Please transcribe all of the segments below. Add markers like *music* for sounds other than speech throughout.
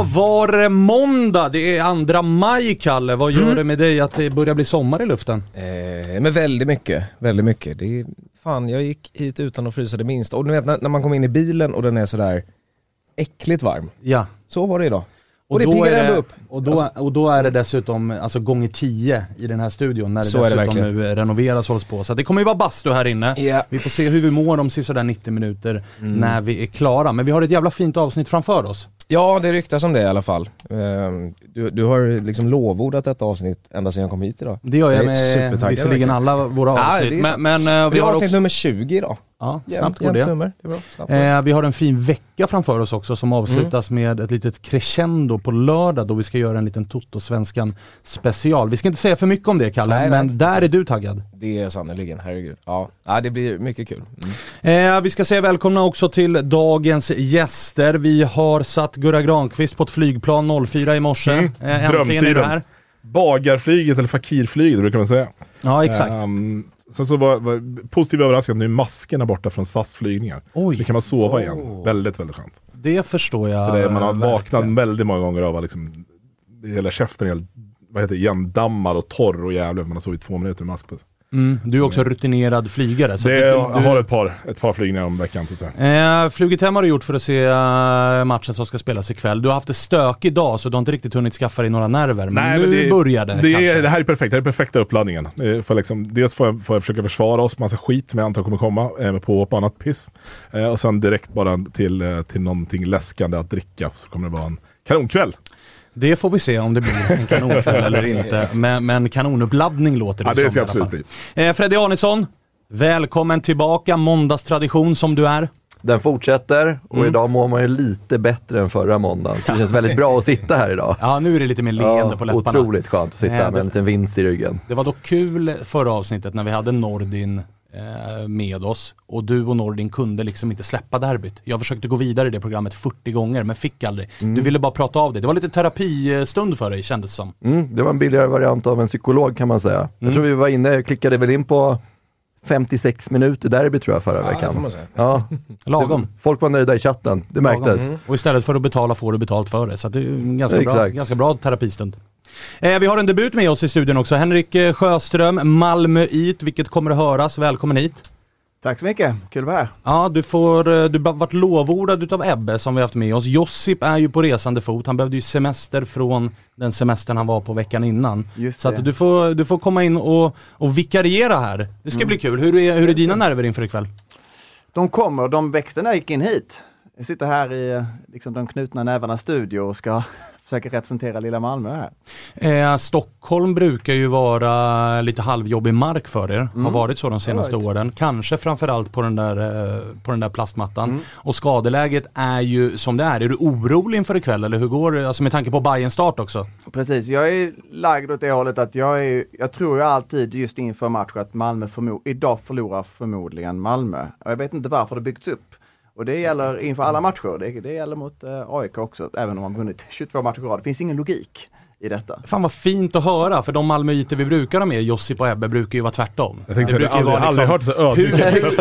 Då var det måndag, det är andra maj Kalle. Vad gör det med dig att det börjar bli sommar i luften? Eh, men väldigt mycket, väldigt mycket. Det är, fan jag gick hit utan att frysa det minsta. Och du vet när, när man kommer in i bilen och den är sådär äckligt varm. Ja. Så var det idag. Och, det då piggar ändå det, upp. Och då, och då är det dessutom alltså gånger 10 i den här studion när det Så är det dessutom verkligen. nu renoveras och hålls på. Så det kommer ju vara bastu här inne. Ja. Vi får se hur vi mår om sådär 90 minuter när vi är klara. Men vi har ett jävla fint avsnitt framför oss. Ja det ryktas om det i alla fall. Ehm, du, du har liksom lovordat detta avsnitt ända sedan jag kom hit idag. Det gör jag är med visserligen alla våra Ja, avsnitt. är men men eh, Vi vi har har avsnitt också... nummer 20 idag. Ja, snabbt går det. nummer. Det är bra. Eh, vi har en fin vecka framför oss också som avslutas Mm. med ett litet crescendo på lördag då vi ska göra en liten Toto-svenskan special. Vi ska inte säga för mycket om det Kalle, Nej, men nej. där är du taggad. Det är sannerligen, herregud. Ja. ja, det blir mycket kul. Mm. Eh, vi ska säga välkomna också till dagens gäster. Vi har satt Gurra Granqvist på ett flygplan 04 i morse. Mm. Eh, äntligen är du här. Bagarflyget eller fakirflyget brukar man säga. Ja exakt. Ehm, sen så var, var positiv överraskning nu är maskerna borta från SAS flygningar. Oj. Nu kan man sova Oh. igen. Väldigt, väldigt skönt. Det förstår jag. För det, man har vaknat väldigt många gånger av att liksom, hela käften är helt, vad heter det, igendammad och torr och jävlig. Man har sovit två minuter med mask på sig. Mm, du är också rutinerad flygare. Så Det, du, jag du, har ett par, ett par flygningar om veckan så att säga. Eh, flugit hem har du gjort för att se eh, matchen som ska spelas ikväll. Du har haft det stökigt idag så du har inte riktigt hunnit skaffa dig några nerver. Men nu det, börjar det, det, är, det här är perfekt, det här är perfekta uppladdningen. Eh, För liksom, dels får jag, får jag försöka försvara oss, massa skit som jag antar kommer komma, eh, med påhopp och annat piss. Eh, och sen direkt bara till, eh, till någonting läskande att dricka, så kommer det vara en kanonkväll. Det får vi se om det blir en kanonkväll *laughs* eller inte. Men, men kanonuppladdning låter det Ja, det som ska i alla absolut fall. Eh, Freddy Arnesson, välkommen tillbaka, måndagstradition som du är. Den fortsätter och Mm. idag mår man ju lite bättre än förra måndagen. Så det känns väldigt bra att sitta här idag. Ja, nu är det lite mer leende på läpparna. otroligt skönt att sitta med det- en liten vinst i ryggen. Det var dock kul förra avsnittet när vi hade Nordin med oss och du och Nordin kunde liksom inte släppa derbyt. Jag försökte gå vidare i det programmet 40 gånger men fick aldrig. Du ville bara prata av det. Det var lite terapistund för dig kändes det som. Mm, det var en billigare variant av en psykolog kan man säga. Mm. Jag tror vi var inne, klickade väl in på 56 minuter derby tror jag förra Ja, det veckan. Ja, *laughs* Lagom. folk var nöjda i chatten, det märktes. Och istället för att betala får du betalt för det. Så det är en ganska, bra, Exakt. ganska bra terapistund. Eh, vi har en debut med oss i studion också. Henrik eh, Sjöström, Malmöit, vilket kommer att höras. Välkommen hit. Tack så mycket, kul att vara här. Ja, du får, eh, du har varit lovordad utav Ebbe som vi haft med oss. Josip är ju på resande fot. Han behövde ju semester från den semestern han var på veckan innan. Just Så att du får, du får komma in och, och vikariera här. Det ska bli kul. Hur är, hur är dina nerver inför ikväll? De kommer, de växte när jag gick in hit. Jag sitter här i eh, liksom, de knutna nävarnas studio och ska försöka representera lilla Malmö här. Eh, Stockholm brukar ju vara lite halvjobbig mark för er. Har varit så de senaste åren. Kanske framförallt på den där, eh, på den där plastmattan. Och skadeläget är ju som det är. Är du orolig inför ikväll eller hur går det? Alltså med tanke på Bayern start också. Precis, jag är lagd åt det hållet att jag är, jag tror ju alltid just inför match att Malmö förmo- idag förlorar förmodligen Malmö. Och jag vet inte varför det byggts upp. Och det gäller inför alla matcher, det, det gäller mot eh, AIK också, även om man vunnit *laughs* 22 matcher i rad. Det finns ingen logik i detta. Fan vad fint att höra, för de Malmöiter vi brukar ha med, Josip och Ebbe, brukar ju vara tvärtom. Jag tänkte Det säga, jag brukar har ju aldrig, aldrig hört så hur, ödmjukt.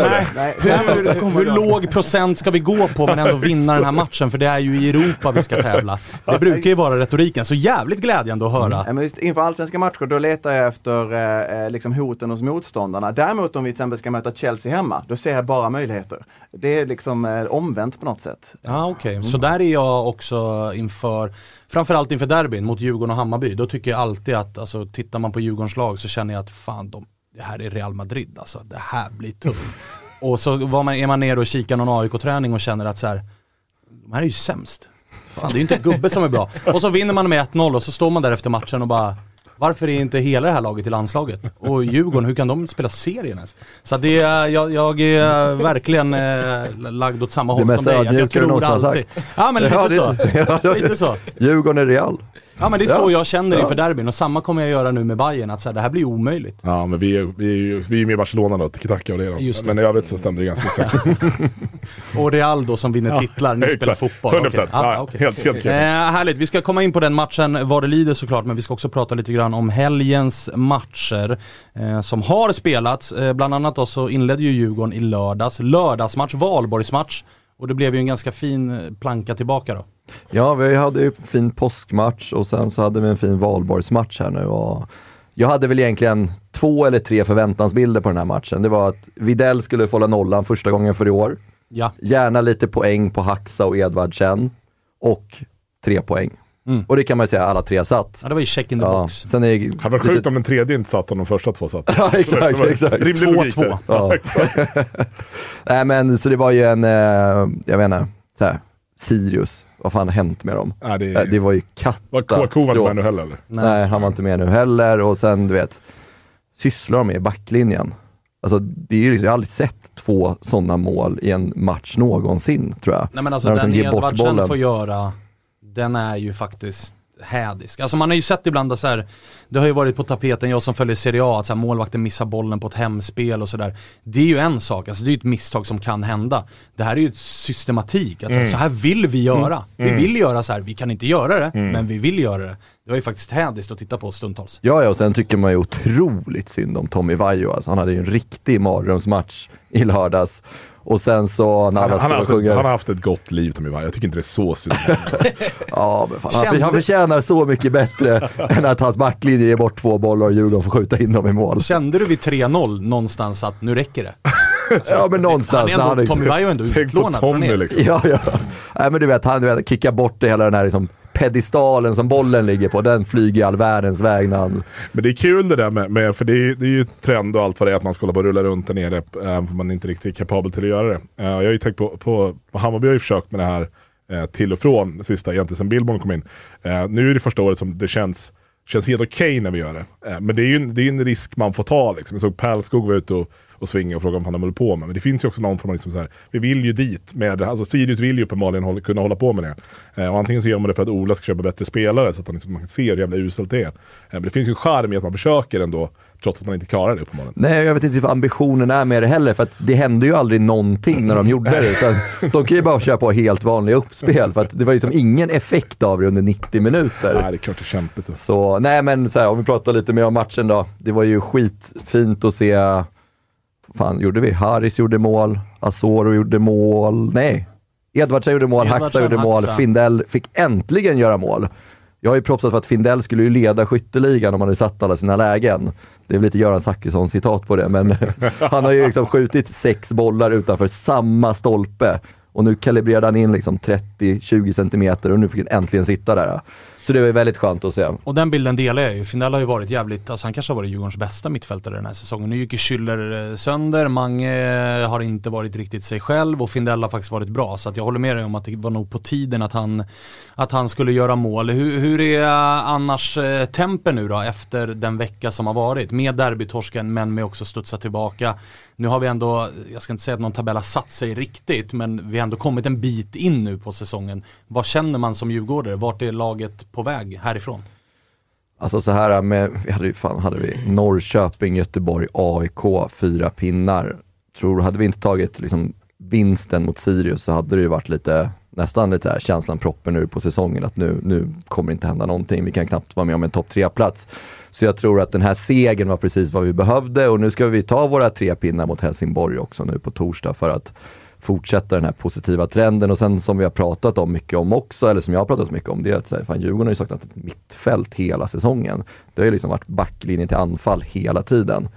hur, hur låg procent ska vi gå på men ändå *laughs* vinna den här matchen? För det är ju i Europa vi ska tävla. *laughs* Det brukar ju vara retoriken, så jävligt glädjande att höra. Ja, men just inför allsvenska matcher då letar jag efter eh, eh, liksom hoten hos motståndarna. Däremot om vi till exempel ska möta Chelsea hemma, då ser jag bara möjligheter. Det är liksom eh, omvänt på något sätt. Ja okej, så där är jag också inför, framförallt inför derbyn mot Djurgården och Hammarby. Då tycker jag alltid att, alltså tittar man på Djurgårdens lag så känner jag att fan, de, det här är Real Madrid alltså. Det här blir tufft. *laughs* och så var man, är man nere och kikar någon AIK-träning och känner att så här, de här är ju sämst. Fan det är ju inte gubbe som är bra. *laughs* Och så vinner man med 1-0 och så står man där efter matchen och bara varför är inte hela det här laget i landslaget? Och Djurgården, hur kan de spela serien ens? Så det är, jag, jag är verkligen eh, lagd åt samma Det håll mest som dig. Att jag ödmjuka du någonsin har sagt. Ja men det- så. *laughs* det- lite så. Djurgården är Real. Ja men det är så Ja. jag känner inför derbyn och samma kommer jag göra nu med Bayern att så här, det här blir omöjligt. Ja, men vi är, vi är ju vi är med i Barcelona då, tiki-taka och det, då. Just det. Men i övrigt så stämde det ganska *laughs* exakt. Och Real då som vinner titlar, ni spelar fotboll. 100%. Okej. Ja, Ja, okej. Helt, helt Eh, klart. härligt, vi ska komma in på den matchen vad det lider såklart, men vi ska också prata lite grann om helgens matcher eh, som har spelats. Eh, bland annat då så inledde ju Djurgården i lördags, lördagsmatch, valborgsmatch. Och det blev ju en ganska fin eh, planka tillbaka då. Ja, vi hade ju en fin påskmatch och sen så hade vi en fin valborgsmatch här nu. Och jag hade väl egentligen två eller tre förväntansbilder på den här matchen. Det var att Videll skulle få hålla nollan första gången för i år. Ja, Gärna lite poäng på Haxa och Edvardsen. Och tre poäng. Mm. Och det kan man ju säga, alla tre satt. ja det var ju check in the Ja, box. sen är Det hade varit sjukt om den tredje inte satt och de första två satt. *laughs* Ja, exakt, Det var exakt. Rimlig logik 2-2. där. Ja. *laughs* Nej men så det var ju en, eh, jag vet inte, så här, Sirius, vad fan har hänt med dem? Ja, det, Eh, Det var ju var KK var inte med katastrof. nu heller eller? Nej. han var inte med nu heller och sen du vet, sysslar de med i backlinjen. Alltså det är ju, jag har aldrig sett två sådana mål i en match någonsin tror jag. Nej men alltså När de den som ger bort Edvardsen får göra, den är ju faktiskt hädisk. Alltså man har ju sett ibland så här, det har ju varit på tapeten, jag som följer Serie A, att så här, målvakten missar bollen på ett hemspel och sådär. Det är ju en sak, alltså det är ju ett misstag som kan hända. Det här är ju ett systematik, alltså så här vill vi göra. Vi vill göra så här, vi kan inte göra det, men vi vill göra det. Det var ju faktiskt hädiskt att titta på stundtals. Ja, ja, och sen tycker man ju otroligt synd om Tommy Vaiho. Alltså, han hade ju en riktig mardrömsmatch i lördags. Och sen så när Han, alla han, haft, ett- sjunger. han har haft ett gott liv Tommy Vaiho. Jag tycker inte det är så synd. *laughs* Ja, men fan, han, Kände- han förtjänar så mycket bättre *laughs* än att hans backlinje ger bort två bollar och Djurgården får skjuta in dem i mål. Kände du vid 3-0 någonstans att nu räcker det? *laughs* Ja, men någonstans. Han är ändå, liksom- Tommy Vaiho är ändå Tänk på utlånad från Tommy er. liksom. Ja, ja. Nej, men du vet, han du vet, kickar bort det hela den här liksom, pedestalen som bollen ligger på. Den flyger all världens väg han... Men det är kul det där med, med för det är, det är ju trend och allt vad det är att man ska hålla på och rulla runt där nere, även om man inte riktigt är kapabel till att göra det. Eh, jag har ju tänkt på, på, på Hammarby har ju försökt med det här eh, till och från, sista egentligen sedan Billborn kom in. Eh, nu är det första året som det känns, känns helt okej när vi gör det. Men det är ju en, det är en risk man får ta liksom. Jag såg Pärlskog var ute och, och svinga och fråga vad han håller på med. Men det finns ju också någon form av liksom så här, vi vill ju dit med. Alltså Sirius vill ju uppenbarligen hålla, kunna hålla på med det. Eh, och antingen så gör man det för att Ola ska köpa bättre spelare så att han liksom, man ser hur jävla uselt det är. Eh, men det finns ju en charm i att man försöker ändå, trots att man inte klarar det uppenbarligen. Nej, jag vet inte vad ambitionen är med det heller, för att det hände ju aldrig någonting när de *laughs* gjorde det. Utan de kan ju bara köra på helt vanliga uppspel, för att det var ju som ingen effekt av det under 90 minuter. Nej, det är klart det är kämpigt. Så nej men så här, om vi pratar lite mer om matchen då. Det var ju skitfint att se fan gjorde vi? Haris gjorde mål, Asoro gjorde mål, nej. Edvardsen gjorde mål, Haxa gjorde mål, Haxa. Findell fick äntligen göra mål. Jag har ju propsat för att Findell skulle ju leda skytteligan om han hade satt alla sina lägen. Det är väl lite Göran Zachrisson citat på det, men *laughs* han har ju liksom skjutit sex bollar utanför samma stolpe. Och nu kalibrerade han in liksom 30-20 centimeter och nu fick han äntligen sitta där. Så det var ju väldigt skönt att se. Och den bilden delar jag ju. Findell har ju varit jävligt, alltså han kanske har varit Djurgårdens bästa mittfältare den här säsongen. Nu gick ju Schüller eh, sönder, Mange eh, har inte varit riktigt sig själv och Findell har faktiskt varit bra. Så att jag håller med dig om att det var nog på tiden att han, att han skulle göra mål. Hur, hur är eh, annars tempen nu då efter den vecka som har varit? Med derbytorsken men med också studsa tillbaka. Nu har vi ändå, jag ska inte säga att någon tabell har satt sig riktigt, men vi har ändå kommit en bit in nu på säsongen. Vad känner man som djurgårdare? Vart är laget på väg härifrån? Alltså så här med, vi hade ju fan, hade vi Norrköping, Göteborg, AIK, fyra pinnar. Tror, hade vi inte tagit liksom vinsten mot Sirius så hade det ju varit lite, nästan lite här känslan proppen nu på säsongen att nu, nu kommer det inte hända någonting. Vi kan knappt vara med om en topp tre-plats. Så jag tror att den här segern var precis vad vi behövde och nu ska vi ta våra tre pinnar mot Helsingborg också nu på torsdag för att fortsätta den här positiva trenden och sen som vi har pratat om mycket om också, eller som jag har pratat mycket om, det är att så här, fan, Djurgården har ju saknat ett mittfält hela säsongen. Det har ju liksom varit backlinje till anfall hela tiden.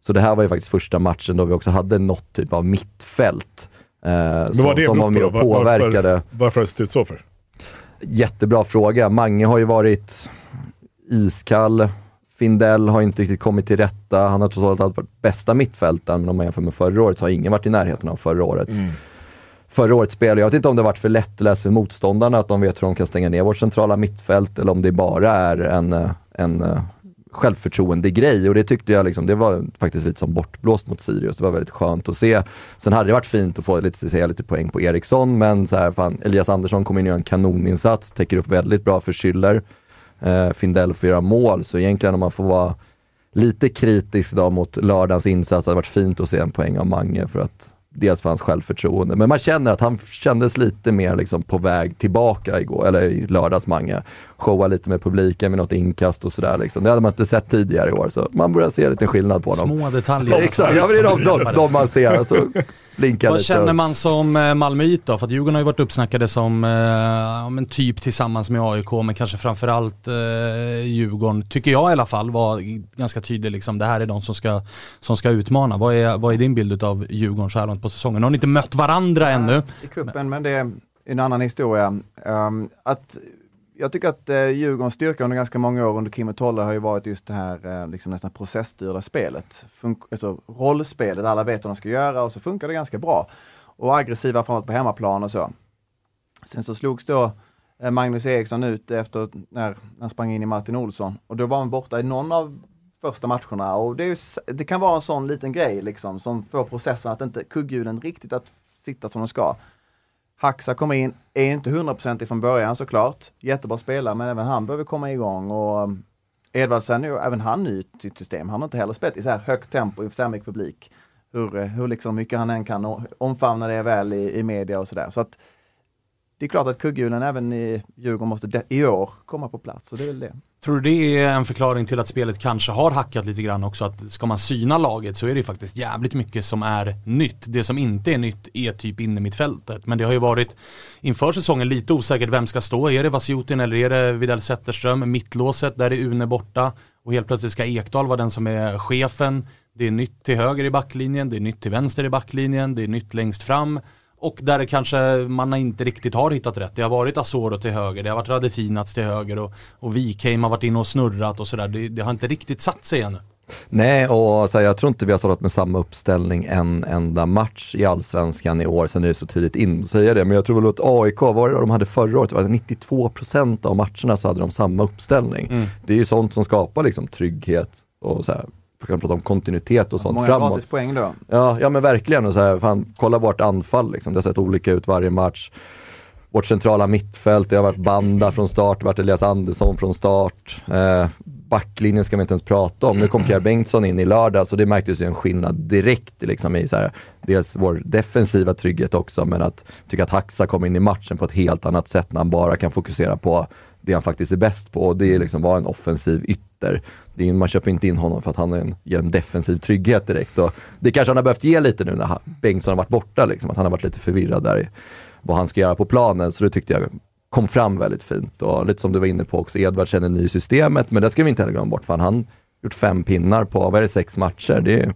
Så det här var ju faktiskt första matchen då vi också hade något typ av mittfält. Eh, Men som, det som var med och på? Var- påverkade. Varför, varför har det sett ut så för? Jättebra fråga. Mange har ju varit iskall. Findell har inte riktigt kommit till rätta. Han har trots allt varit bästa mittfältaren, men om man jämför med förra året så har ingen varit i närheten av förra årets, förra årets spel. Jag vet inte om det har varit för lättläst för motståndarna, att de vet hur de kan stänga ner vårt centrala mittfält, eller om det bara är en, eh, en eh, självförtroende-grej. Och det tyckte jag liksom, det var faktiskt lite som bortblåst mot Sirius. Det var väldigt skönt att se. Sen hade det varit fint att få lite, se lite poäng på Eriksson, men så här, fan, Elias Andersson kommer in och gör en kanoninsats, täcker upp väldigt bra för Schüller. Eh, Findell får göra mål, så egentligen om man får vara lite kritisk då mot lördagens insats, hade det varit fint att se en poäng av Mange för att dels för hans självförtroende, men man känner att han kändes lite mer liksom på väg tillbaka igår, eller i lördags Mange. Showa lite med publiken med något inkast och sådär liksom. Det hade man inte sett tidigare i år, så man börjar se lite skillnad på honom. Små detaljer. *laughs* Exakt, ja men det är de, de, de man ser, alltså *laughs* Vad känner man som eh, Malmöit då? För att Djurgården har ju varit uppsnackade som, eh, ja, typ tillsammans med AIK, men kanske framförallt eh, Djurgården, tycker jag i alla fall, var ganska tydlig liksom, det här är de som ska, som ska utmana. Vad är, vad är din bild av Djurgården så här långt på säsongen? Har ni inte mött varandra ännu? i kuppen, men det är en annan historia. Um, att, jag tycker att eh, Djurgårdens styrka under ganska många år under Kim och Tolle har ju varit just det här eh, liksom nästan processstyrda spelet. Fun- alltså rollspelet, alla vet vad de ska göra och så funkar det ganska bra. Och aggressiva framåt på hemmaplan och så. Sen så slogs då eh, Magnus Eriksson ut efter när han sprang in i Martin Olsson och då var han borta i någon av första matcherna och det, är ju, det kan vara en sån liten grej liksom som får processen att inte kugghjulen riktigt att sitta som de ska. Haxa kommer in, är inte 100% från början såklart. Jättebra spelare men även han behöver komma igång och um, Edvardsen är ju även han ny i sitt system. Han har inte heller spelat i så här högt tempo i så här mycket publik. Hur, eh, hur liksom mycket han än kan omfamna det väl i, i media och sådär. Så att det är klart att kugghjulen även i Djurgården måste i år komma på plats och det är väl det. Tror du det är en förklaring till att spelet kanske har hackat lite grann också? Att ska man syna laget så är det ju faktiskt jävligt mycket som är nytt. Det som inte är nytt är typ inne mittfältet. Men det har ju varit inför säsongen lite osäkert vem ska stå. Är det Vasjutin eller är det Widell Zetterström? Mittlåset, där är Une borta. Och helt plötsligt ska Ekdal vara den som är chefen. Det är nytt till höger i backlinjen, det är nytt till vänster i backlinjen, det är nytt längst fram. Och där kanske man inte riktigt har hittat rätt. Det har varit Asoro till höger, det har varit Radefinats till höger och, och Wikheim har varit inne och snurrat och sådär. Det, det har inte riktigt satt sig ännu. Nej, och så här, jag tror inte vi har startat med samma uppställning en enda match i Allsvenskan i år, sen är det så tidigt in att säga det. Men jag tror väl att AIK, vad var det de hade förra året? Det var 92% av matcherna så hade de samma uppställning. Det är ju sånt som skapar liksom trygghet och så här, kan prata om kontinuitet och sånt Många framåt. gratis poäng då. Ja, ja men verkligen. Och så här, fan, kolla vårt anfall liksom. Det har sett olika ut varje match. Vårt centrala mittfält, det har varit Banda från start, det har varit Elias Andersson från start. Eh, backlinjen ska vi inte ens prata om. Nu kom Pierre Bengtsson in i lördags och det märktes ju en skillnad direkt liksom, i så här, dels vår defensiva trygghet också, men att tycka att Haxa kommer in i matchen på ett helt annat sätt när han bara kan fokusera på det han faktiskt är bäst på och det är liksom vara en offensiv ytter. Det är, man köper inte in honom för att han är en, ger en defensiv trygghet direkt. Och det kanske han har behövt ge lite nu när Bengtsson har varit borta, liksom, att han har varit lite förvirrad där i vad han ska göra på planen. Så det tyckte jag kom fram väldigt fint. Och lite som du var inne på också, Edvard känner ny i systemet, men det ska vi inte heller glömma bort. För han har gjort fem pinnar på, vad är det, sex matcher. Det är,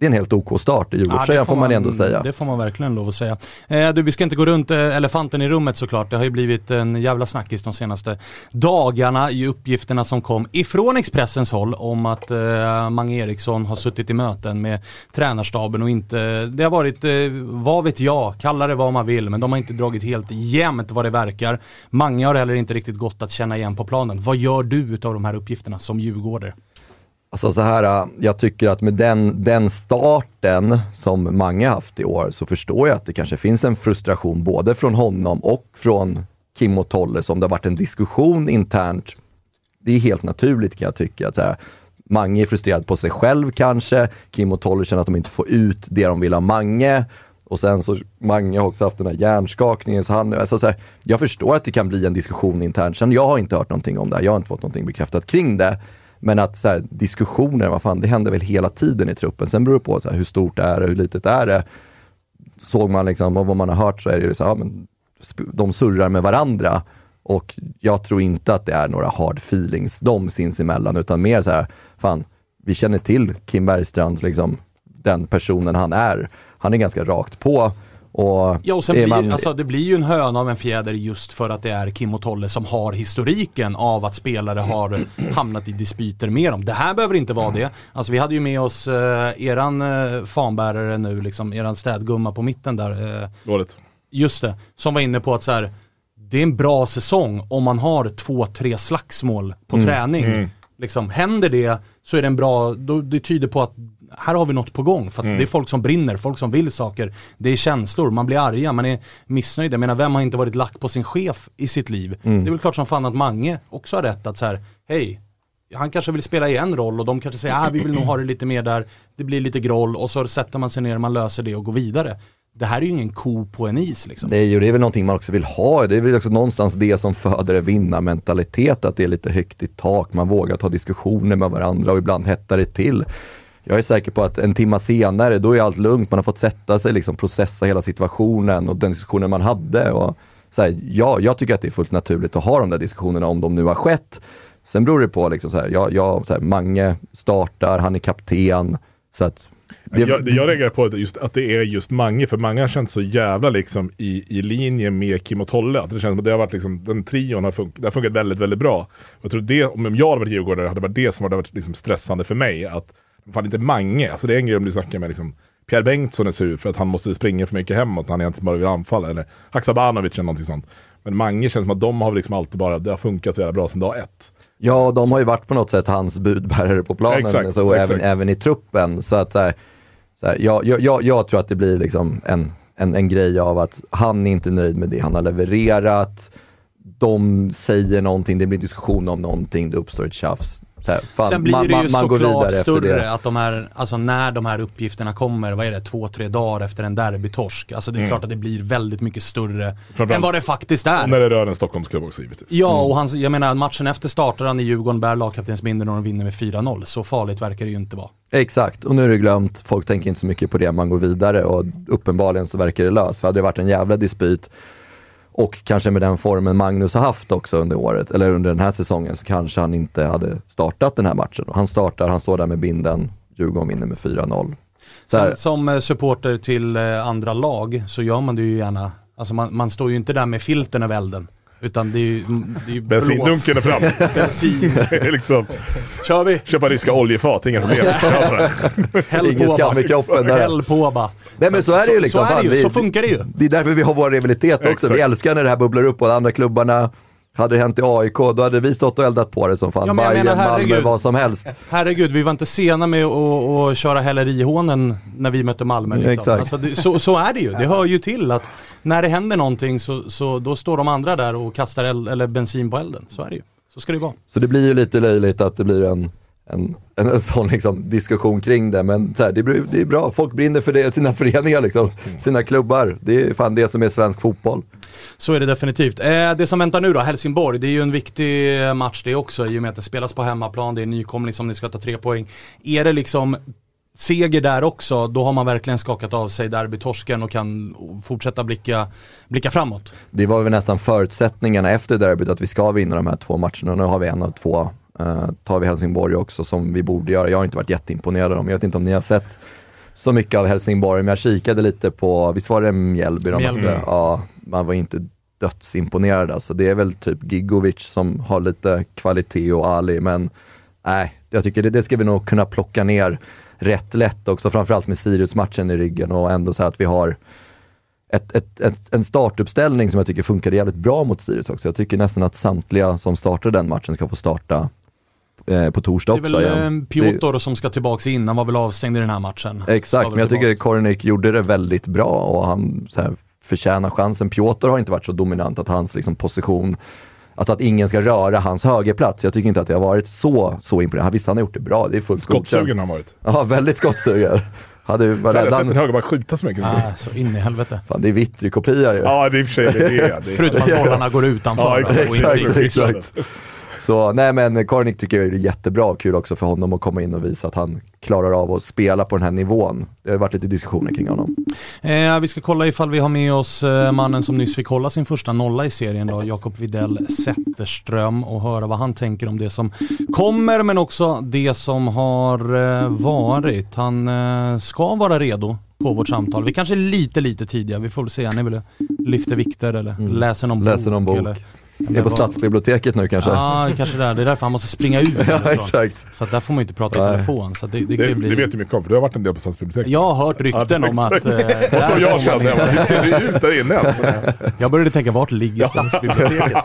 det är en helt OK start i Ja, Djurgårdströjan får man ändå säga. Det får man verkligen lov att säga. Eh, du, vi ska inte gå runt eh, elefanten i rummet såklart. Det har ju blivit en jävla snackis de senaste dagarna i uppgifterna som kom ifrån Expressens håll om att eh, Mange Eriksson har suttit i möten med tränarstaben och inte, det har varit, eh, vad vet jag, kalla det vad man vill, men de har inte dragit helt jämnt vad det verkar. Mange har heller inte riktigt gått att känna igen på planen. Vad gör du utav de här uppgifterna som djurgårdare? Alltså så här, äh, jag tycker att med den, den starten som Mange haft i år så förstår jag att det kanske finns en frustration både från honom och från Kim och Tolle som det har varit en diskussion internt. Det är helt naturligt kan jag tycka. Att så här, Mange är frustrerad på sig själv kanske, Kim och Tolle känner att de inte får ut det de vill av Mange. Och sen så, Mange har också haft den här hjärnskakningen, så han, alltså så här, jag förstår att det kan bli en diskussion internt. Sen jag har inte hört någonting om det här, jag har inte fått någonting bekräftat kring det. Men att så här, diskussioner, vad fan, det händer väl hela tiden i truppen. Sen beror det på så här, hur stort det är och hur litet är det. Såg man liksom, av vad man har hört så är det så här, ja, men de surrar med varandra. Och jag tror inte att det är några hard feelings de sinsemellan, utan mer så här, fan, vi känner till Kim Bergstrand, liksom, den personen han är. Han är ganska rakt på. Och Ja och sen blir, man- alltså, det blir ju en höna av en fjäder just för att det är Kim och Tolle som har historiken av att spelare har hamnat i dispyter med dem. Det här behöver inte vara det. Alltså vi hade ju med oss eh, eran eh, fanbärare nu, liksom, eran städgumma på mitten där. Eh, Dåligt. just det, som var inne på att så här, det är en bra säsong om man har två, tre slagsmål på träning. Liksom, händer det så är det en bra, då, det tyder på att här har vi något på gång. För att det är folk som brinner, folk som vill saker. Det är känslor, man blir arga, man är missnöjd. Jag menar, vem har inte varit lack på sin chef i sitt liv? Det är väl klart som fan att Mange också har rätt att så här, hej, han kanske vill spela i en roll och de kanske säger ah, vi vill nog ha det lite mer där, det blir lite groll och så sätter man sig ner, man löser det och går vidare. Det här är ju ingen ko på en is liksom. Är ju det är väl någonting man också vill ha. Det är väl också någonstans det som föder en vinnarmentalitet, att det är lite högt i tak, man vågar ta diskussioner med varandra och ibland hettar det till. Jag är säker på att en timma senare, då är allt lugnt, man har fått sätta sig, liksom processa hela situationen och den diskussionen man hade. Och så här, ja, jag tycker att det är fullt naturligt att ha de där diskussionerna om de nu har skett. Sen beror det på, liksom så här, jag, jag, så här, Mange startar, han är kapten. Så att det, Jag, det jag reagerar på just att det är just Mange, för Mange har känts så jävla liksom i, i linje med Kim och Tolle. Att det känns som att det har varit liksom, den trion har, fun- det har funkat väldigt, väldigt bra. Jag tror det, om jag hade varit djurgårdare hade det varit det som hade varit liksom stressande för mig. Att, fan inte Mange, alltså det är en grej om du snackar med liksom Pierre Bengtsson är sur för att han måste springa för mycket hemåt, han egentligen bara vill anfalla. Eller Haksabanovic eller någonting sånt. Men Mange känns som att de har liksom alltid bara, det har funkat så jävla bra sedan dag ett. Ja, de har ju varit på något sätt hans budbärare på planen Exakt, så, och exakt. Även, även i truppen. Så att så här, så här, jag, jag, jag, jag tror att det blir liksom en, en, en grej av att han är inte nöjd med det han har levererat. De säger någonting, det blir diskussion om någonting, det uppstår ett tjafs. Så här, fan, Sen blir man, det ju man, man såklart större det. att de här, alltså när de här uppgifterna kommer, vad är det, två, tre dagar efter en derbytorsk. Alltså det är klart att det blir väldigt mycket större Mm. Än vad det faktiskt Och när är. det rör en Stockholmsklubb också givetvis. Ja, och hans, jag menar matchen efter startar han i Djurgården, bär lagkaptensbindeln och de vinner med 4-0. Så farligt verkar det ju inte vara. Exakt, och nu är det glömt, folk tänker inte så mycket på det, man går vidare och uppenbarligen så verkar det löst. För hade det varit en jävla dispyt och kanske med den formen Magnus har haft också under året, eller under den här säsongen, så kanske han inte hade startat den här matchen. Han startar, han står där med binden, Djurgården vinner med 4-0. Så här, Sen, som eh, supporter till eh, andra lag så gör man det ju gärna, alltså man, man står ju inte där med filten över elden. Utan det är ju, det är ju. Bensindunken är fram. Bensin. *laughs* Liksom, Kör vi! köpa ryska oljefat, inga problem. Kör på det. Häll ingen på skam i bara. kroppen där. Häll på bara. Nej men så är det ju liksom. Så, är fan, det ju, vi- så funkar det ju. Det är därför vi har vår rivalitet också. Exakt. Vi älskar när det här bubblar upp och de andra klubbarna hade det hänt i AIK, då hade vi stått och eldat på det som fan. Ja, men Bayern, menar, Malmö, vad som helst. Herregud, vi var inte sena med att att köra hälerihånen när vi mötte Malmö. Liksom. Exakt. Alltså, det, så, så är det ju. Det hör ju till att när det händer någonting så, så då står de andra där och kastar eld, eller bensin på elden. Så är det ju. Så ska det vara. Så det blir ju lite löjligt att det blir en, en, en, en sån liksom, diskussion kring det. Men så här, det, blir- det är bra, folk brinner för det, sina föreningar, liksom, sina klubbar. Det är fan det som är svensk fotboll. Så är det definitivt. Eh, det som väntar nu då, Helsingborg, det är ju en viktig match det också i och med att det spelas på hemmaplan, det är en nykomling som ni ska ta tre poäng. Är det liksom seger där också, då har man verkligen skakat av sig derbytorsken och kan fortsätta blicka, blicka framåt. Det var väl nästan förutsättningarna efter derbyt att vi ska vinna de här två matcherna. Nu har vi en av två. Uh, tar vi Helsingborg också som vi borde göra. Jag har inte varit jätteimponerad av dem. Jag vet inte om ni har sett så mycket av Helsingborg, men jag kikade lite på, visst var det Mjällby de mötte? Ja, man var inte dödsimponerad alltså. Det är väl typ Gigovic som har lite kvalitet och Ali, men nej, jag tycker det, det ska vi nog kunna plocka ner rätt lätt också, framförallt med Sirius-matchen i ryggen och ändå så att vi har ett, ett, ett, en startuppställning som jag tycker funkade jävligt bra mot Sirius också. Jag tycker nästan att samtliga som startar den matchen ska få starta eh, på torsdag Det är också väl igen. eh, Piotr som ska tillbaks in, han var väl avstängd i den här matchen. Det, exakt, men jag tycker. Kornik gjorde det väldigt bra och han så här, förtjänar chansen. Piotr har inte varit så dominant att hans liksom, position Alltså att ingen ska röra hans högerplats. Jag tycker inte att det har varit så, så imponerande. Visst, han har gjort det bra. Det är fullt Skottsugen har han varit. Ja, väldigt skottsugen. Hade, Jag var har rädd sett en han, högerback skjuta så mycket. Ah, så in i helvete. fan, det är Vittry-kopia ju. Ja, det är i och för sig det. är det. är- Förutom att bollarna går utanför. Ja, alltså, exakt, exakt. Så nej men Kornik tycker jag är jättebra, kul också för honom att komma in och visa att han klarar av att spela på den här nivån. Det har varit lite diskussioner kring honom. Eh, vi ska kolla ifall vi har med oss eh, mannen som nyss fick hålla sin första nolla i serien då, Jakob Videll Zetterström och höra vad han tänker om det som kommer men också det som har eh, varit. Han eh, ska vara redo på vårt samtal. Vi kanske är lite lite tidiga, vi får väl se. Är väl lyfter vikter eller läser någon Mm. Läser någon bok. Eller, Är på vad- stadsbiblioteket nu kanske? Ja, kanske där. Det är därför han måste springa ut *laughs* Ja, exakt. För att där får man ju inte prata i telefon. Så det, det, Det, ju bli... det vet du mycket om, för du har varit en del på Stadsbiblioteket. Jag har hört rykten Ja, om att... eh, *laughs* Och så där jag kände, hur ser det ut där inne? *laughs* Jag började tänka, vart ligger stadsbiblioteket?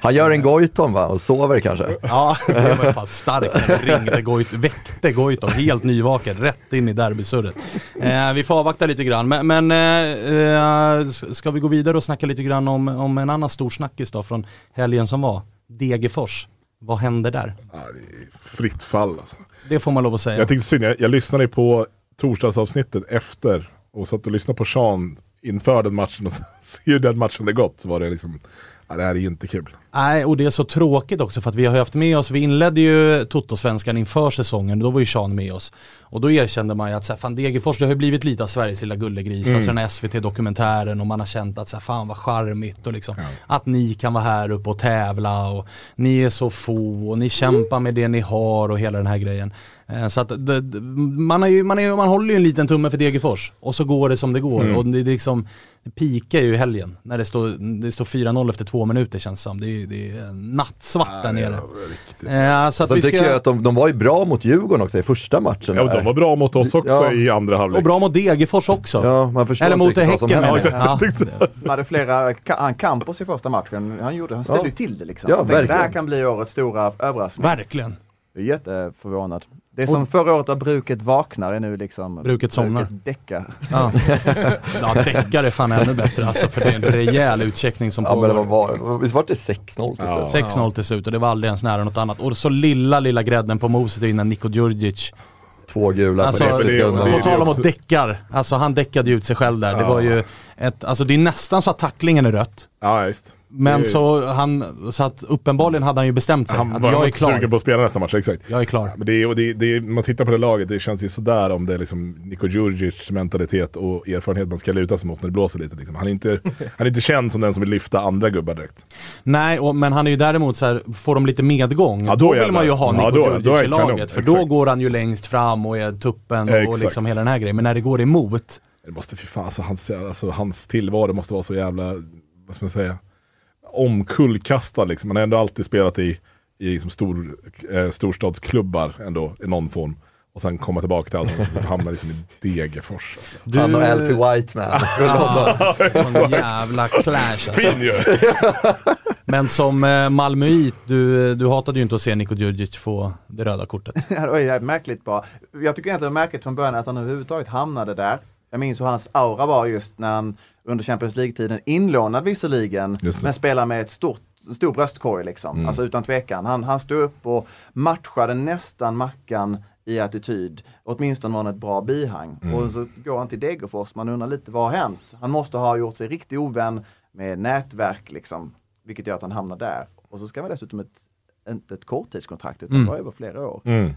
Han gör en Goitom va? Och sover kanske? Ja, det var fan starkt när det ringde Goit, väckte Goitom, helt nyvaken, rätt in i derbysurret. Eh, vi får avvakta lite grann, men, men eh, eh, ska vi gå vidare och snacka lite grann om, om en annan stor snackis då från helgen som var? Degerfors. Vad hände där? Ja, det är fritt fall alltså. Det får man lov att säga. Jag tyckte synd, jag, jag lyssnade på torsdagsavsnittet efter och satt och lyssnade på Sean inför den matchen och se hur den matchen hade gått så var det liksom, ja, det här är ju inte kul. Nej, och det är så tråkigt också för att vi har haft med oss, vi inledde ju Toto-svenskan inför säsongen, då var ju Sean med oss. Och då erkände man ju att så här, fan Degerfors, det har ju blivit lite av Sveriges lilla gullegris, Mm. alltså den här SVT-dokumentären och man har känt att så här, fan vad charmigt och liksom att ni kan vara här uppe och tävla och ni är så få och ni kämpar med det ni har och hela den här grejen. Eh, Så att det, det- man, har ju, man, är, man håller ju en liten tumme för Degerfors och så går det som det går Mm. och det, är liksom det pikar ju i helgen när det står, det står 4-0 efter två minuter känns det som. Det är, det är nattsvart där nere. Eh, så att vi tycker ska, jag att de, de var ju bra mot Djurgården också i första matchen. Ja, de var bra mot oss också Ja. i andra halvlek. och bra mot Degerfors också. Ja, man förstår Eller mot Häcken jag. ja. *laughs* Han hade flera, han Campos i första matchen, han, gjorde, han ställde Ja. ju till det liksom. Ja, tänkte, det här verkligen. kan bli årets stora överraskning. Verkligen. Jag är jätteförvånad. Det är som förra året där bruket vaknar är nu liksom Bruket somnar. Bruket däckar. Ja, *laughs* ja däckare är fan ännu bättre alltså för det är en rejäl utcheckning som Ja men det pågår. var, var visst var det 6-0 till Ja. slut? 6-0 till slut och det var aldrig ens nära något annat. Och så lilla, lilla grädden på moset innan Niko Djurdjic. Två gula Alltså, på 90 det- sekunder. det- På tal om att däckar, alltså han däckade ju ut sig själv där. Det Ja. var ju ett, alltså det är nästan så att tacklingen är rött. Ja, just. Men så han, så att uppenbarligen hade han ju bestämt sig. Han att var jag är inte sugen klar. på att spela nästa match, exakt. Jag är klar. Men det är, och det, det man tittar på det laget, det känns ju sådär om det är liksom Niko Djurdjic mentalitet och erfarenhet man ska luta sig mot när det blåser lite. Liksom. Han, är inte, *laughs* han är inte känd som den som vill lyfta andra gubbar direkt. Nej, och, men han är ju däremot så här, får de lite medgång, Ja, då, då vill jävlar. man ju ha Ja, Niko då- Djurdjic då i kanon, laget. För då exakt. går han ju längst fram och är tuppen och, och liksom hela den här grejen. Men när det går emot, Det måste, fy fan, alltså, hans, alltså, hans tillvaro måste vara så jävla, vad ska man säga, omkullkastad liksom. Han har ändå alltid spelat i, i liksom stor, eh, storstadsklubbar ändå i någon form. Och sen komma tillbaka till allsvenskan och hamna liksom i Degerfors. Alltså. du... Han och Alfie Whiteman. Ah, sån jävla clash alltså. Fin ju! *laughs* Men som eh, Malmöit, du, du hatade ju inte att se Niko Djurdjic få det röda kortet. *laughs* Ja, det var ju märkligt bra. Jag tycker inte det var märkligt från början att han överhuvudtaget hamnade där. Jag minns hur hans aura var just när han under Champions League-tiden, inlånad visserligen, men spelar med ett stort en stor bröstkorg liksom. Alltså utan tvekan. Han, han stod upp och matchade nästan Mackan i attityd. Åtminstone var han ett bra bihang. Och så går han till Degerfors, man undrar lite vad har hänt? Han måste ha gjort sig riktigt ovän med nätverk liksom. Vilket gör att han hamnar där. Och så ska man dessutom ett, inte ett korttidskontrakt utan det var över flera år. Mm.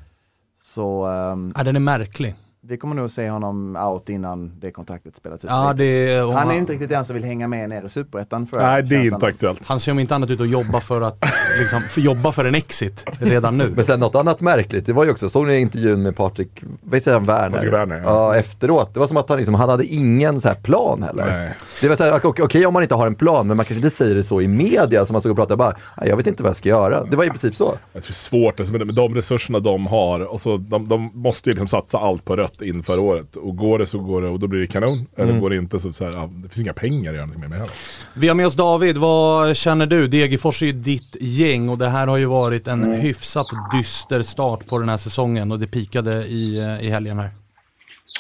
Så ehm, Ja, den är märklig. Vi kommer nog se honom out innan det kontraktet spelats ut. Ja, det, och Han är inte riktigt den som vill hänga med ner i superettan. för Nej, det är inte aktuellt. Han ser om inte annat ut att jobba för att *laughs* liksom, för jobba för en exit redan nu. Men sen något annat märkligt, det var ju också, såg ni intervjun med Patrik, vad säger han, Werner? Patrik Werner, ja. ja. efteråt. Det var som att han liksom, han hade ingen så här plan heller. Nej. Det var så här, okej okej om man inte har en plan, men man kanske inte säger det så i media som man stod och pratade bara, "Nej, jag vet inte vad jag ska göra. Det var i princip så. Jag tror det är svårt, alltså, med med de resurserna de har, och så, de, de måste ju liksom satsa allt på rött inför året. Och går det så går det och då blir det kanon. Eller går det inte så, så här, ja, det finns inga pengar att göra någonting med mig heller. Vi har med oss David, vad känner du? Degerfors är ju ditt gäng och det här har ju varit en hyfsat dyster start på den här säsongen och det pikade i, eh, i helgen här.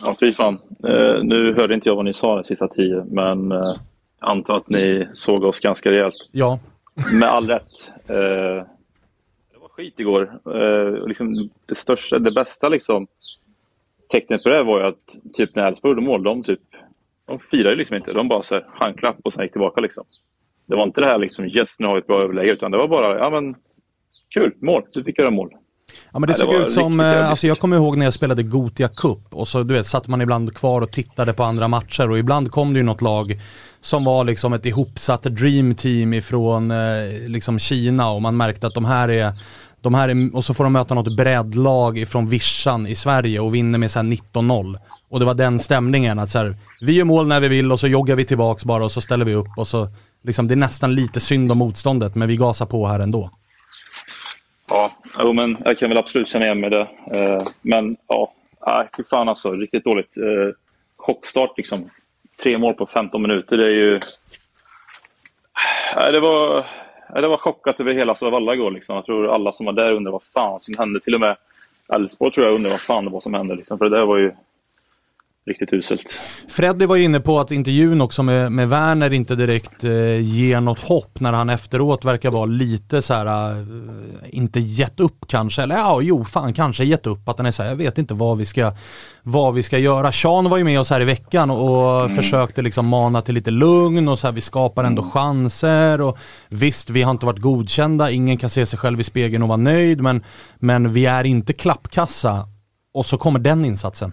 Ja, fy fan. Eh, nu hörde inte jag vad ni sa de sista tio, men eh, jag antar att ni såg oss ganska rejält. Ja, Med all rätt. Eh, det var skit igår. Eh, liksom det största, det bästa liksom, tecknet på det var ju att typ när Elfsborg gjorde mål, de typ de firade ju liksom inte. De bara så här, handklapp och sen gick tillbaka liksom. Det var inte det här liksom, yes nu har vi ett bra överläge, utan det var bara, ja men kul, mål, du fick göra mål. Ja men det Nej, det såg ut som, riktigt eh, alltså jag kommer ihåg när jag spelade Gotia Cup och så du vet satt man ibland kvar och tittade på andra matcher och ibland kom det ju något lag som var liksom ett ihopsatt dream team ifrån eh, liksom Kina och man märkte att de här är de här är, och så får de möta något breddlag ifrån Vischan i Sverige och vinner med 19-0. Och det var den stämningen att så här, vi gör mål när vi vill och så joggar vi tillbaks bara och så ställer vi upp och så liksom det är nästan lite synd om motståndet men vi gasar på här ändå. Ja, jo, men jag kan väl absolut känna igen mig i det. Eh, men ja, fy fan alltså. Riktigt dåligt. Eh, chockstart liksom. Tre mål på 15 minuter, det är ju... Nej, det var, det var chockat över hela Solvalla igår. Liksom. Jag tror alla som var där undrade vad fan som hände. Till och med Elfsborg tror jag undrade vad fan det var som hände. Liksom. För det där var ju riktigt uselt. Freddy var ju inne på att intervjun också med, med Werner inte direkt eh, ger något hopp när han efteråt verkar vara lite så här, eh, inte gett upp kanske, eller ja, jo fan kanske gett upp att han är så här, jag vet inte vad vi ska, vad vi ska göra. Sean var ju med oss här i veckan och försökte liksom mana till lite lugn och så här, vi skapar ändå chanser och visst, vi har inte varit godkända, ingen kan se sig själv i spegeln och vara nöjd, men, men vi är inte klappkassa. Och så kommer den insatsen.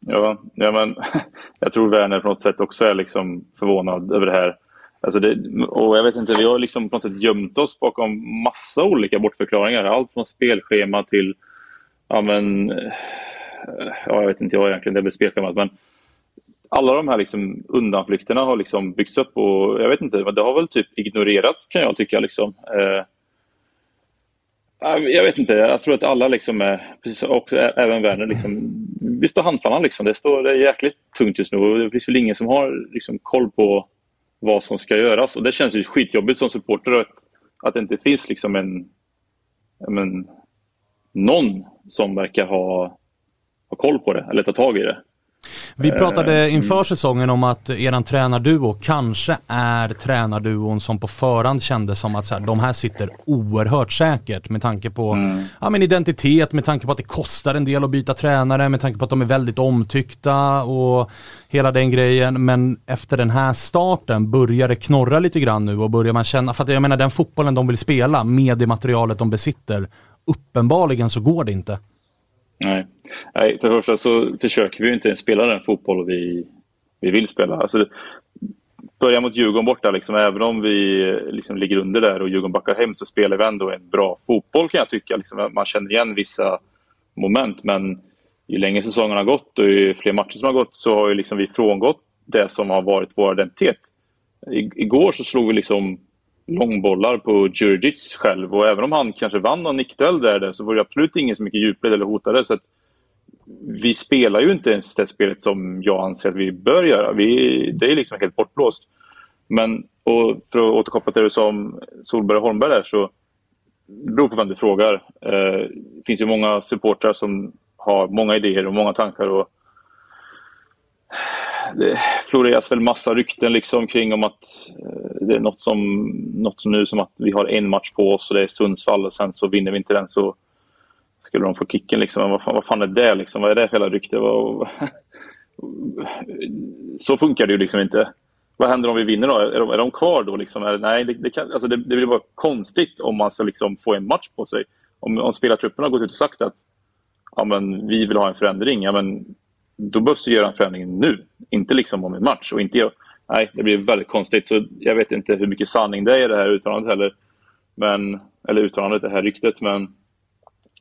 Ja, ja men *laughs* jag tror Werner på något sätt också är liksom förvånad över det här. Alltså det, och jag vet inte, vi har liksom på något sätt gömt oss bakom massa olika bortförklaringar. Allt från spelschema till, ja men, eh, ja jag vet inte jag egentligen det blir spelschemat men alla de här liksom undanflykterna har liksom byggts upp och jag vet inte, det har väl typ ignorerats kan jag tycka liksom. Eh, jag vet inte, jag tror att alla liksom är, precis, och även Werner, liksom, vi står handfallna. liksom. Det, står, det är jäkligt tungt just nu och det finns väl ingen som har liksom, koll på vad som ska göras. Och det känns ju skitjobbigt som supporter att, att det inte finns liksom en, men, någon som verkar ha, ha koll på det eller ta tag i det. Vi pratade Eh, inför säsongen om att eran tränarduo kanske är tränarduon som på förhand kändes som att så här, de här sitter oerhört säkert med tanke på ja, men identitet, med tanke på att det kostar en del att byta tränare, med tanke på att de är väldigt omtyckta och hela den grejen. Men efter den här starten börjar det knorra lite grann nu och börjar man känna, för att jag menar den fotbollen de vill spela med det materialet de besitter, uppenbarligen så går det inte. Nej. Nej, för det första så försöker vi ju inte ens spela den fotboll vi, vi vill spela. Alltså, börja mot Djurgården borta, liksom, även om vi liksom, ligger under där och Djurgården backar hem så spelar vi ändå en bra fotboll kan jag tycka. Liksom, man känner igen vissa moment men ju längre säsongen har gått och ju fler matcher som har gått så har ju liksom vi frångått det som har varit vår identitet. I, igår så slog vi liksom långbollar på Djurdjic själv och även om han kanske vann någon nickduell där så var det absolut ingen så mycket djupled eller hotade. Så att vi spelar ju inte ens det spelet som jag anser att vi bör göra. Vi, det är liksom helt bortblåst. Men och för att återkoppla till det som Solberg och Holmberg där så det beror på vem du frågar. Eh, det finns ju många supportrar som har många idéer och många tankar. Och det floreras väl massa rykten liksom kring om att eh, det är något som, något som nu som att vi har en match på oss och det är Sundsvall och sen så vinner vi inte den så skulle de få kicken liksom. Men vad fan, vad fan är det liksom? Vad är det för hela rykte? Vad, *laughs* så funkar det ju liksom inte. Vad händer om vi vinner då? Är de, är de kvar då? Liksom? Är, nej, det, det, kan, alltså det, det blir bara konstigt om man ska liksom få en match på sig. Om, om spelartruppen har gått ut och sagt att ja, men vi vill ha en förändring, ja, men då behövs det göra en förändring nu. Inte liksom om en match. Och inte, nej, det blir väldigt konstigt. Så jag vet inte hur mycket sanning det är i det här uttalandet heller. Men, eller uttalandet, det här ryktet. Men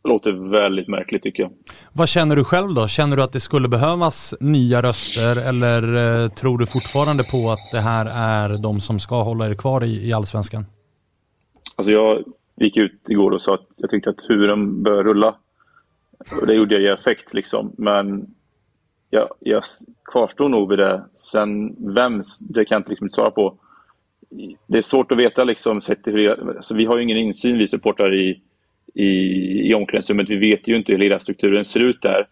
låter väldigt märkligt tycker jag. Vad känner du själv då? Känner du att det skulle behövas nya röster eller eh, tror du fortfarande på att det här är de som ska hålla er kvar i, i Allsvenskan? Alltså jag gick ut igår och sa att jag tyckte att huvuden bör rulla. Och det gjorde jag i effekt liksom. Men jag, jag kvarstår nog vid det. Sen vems, det kan jag inte liksom svara på. Det är svårt att veta liksom. Sett alltså, vi har ju ingen insyn vi supportar i i, i omklädningsrummet. Vi vet ju inte hur ledarstrukturen ser ut där.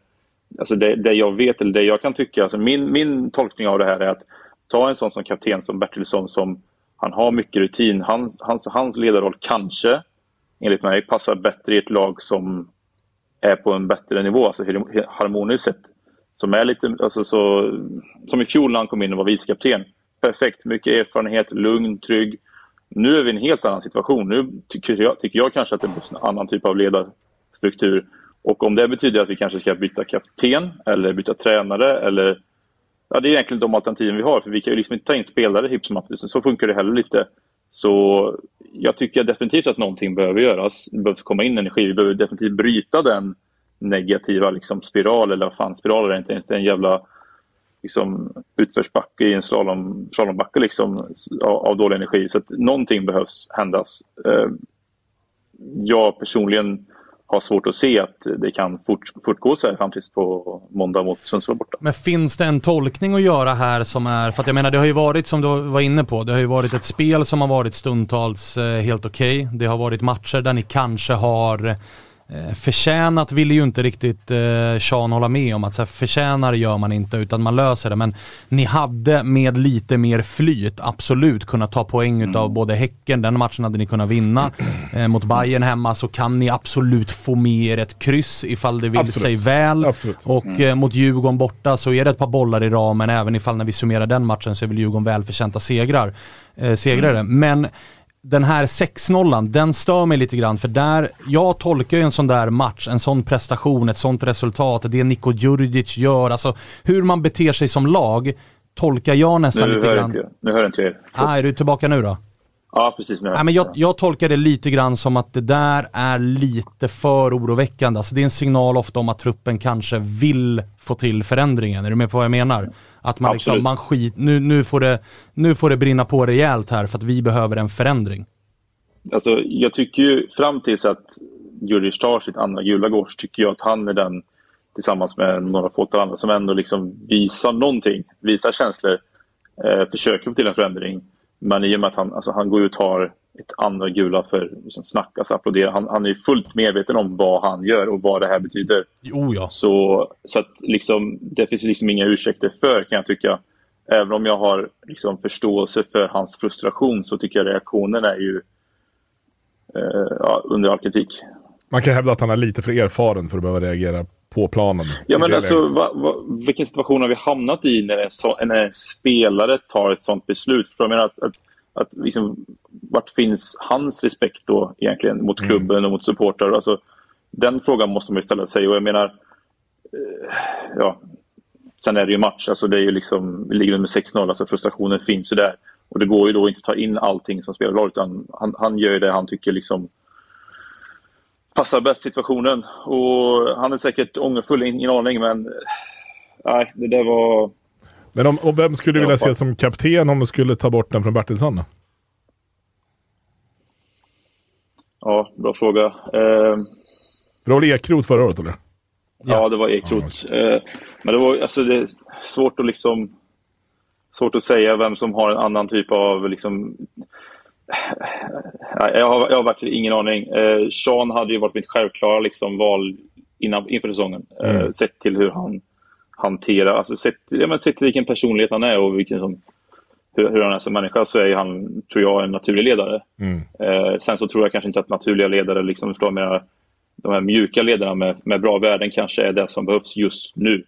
Alltså det, det, jag vet, eller det jag kan tycka, alltså min, min tolkning av det här är att ta en sån som kapten som Bertilsson som han har mycket rutin. Hans, hans, hans ledarroll kanske, enligt mig, passar bättre i ett lag som är på en bättre nivå, alltså harmoniskt sett. Som är lite, alltså så, som i fjol när han kom in och var vicekapten. Perfekt, mycket erfarenhet, lugn, trygg. Nu är vi i en helt annan situation. Nu tycker jag, tycker jag kanske att det behövs en annan typ av ledarstruktur. Och om det betyder att vi kanske ska byta kapten eller byta tränare eller... Ja, det är egentligen de alternativen vi har. För vi kan ju liksom inte ta in spelare hipp som Så funkar det heller inte. Så jag tycker definitivt att någonting behöver göras. Det behöver komma in energi. Vi behöver definitivt bryta den negativa liksom, spiral, eller vad fan spiral är det inte ens. Det är en jävla liksom, utförsbacke i en slalom, slalombacke liksom, av, av dålig energi. Så att någonting behövs händas. Eh, jag personligen har svårt att se att det kan fort, fortgå så här fram tills på måndag mot Sundsvall borta. Men finns det en tolkning att göra här som är, för att jag menar det har ju varit som du var inne på, det har ju varit ett spel som har varit stundtals eh, helt okej. Okay. Det har varit matcher där ni kanske har Eh, förtjänat ville ju inte riktigt eh, Sean hålla med om att så här, förtjänar gör man inte utan man löser det. Men ni hade med lite mer flyt absolut kunnat ta poäng mm. utav både Häcken, den matchen hade ni kunnat vinna. Eh, mot Bayern hemma så kan ni absolut få med er ett kryss ifall det vill absolut. sig väl. Absolut. Och mm. eh, mot Djurgården borta så är det ett par bollar i ramen även ifall när vi summerar den matchen så är väl Djurgården välförtjänta segrar. Eh, segrare. Mm. Men den här 6-0, den stör mig lite grann för där, jag tolkar ju en sån där match, en sån prestation, ett sånt resultat, det Niko Djurdjic gör, alltså hur man beter sig som lag tolkar jag nästan nu lite hör grann. Inte, nu hör inte er. Ah, är du tillbaka nu då? Ja, precis. Nu Nej, men jag, jag tolkar det lite grann som att det där är lite för oroväckande. Alltså det är en signal ofta om att truppen kanske vill få till förändringen. Är du med på vad jag menar? Att man liksom, man skit, nu, nu, får det, nu får det brinna på rejält här för att vi behöver en förändring. Alltså, jag tycker ju fram tills att Djurdjic tar sitt andra gula gårs tycker jag att han är den tillsammans med några få andra som ändå liksom visar någonting, visar känslor, eh, försöker få till en förändring. Men i och med att han, alltså, han går ut och tar ett andra gula för liksom, snackas, applådera. Han, han är fullt medveten om vad han gör och vad det här betyder. Jo, ja. Så, så att liksom, det finns liksom inga ursäkter för kan jag tycka. Även om jag har liksom, förståelse för hans frustration så tycker jag reaktionen är ju eh, ja, under all kritik. Man kan hävda att han är lite för erfaren för att behöva reagera på planen. Ja, men alltså, va, va, vilken situation har vi hamnat i när en, så, när en spelare tar ett sånt beslut? För jag menar att, att, att liksom, vart finns hans respekt då egentligen mot mm. klubben mm. och mot supportrar? Alltså, den frågan måste man ju ställa sig och jag menar, eh, ja, sen är det ju match, alltså det är ju liksom, vi ligger under 6-0, alltså frustrationen finns ju där. Och det går ju då inte att ta in allting som spelar utan han, han gör det han tycker liksom passar bäst situationen. Och han är säkert ångerfull, ingen aning, men nej, det där var... Men om, och vem skulle du vilja se som kapten om du skulle ta bort den från Bertilsson? Ja, bra fråga. Eh... Det var väl Ekroth förra året eller? Ja, det var Ekroth. Eh, men det var alltså, det är svårt att liksom svårt att säga vem som har en annan typ av liksom, jag har, jag har verkligen ingen aning. Eh, Sean hade ju varit mitt självklara liksom, val innan, inför säsongen. Eh, mm. Sett till hur han hanterar, alltså sett, ja, men sett till vilken personlighet han är och vilken som, hur, hur han är som människa så är ju han, tror jag, en naturlig ledare. Mm. Eh, sen så tror jag kanske inte att naturliga ledare, liksom, förstår jag, de här mjuka ledarna med, med bra värden kanske är det som behövs just nu.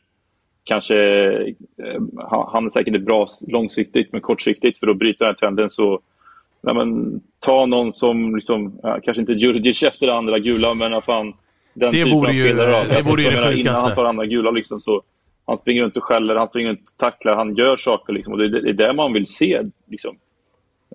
Kanske, eh, han- är säkert bra långsiktigt, men kortsiktigt för att bryta den här trenden så nej, men, ta någon som, liksom, ja, kanske inte Djurdjic efter det andra gula, men fan, den Det typen av ju- spelare. då. det Alltså, vore ju jag det menar, Innan sjukaste. han tar andra gula liksom, så han springer runt och skäller, han springer runt och tacklar, han gör saker. Liksom, och det, det är det man vill se. Liksom.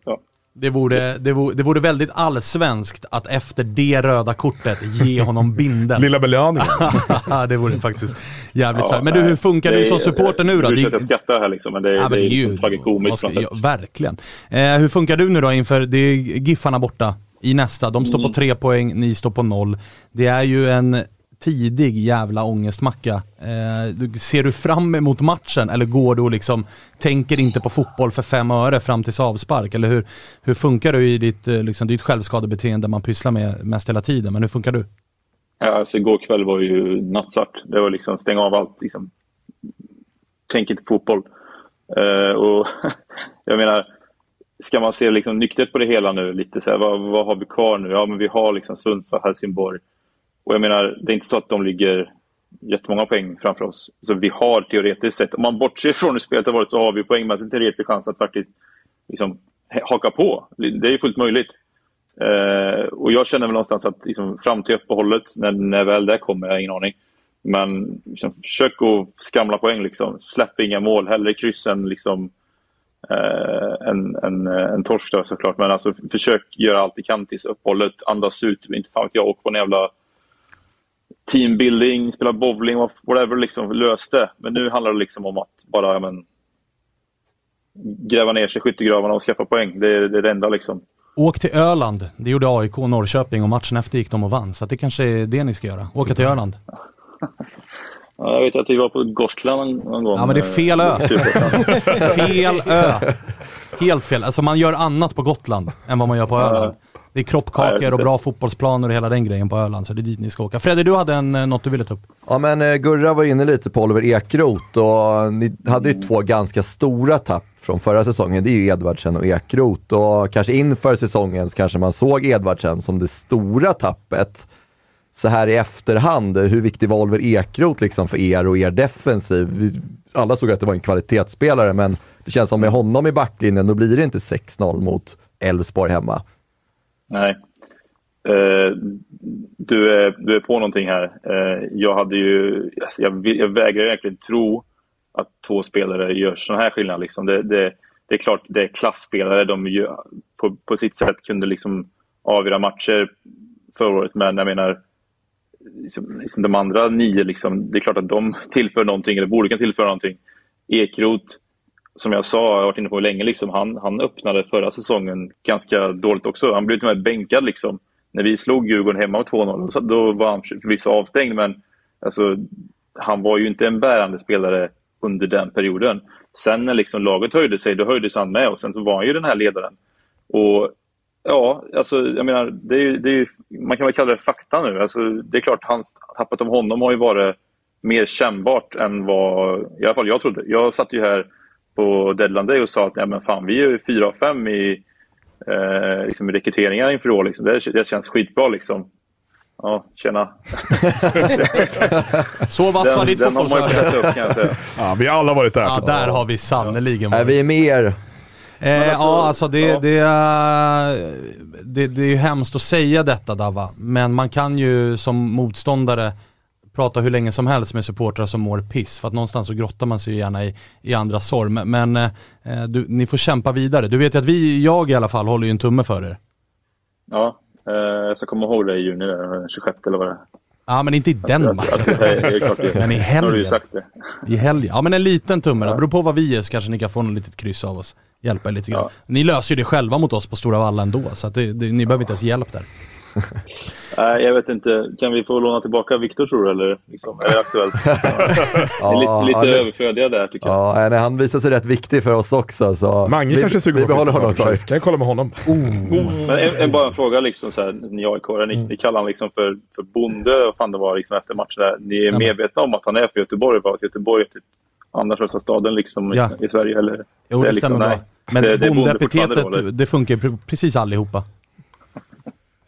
Ja. Det vore, det, vore, det vore väldigt allsvenskt att efter det röda kortet ge honom bindeln. *laughs* Lilla belöningen. *laughs* det vore faktiskt jävligt Ja. Men du, hur funkar Det du är- som supporter nu då? Du Det- försöker skratta här liksom, men det, Ja, men det är, ju- liksom tragikomiskt. något sätt. ja, Verkligen. Eh, hur funkar du nu då inför, det är Giffarna borta i nästa. De står Mm. på tre poäng, ni står på noll. Det är ju en tidig jävla ångestmacka. Eh, ser du fram emot matchen eller går du och liksom tänker inte på fotboll för fem öre fram tills avspark? Eller hur, hur funkar du i ditt, eh, liksom, ditt självskadebeteende man pysslar med mest hela tiden? Men hur funkar du? Ja, alltså, igår kväll var ju nattsvart. Det var liksom stänga av allt. Liksom. Tänk inte på fotboll. Eh, och *laughs* jag menar, ska man se liksom nyktert på det hela nu, lite så här, vad, vad har vi kvar nu? Ja, men vi har liksom Sundsvall, Helsingborg. Och jag menar, det är inte så att de ligger jättemånga poäng framför oss. Så vi har teoretiskt sett, om man bortser från hur spelet har varit, så har vi poängmässigt en teoretisk chans att faktiskt liksom, haka på. Det är ju fullt möjligt. Eh, och jag känner väl någonstans att liksom, fram till uppehållet, när, när väl det kommer, jag har ingen aning. Men liksom, försök att skramla poäng. Liksom. Släpp inga mål. Hellre kryss än liksom, eh, en, en, en torsk då, såklart. Men alltså, försök göra allt du kan tills uppehållet. Andas ut. Inte fan vet jag. Åk på en jävla teambuilding, spela bowling, whatever. Liksom, lös det. Men nu handlar det liksom om att bara ja, men, gräva ner sig i skyttegravarna och skaffa poäng. Det är det, är det enda liksom. Åk till Öland. Det gjorde AIK och Norrköping och matchen efter gick de och vann. Så det kanske är det ni ska göra. Åka till Öland. *laughs* Ja, jag vet att vi var på Gotland någon, gång. Ja men det är fel ö. eh, *laughs* fel ö. Helt fel. Alltså man gör annat på Gotland än vad man gör på Öland. Det är kroppkakor och bra fotbollsplaner och hela den grejen på Öland, så det är dit ni ska åka. Freddy, du hade en, eh, något du ville ta upp? Ja men eh, Gurra var inne lite på Oliver Ekroth och ni hade ju två ganska stora tapp från förra säsongen. Det är ju Edvardsen och Ekroth och kanske inför säsongen så kanske man såg Edvardsen som det stora tappet. Så här i efterhand, hur viktig var Oliver Ekroth liksom för er och er defensiv? Vi, alla såg att det var en kvalitetsspelare men det känns som med honom i backlinjen då blir det inte 6-0 mot Elfsborg hemma. Nej. Uh, du, är, du är på någonting här. Uh, jag hade ju... Alltså jag, jag vägrar egentligen tro att två spelare gör sån här skillnad. Liksom. Det, det, det är klart, det är klassspelare. De gör, på, på sitt sätt kunde liksom avgöra matcher förra året, men jag menar liksom, liksom de andra nio, liksom, det är klart att de tillför någonting, eller borde kunna tillföra någonting. Ekrot, som jag sa, jag har varit inne på länge, liksom, han, han öppnade förra säsongen ganska dåligt också. Han blev till och med bänkad. Liksom. När vi slog Djurgården hemma med 2-0, så då var han förvisso avstängd, men alltså, han var ju inte en bärande spelare under den perioden. Sen när liksom laget höjde sig, då höjdes han med och sen så var han ju den här ledaren. Och ja, alltså jag menar, det är, ju- det är, ju- man kan väl kalla det fakta nu. Alltså, det är klart, hans, tappet av honom har ju varit mer kännbart än vad i alla fall jag trodde. Jag satt ju här på Deadline Day och sa att nej, men fan, vi är ju fyra av fem i eh, liksom, i rekryteringar inför år. Liksom. Det, det känns skitbra. Liksom. Ja, tjena. *laughs* Så vasst var ditt den har man ju fått fotbollsöga. äta upp kan jag säga. *laughs* Ja, vi har alla varit där. Ja, där har vi sannerligen varit. vi är med er. Eh, alltså, ja, alltså det, ja. Det, är, det, det är ju hemskt att säga detta Dava, men man kan ju som motståndare prata hur länge som helst med supportrar som mår piss, för att någonstans så grottar man sig ju gärna i, i andras sorg. Men, men eh, du, ni får kämpa vidare. Du vet ju att vi, jag i alla fall, håller ju en tumme för er. Ja, eh, jag ska komma ihåg det i juni, där, 26 eller vad det är. Ja, men inte i den matchen. det. Men i Nu har du helgen. sagt det. I helgen. Ja men en liten tumme då. Beror på vad vi är så kanske ni kan få något litet kryss av oss. Hjälpa er lite grann. Ja. Ni löser ju det själva mot oss på Stora Valla ändå, så det, det, ni behöver inte ens hjälp där. *laughs* Nej, jag vet inte. Kan vi få låna tillbaka Viktor tror du? Eller liksom, är det aktuellt? *laughs* Är lite, lite ja, det- överflödiga där tycker jag. Ja, nej, han visar sig rätt viktig för oss också. Så Mange vi, kanske suger vi på behåller honom faktiskt. Kan jag kolla med honom? Men en, en, bara en fråga, liksom, så här, ni aik ni, ni kallar honom liksom för, för bonde och fan det var liksom efter matchen där. Ni är medvetna om att han är för Göteborg, bara att Göteborg är typ andra största staden liksom, Ja. i, i Sverige? Eller? Jo Det det, liksom, stämmer nej. bra. Men Det- det bonde det, funkar precis allihopa.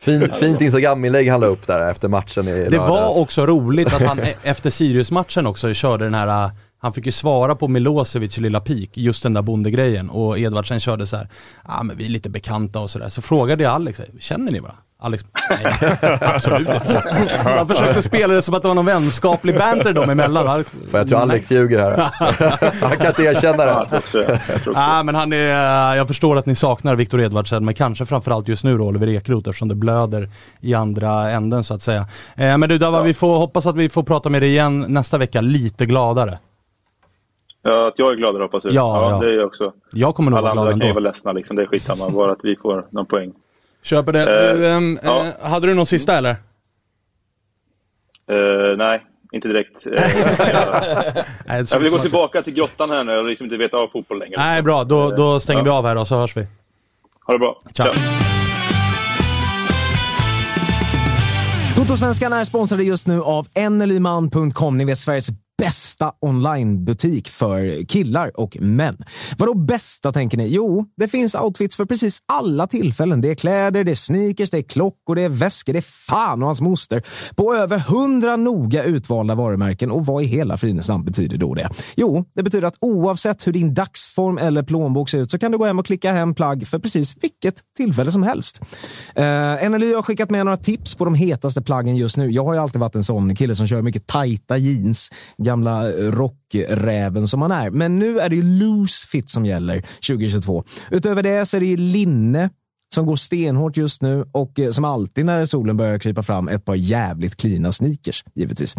Fin, fint Instagram-inlägg han la upp där efter matchen i Det lördags. var också roligt att han e- efter Sirius-matchen också körde den här, äh, han fick ju svara på Milosevic lilla pik, just den där bondegrejen och Edvardsen körde så här, ja ah, men vi är lite bekanta och sådär. Så frågade jag Alex, känner ni varandra? Alex, nej *laughs* absolut inte. Så han försökte spela det som att det var någon vänskaplig banter dem emellan. Alex, För jag tror Alex ljuger här. *laughs* han kan inte erkänna Ja, jag det. tror också det. Jag tror också det. Nej men han är, jag förstår att ni saknar Viktor Edvardsen, men kanske framförallt just nu då Oliver Ekroth eftersom det blöder i andra änden så att säga. Eh, men du Dava, vi får hoppas att vi får prata med dig igen nästa vecka lite gladare. Ja, att jag är gladare hoppas du. Ja, ja. det är jag också. Jag kommer nog Alla vara glad andra kan ju ändå. vara ledsna liksom. Det är skitsamma. Bara att vi får någon poäng. Köper det. Eh, du, ehm, ja. eh, hade du någon sista eller? Eh, nej, inte direkt. Jag, *laughs* Nej, jag vill gå tillbaka till grottan här nu och liksom inte veta av fotboll längre. Nej bra, då, då stänger vi av här och så hörs vi. Ha det bra. Ciao. Totosvenskarna är sponsrade just nu av enelyman.com. Ni vet Sveriges bästa onlinebutik för killar och män. Vadå bästa tänker ni? Jo, det finns outfits för precis alla tillfällen. Det är kläder, det är sneakers, det är klockor, det är väskor, det är fan och hans moster. På över hundra noga utvalda varumärken. Och vad i hela fridens namn betyder då det? Jo, det betyder att oavsett hur din dagsform eller plånbok ser ut så kan du gå hem och klicka hem plagg för precis vilket tillfälle som helst. Eh, uh, NLY har skickat med några tips på de hetaste plaggen just nu. Jag har ju alltid varit en sån kille som kör mycket tajta jeans, gamla rockräven som man är. Men nu är det ju loose fit som gäller 2022. Utöver det så är det ju linne som går stenhårt just nu och eh, som alltid när solen börjar krypa fram ett par jävligt klina sneakers, givetvis.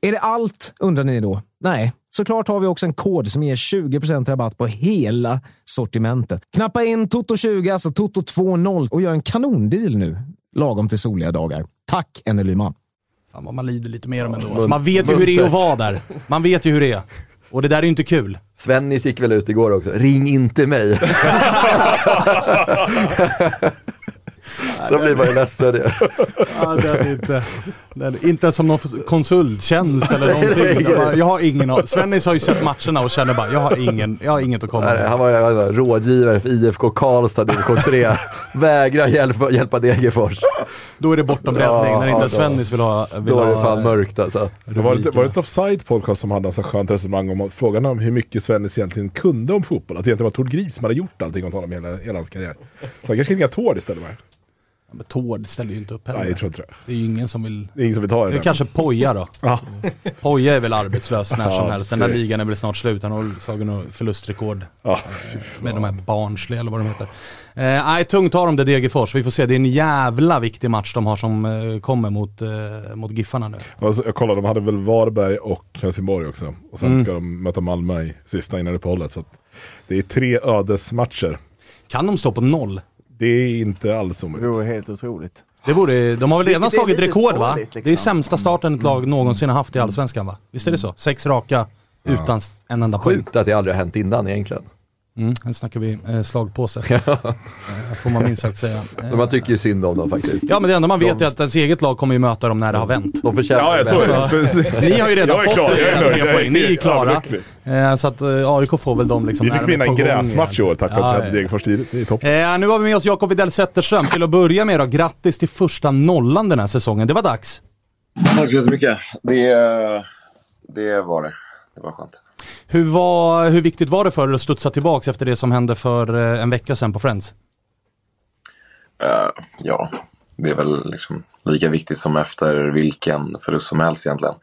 Är det allt, undrar ni då? Nej, såklart har vi också en kod som ger 20% rabatt på hela sortimentet. Knappa in Toto20, alltså Toto20 och gör en kanondeal nu, lagom till soliga dagar. Tack NLY-man. Fan vad man lider lite mer om ändå. Alltså, man vet ju hur det är att vara där. Man vet ju hur det är. Och det där är ju inte kul. Svennis gick väl ut igår också. Ring inte mig. *laughs* Då blir man ju ledsen ju. Ja, det inte, det som någon konsulttjänst eller någonting. Jag, bara, jag har ingen Svennis har ju sett matcherna och känner bara, jag har, ingen, jag har inget att komma med. Han var ju han var rådgivare för IFK Karlstad, division 3. Vägrar hjälpa, hjälpa Degerfors. Då är det bortom räddning, när inte då- Svennis vill ha... Vill Då är det fan mörkt alltså. Det var, rubrikerna. var det inte Offside podcast som hade en så skönt resonemang om frågan om hur mycket Svennis egentligen kunde om fotboll. Att det egentligen var Tord Grip som hade gjort allting åt honom hela, hela hans karriär. Så han kanske ringa Tord istället. Va? Men Tord ställer ju inte upp heller. Nej, jag tror inte det. Det är ju ingen som vill... Det är ingen som vill ta det. Det är kanske Poja då. Ja. Poja är väl arbetslös när som Ja, helst. Den där ligan är väl snart slut. Han har slagit något förlustrekord. Ja. Med de här Barnsley eller vad de heter. Eh, nej, tungt har de det Degerfors. Vi får se. Det är en jävla viktig match de har som eh, kommer mot, eh, mot Giffarna nu. Alltså, jag kollade, de hade väl Varberg och Helsingborg också. Och sen Mm. ska de möta Malmö i sista innan uppehållet. Så det är tre ödesmatcher. Kan de stå på noll? Det är inte alls Det omöjligt. vore helt otroligt. Det borde, de har väl redan slagit rekord va? sorgligt, liksom. Det är sämsta starten ett lag någonsin har haft i Allsvenskan va? Visst är det så? Sex raka utan en enda poäng. Sjukt att det aldrig har hänt innan egentligen. Mm, nu snackar vi eh, slagpåse. *laughs* eh, får man minst sagt säga. *laughs* Men Eh, man tycker ju synd om dem faktiskt. Ja men det enda man vet är att ens eget lag kommer ju möta dem när det har vänt. De förtjänar Ja, det ja, så är det. *laughs* Ni har ju redan Jag är fått klar, jag är tre jag är poäng, ni är klara. Eh, så att eh, AIK får väl dem liksom Vi fick de är vinna en gräsmatch i år tack Ja, vare ja. att Degerfors är i topp. Eh, nu har vi med oss Jakob Widell Zetterström. Till att börja med då, grattis till första nollan den här säsongen. Det var dags. Tack så jättemycket. Det, det var det. Det var skönt. Hur, var, hur viktigt var det för dig att studsa tillbaks efter det som hände för eh, en vecka sedan på Friends? Eh, ja, det är väl liksom lika viktigt som efter vilken förlust som helst egentligen.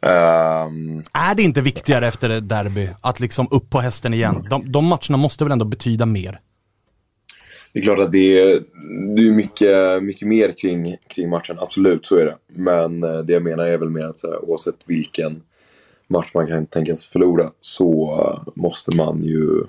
Ehm, Är det inte viktigare efter ett derby att liksom upp på hästen igen? De, de matcherna måste väl ändå betyda mer? det är klart att det är, det är mycket, mycket mer kring, kring matchen, absolut så är det. Men eh, det jag menar är väl mer att så här, oavsett vilken match man kan tänkas förlora så eh, måste man ju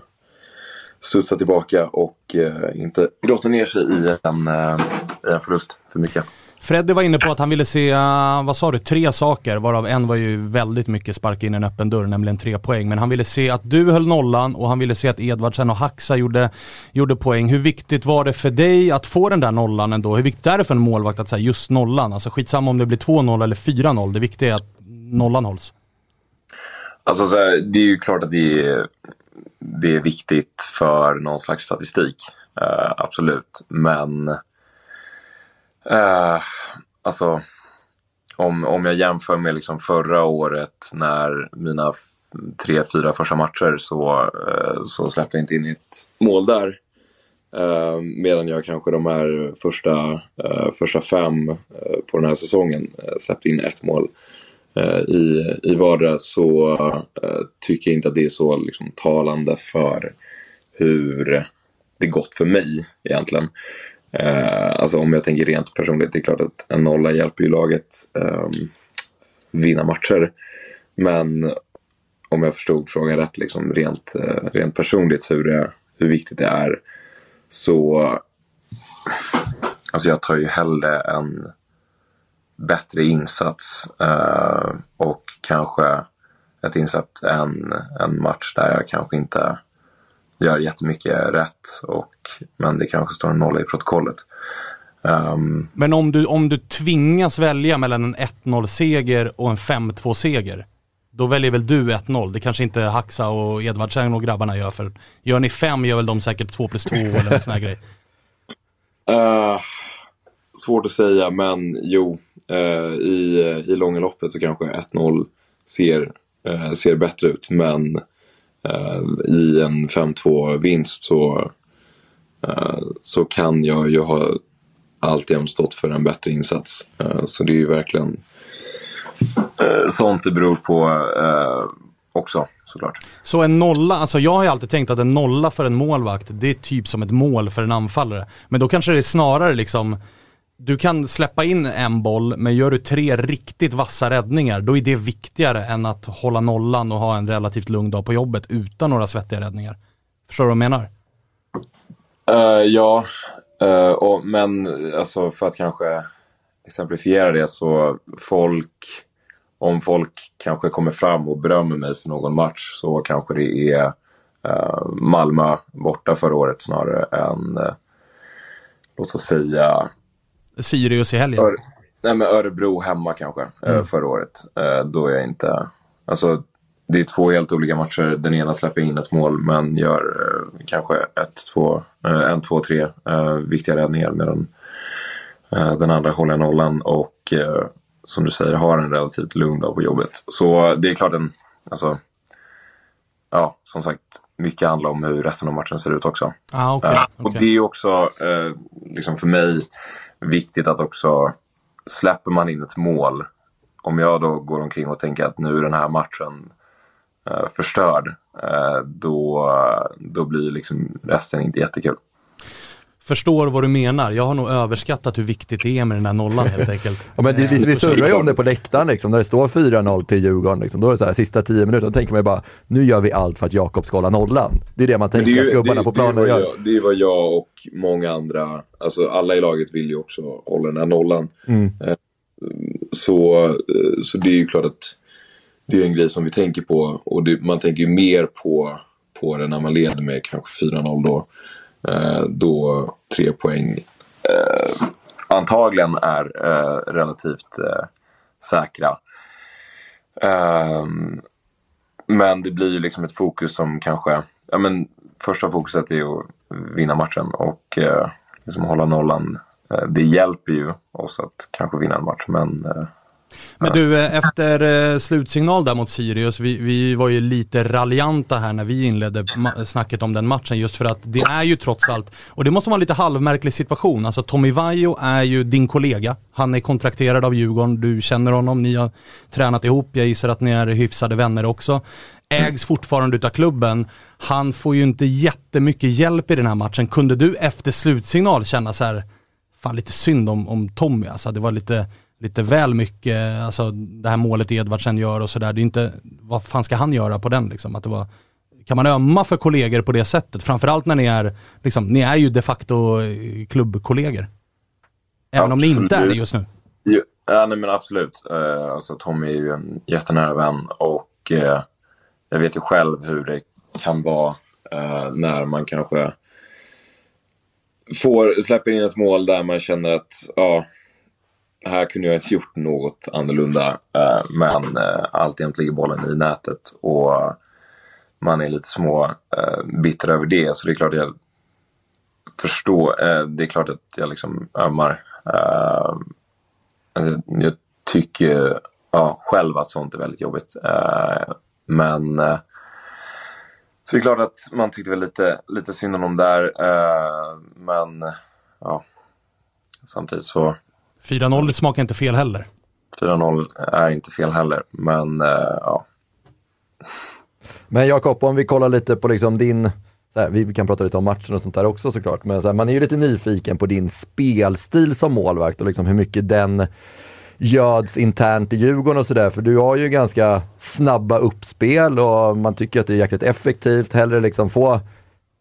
studsa tillbaka och eh, inte grotta ner sig i en, eh, i en förlust för mycket. Freddy var inne på att han ville se, eh, vad sa du, tre saker, varav en var ju väldigt mycket sparka in en öppen dörr, nämligen tre poäng. Men han ville se att du höll nollan och han ville se att Edvardsen och Haxa gjorde, gjorde poäng. Hur viktigt var det för dig att få den där nollan ändå? Hur viktigt är det för en målvakt att säga just nollan? Alltså skitsamma om det blir 2-0 eller 4-0, det viktiga är att nollan hålls. Alltså så här, det är ju klart att det är, det är viktigt för någon slags statistik. Uh, absolut. Men uh, alltså om, om jag jämför med liksom förra året när mina tre, fyra första matcher så, uh, så släppte jag inte in ett mål där. Uh, medan jag kanske de här första, uh, första fem uh, på den här säsongen släppte in ett mål Eh, i, i vardera så eh, tycker jag inte att det är så liksom, talande för hur det gått för mig egentligen. Eh, alltså om jag tänker rent personligt, det är klart att en nolla hjälper ju laget eh, vinna matcher. Men om jag förstod frågan rätt, liksom, rent, rent personligt hur, det, hur viktigt det är så alltså jag tar ju hellre en bättre insats eh, och kanske ett insläpp än en match där jag kanske inte gör jättemycket rätt och, men det kanske står en nolla i protokollet. Um, men om du, om du tvingas välja mellan en 1-0-seger och en 5-2-seger, då väljer väl du 1-0? Det kanske inte Haxa och Edvardsen och grabbarna gör för gör ni 5 gör väl de säkert 2 plus 2 eller en sån här grej? Uh, *laughs* svårt att säga men jo, Eh, i, i långa loppet så kanske 1-0 ser, eh, ser bättre ut men eh, i en 5-2 vinst så, så kan jag ju ha alltjämt stått för en bättre insats. så det är ju verkligen eh, sånt det beror på eh, också såklart. Så en nolla, alltså jag har ju alltid tänkt att en nolla för en målvakt, det är typ som ett mål för en anfallare. Men då kanske det är snarare liksom, du kan släppa in en boll, men gör du tre riktigt vassa räddningar, då är det viktigare än att hålla nollan och ha en relativt lugn dag på jobbet utan några svettiga räddningar. Förstår du vad jag menar? Uh, ja, uh, och, men alltså för att kanske exemplifiera det så folk om folk kanske kommer fram och berömmer mig för någon match så kanske det är uh, Malmö borta förra året snarare än, uh, låt oss säga... Sirius i helgen? Ör, nej men Örebro hemma kanske, mm. uh, förra året. då är jag inte... Alltså, det är två helt olika matcher. Den ena släpper in ett mål men gör kanske ett, två, en, två, tre viktiga räddningar medan den andra håller nollan och som du säger, har en relativt lugn dag på jobbet. Så det är klart en, alltså, ja, som sagt, mycket handlar om hur resten av matchen ser ut också. Ah, okay, uh, och det är också, liksom för mig, viktigt att också, släpper man in ett mål, om jag då går omkring och tänker att nu är den här matchen eh, förstörd, eh, då, då blir liksom resten inte jättekul förstår vad du menar. Jag har nog överskattat hur viktigt det är med den här nollan helt *laughs* enkelt. ja, men det, vi, vi surrar ju om det på läktaren liksom, när det står 4-0 till Djurgården. Liksom. Då är det så här, sista 10 minuter, då tänker man ju bara, nu gör vi allt för att Jakob ska hålla nollan. Det är det man tänker det är, att gubbarna det, på planen det gör. Jag, det är vad jag och många andra, alltså alla i laget vill ju också hålla den här nollan. Mm. Eh, så, eh, så det är ju klart att det är en grej som vi tänker på och det, man tänker ju mer på, på det när man leder med kanske 4-0 då. Eh, då tre poäng eh, antagligen är eh, relativt eh, säkra. Eh, men det blir ju liksom ett fokus som kanske, ja men första fokuset är att vinna matchen och liksom hålla nollan. Det hjälper ju oss att kanske vinna en match men men du, eh, efter eh, slutsignal där mot Sirius, vi, vi var ju lite raljanta här när vi inledde snacket om den matchen just för att det är ju trots allt, och det måste vara en lite halvmärklig situation, alltså Tommy Vaiho är ju din kollega, han är kontrakterad av Djurgården, du känner honom, ni har tränat ihop, jag gissar att ni är hyfsade vänner också. Ägs fortfarande utav klubben, han får ju inte jättemycket hjälp i den här matchen. Kunde du efter slutsignal känna så här, fan lite synd om, om Tommy alltså, det var lite lite väl mycket, alltså det här målet Edvardsen gör och sådär. Det är inte, vad fan ska han göra på den liksom? Att det var, kan man ömma för kollegor på det sättet? Framförallt när ni är, liksom, ni är ju de facto eh, klubbkollegor. Även absolut. om ni inte är det just nu. Ja, nej men absolut. Uh, alltså Tommy är ju en jättenära vän och uh, jag vet ju själv hur det kan vara uh, när man kanske får, släpper in ett mål där man känner att ja, här kunde jag inte gjort något annorlunda. Eh, men eh, alltjämt ligger bollen i nätet. Och man är lite små eh, bitter över det. Så det är klart jag förstår. Det är klart att jag liksom ömmar. Jag tycker ja, själv att sånt är väldigt jobbigt. Men så det är klart att man tyckte väl lite, lite synd om dem där. Men ja, samtidigt så 4-0 smakar inte fel heller. 4-0 är inte fel heller. Men eh, ja, Men Jakob, om vi kollar lite på liksom din, så här, vi kan prata lite om matchen och sånt där också såklart, men så här, man är ju lite nyfiken på din spelstil som målvakt och liksom hur mycket den göds internt i Djurgården och sådär, för du har ju ganska snabba uppspel och man tycker att det är jäkligt effektivt. Hellre liksom få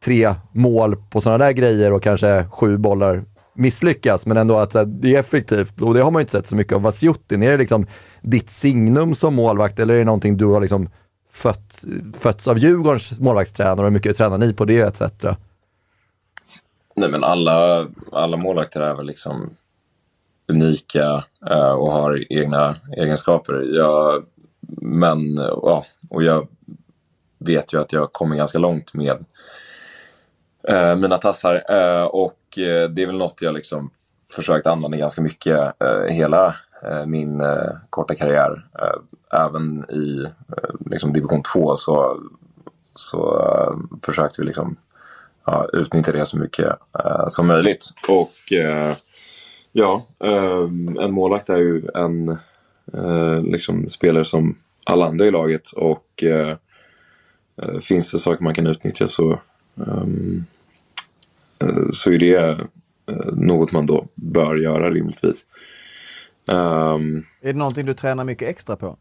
tre mål på sådana där grejer och kanske sju bollar misslyckas, men ändå att här, det är effektivt. Och det har man ju inte sett så mycket av Vasjutin. Är det liksom ditt signum som målvakt eller är det någonting du har liksom fött, fötts av Djurgårdens målvaktstränare hur mycket tränar ni på det etc. Nej men alla, alla målvakter är väl liksom unika eh, och har egna egenskaper. Jag, men, ja, och jag vet ju att jag kommer ganska långt med eh, mina tassar. Eh, och eh, det är väl något jag liksom försökt använda ganska mycket eh, hela eh, min eh, korta karriär. Eh, även i eh, liksom division 2 så, så eh, försökte vi liksom ja, utnyttja det så mycket eh, som möjligt. Och eh, ja, eh, en målvakt är ju en eh, liksom spelare som alla andra i laget och eh, eh finns det saker man kan utnyttja så, eh, så är det eh, något man då bör göra rimligtvis. Ehm, Är det någonting du tränar mycket extra på?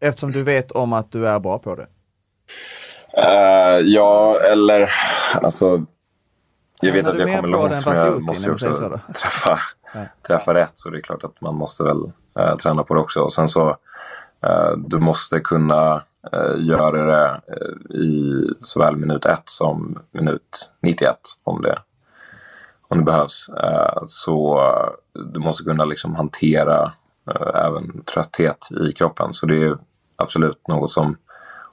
Eftersom du vet om att du är bra på det. Eh, ja, eller alltså. Jag vet att jag mer kommer långt men jag måste ju också så träffa, Ja. träffa rätt. Så det är klart att man måste väl eh, träna på det också. Och sen så eh, du måste kunna eh, Eh, göra det eh, i såväl minut 1 som minut 91 om det, om det behövs. Eh, så du måste kunna liksom hantera även trötthet i kroppen. Så det är absolut något som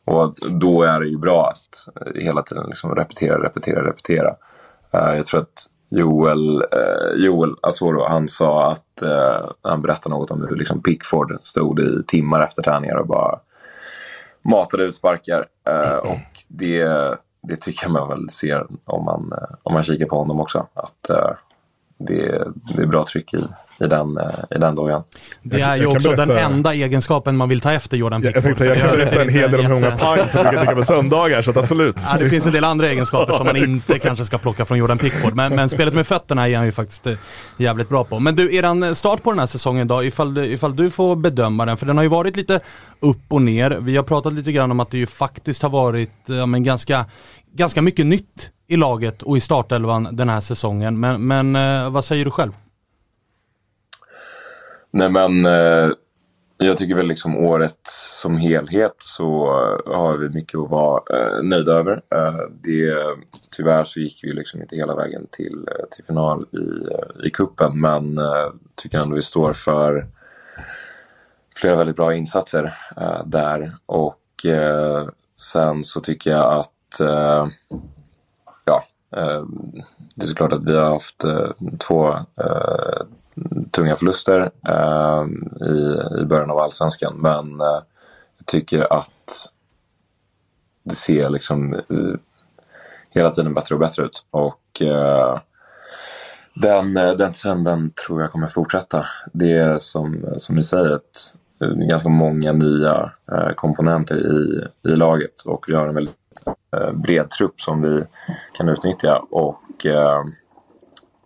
och då är det ju bra att hela tiden liksom repetera, repetera, repetera. Jag tror att Joel, Joel alltså, Asoro, han sa att han berättade något om hur liksom Pickford stod i timmar efter träningar och bara matade utsparkar. Eh, och det, det tycker jag man väl ser om man, eh, om man kikar på honom också. Att eh, det, det är bra tryck i, i den, eh, i den dojan. Det Jag- är ju jag också den berätta- enda egenskapen man vill ta efter Jordan Jag, Pickford. tänkte säga, jag kan berätta en hel del om hur många pints jag brukar dricka på söndagar, så att absolut. Ja, det finns en del andra egenskaper som man inte kanske ska plocka från Jordan Pickford. Men, men spelet med fötterna är han ju faktiskt eh, jävligt bra på. Men du, eran start på den här säsongen då, ifall, du- ifall du får bedöma den, för den har ju varit lite upp och ner. Vi har pratat lite grann om att det ju faktiskt har varit ja, men ganska, ganska mycket nytt i laget och i startelvan den här säsongen. Men, men eh, vad säger du själv? Nej men eh, jag tycker väl liksom året som helhet så eh, har vi mycket att vara eh, nöjda över. Eh, det, tyvärr så gick vi liksom inte hela vägen till, eh, till final i, eh, i kuppen men eh, tycker ändå vi står för flera väldigt bra insatser eh, där. Och sen så tycker jag att ja, det är såklart att vi har haft två tunga förluster eh, i, i början av allsvenskan. Men eh, jag tycker att det ser liksom eh, hela tiden bättre och bättre ut. Och eh, den, eh, den trenden tror jag kommer fortsätta. Det är som, som ni säger ett, eh, ganska många nya eh, komponenter i, i laget och vi har en väldigt eh, bred trupp som vi kan utnyttja. Och eh,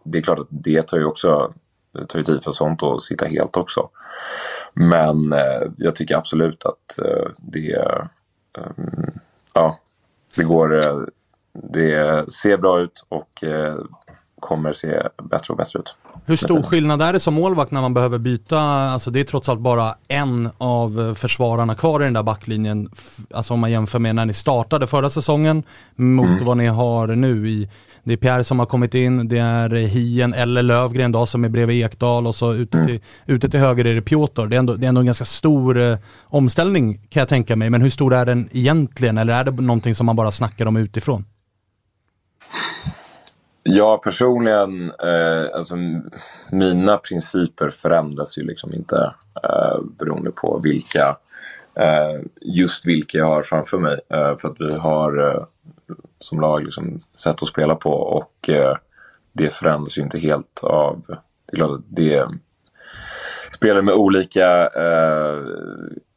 det är klart att det tar ju också det tar ju tid för sånt att sitta helt också. Men eh, jag tycker absolut att eh, det, eh, ja, det går, eh, det ser bra ut och eh, kommer se bättre och bättre ut. Hur stor skillnad är det som målvakt när man behöver byta? Alltså det är trots allt bara en av försvararna kvar i den där backlinjen. Alltså om man jämför med när ni startade förra säsongen mot mm. vad ni har nu i det är Pierre som har kommit in, det är Hien eller Lövgren då som är bredvid Ekdal och så ute, mm. till, ute till höger är det Piotr. Det är ändå, det är ändå en ganska stor eh, omställning kan jag tänka mig. Men hur stor är den egentligen? Eller är det någonting som man bara snackar om utifrån? Ja, personligen, eh, alltså mina principer förändras ju liksom inte eh, beroende på vilka, eh, just vilka jag har framför mig. Eh, för att vi har eh, som lag liksom sätt att spela på och eh, det förändras ju inte helt av, det är klart att det spelar med olika, eh,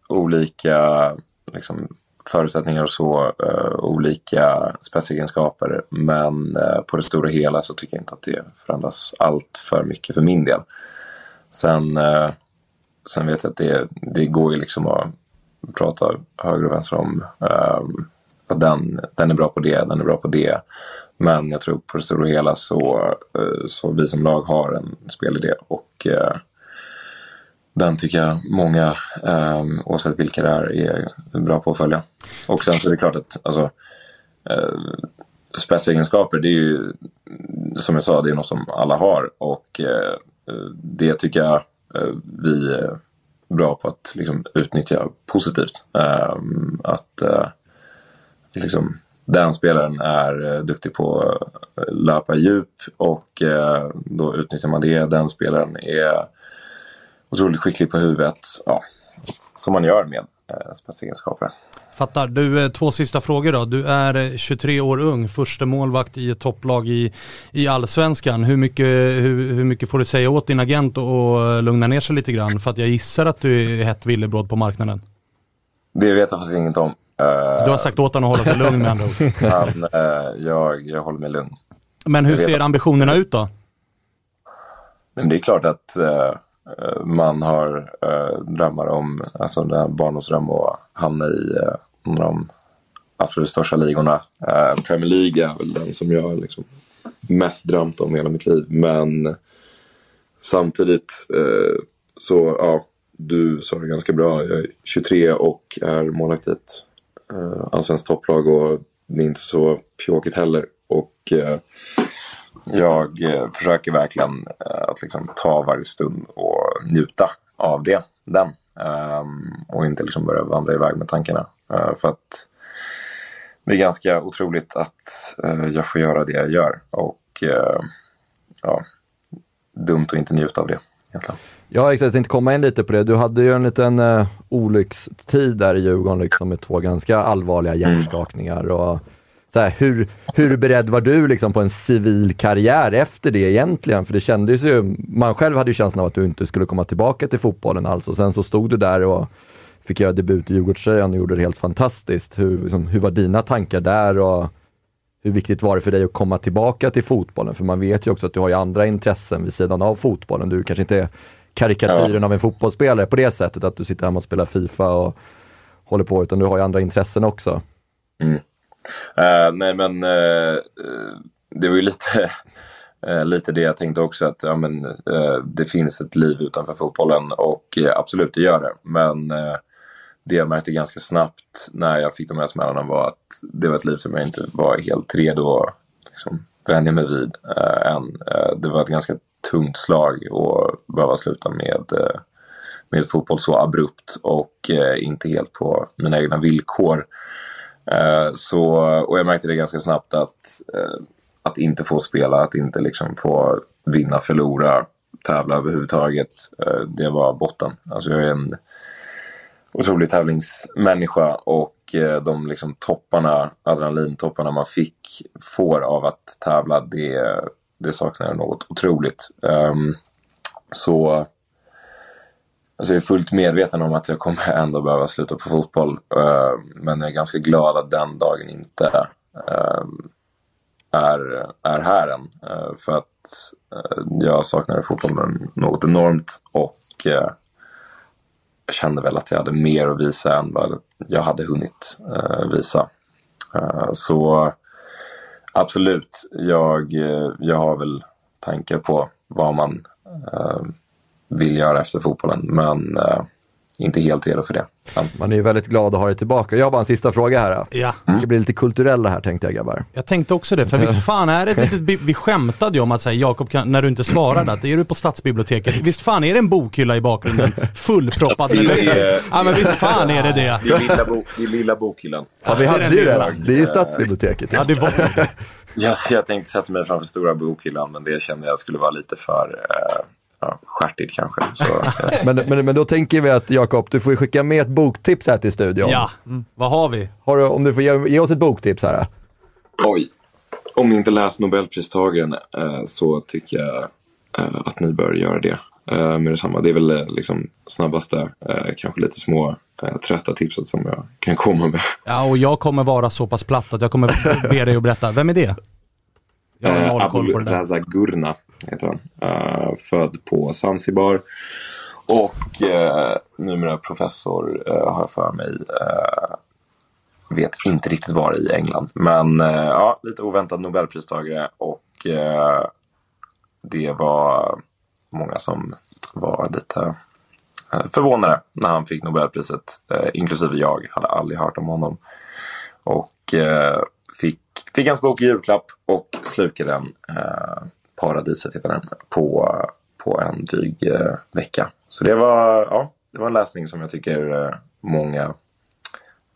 olika liksom, förutsättningar och så, Eh, olika spetsegenskaper. Men eh, på det stora hela så tycker jag inte att det förändras allt för mycket för min del. Sen, eh, sen vet jag att det, det går ju liksom att prata höger och vänster om ehm, att den, den är bra på det, den är bra på det. Men jag tror på det stora hela så, eh, så vi som lag har en spelidé och eh, den tycker jag många, eh, oavsett vilka det är, är bra på att följa. Och sen så är det klart att alltså, eh, spetsegenskaper, det är ju som jag sa, det är något som alla har. Och eh, det tycker jag eh, vi är bra på att liksom, utnyttja positivt. Ehm, att eh, liksom, den spelaren är eh, duktig på att löpa djup och då utnyttjar man det. Den spelaren är otroligt skicklig på huvudet. Ja, som man gör med eh, spetsegenskaper. Fattar. Du, eh, två sista frågor då. Du är 23 eh, år ung, första målvakt i ett topplag i, i allsvenskan. Hur mycket, hur, hur mycket får du säga åt din agent och eh, lugna ner sig lite grann? För att jag gissar att du är hett villebråd på marknaden. Det vet jag faktiskt inget om. Du har sagt åt honom att hålla sig lugn med andra ord. *laughs* Han, uh, jag, jag håller mig lugn. Men hur ser ambitionerna ut då? Men det är klart att uh, Eh, man har eh, drömmar om, alltså den här barndomsdröm att hamna i eh, någon av de absolut största ligorna. Eh, Premier League är väl den som jag liksom mest drömt om hela mitt liv. Men samtidigt eh, så, ja, du sa det ganska bra. Jag är 23 och är målvakt i ett eh, allsvenskt topplag och det är inte så pjåkigt heller. Och eh, jag eh, försöker verkligen eh, att liksom ta varje stund och njuta av det, den. Ehm, och inte liksom börja vandra iväg med tankarna. Eh, för att det är ganska otroligt att eh, jag får göra det jag gör. Och eh, ja, dumt att inte njuta av det. Egentligen. Ja exakt, jag tänkte komma in lite på det. Du hade ju en liten uh, olyckstid där i Djurgården liksom, med två ganska allvarliga hjärnskakningar. Mm. Och så här, hur, hur beredd var du liksom på en civil karriär efter det egentligen? För det kändes ju, man själv hade ju känslan av att du inte skulle komma tillbaka till fotbollen alls och sen så stod du där och fick göra debut i Djurgårdströjan och gjorde det helt fantastiskt. Hur, liksom, hur var dina tankar där och hur viktigt var det för dig att komma tillbaka till fotbollen? För man vet ju också att du har ju andra intressen vid sidan av fotbollen. Du kanske inte är karikatyren ja. av en fotbollsspelare på det sättet att du sitter hemma och spelar Fifa och håller på, utan du har ju andra intressen också. Mm. Uh, nej men uh, det var ju lite, uh, *laughs* lite det jag tänkte också att ja, men, det finns ett liv utanför fotbollen och absolut det gör det. Men det jag märkte ganska snabbt när jag fick de här smällarna var att det var ett liv som jag inte var helt redo att liksom, vänja mig vid än. det var ett ganska tungt slag att behöva sluta med eh, med fotboll så abrupt och eh, inte helt på mina egna villkor. Eh, så, och jag märkte det ganska snabbt att, att inte få spela, att inte liksom få vinna, förlora, tävla överhuvudtaget. Det var botten. Alltså jag är en otrolig tävlingsmänniska och de liksom topparna, adrenalintopparna man fick, får av att tävla, det, det saknar jag något otroligt. Um, så Alltså jag är fullt medveten om att jag kommer ändå behöva sluta på fotboll. Uh, men jag är ganska glad att den dagen inte uh, är, är här än. Uh, för att eh, jag saknar fotbollen något enormt och eh, jag kände väl att jag hade mer att visa än vad jag hade hunnit visa. så absolut, jag, eh, jag har väl tankar på vad man eh, vill göra efter fotbollen. Men eh, inte helt redo för det. Men, Man är ju väldigt glad att ha dig tillbaka. Jag har bara en sista fråga här. Ja. Det ska bli lite kulturella här tänkte jag grabbar. Jag tänkte också det, för visst fan är det ett litet, vi skämtade ju om att säga Jakob, när du inte svarade, att är du på stadsbiblioteket, visst fan är det en bokhylla i bakgrunden fullproppad med Det böcker? Ja men visst fan är det det. det, är lilla bo, det är lilla bokhyllan. Ja, vi det hade ju det. Det är ju stadsbiblioteket. Ja det var *laughs* Jag, jag tänkte sätta mig framför stora bokhyllan men det kände jag skulle vara lite för eh, ja, stjärtigt kanske. Så, *laughs* eh, Men, men, men då tänker vi att Jakob, du får ju skicka med ett boktips här till studion. Ja, vad har vi? Har du, om du får ge, ge oss ett boktips här. oj. Om ni inte läst Nobelpristagaren eh, så tycker jag eh, att ni bör göra det. Eh, med detsamma. Det är väl eh, liksom snabbaste, eh, kanske lite små eh, trötta tipset som jag kan komma med. Ja och jag kommer vara så pass platt att jag kommer be dig att berätta, vem är det? Jag har Eh, noll koll på det där. Raza Gurna heter han. Uh, eh, född på Zanzibar. Och uh, numera professor uh, har jag för mig. Uh, vet inte riktigt var i England. Men ja, lite oväntad Nobelpristagare. Och det var många som var lite förvånade när han fick Nobelpriset. Inklusive jag. Hade aldrig hört om honom. Och fick, fick hans bok i julklapp och slukade den. Paradiset heter den. På, på en dryg eh, vecka. Så det var, ja, det var en läsning som jag tycker eh, många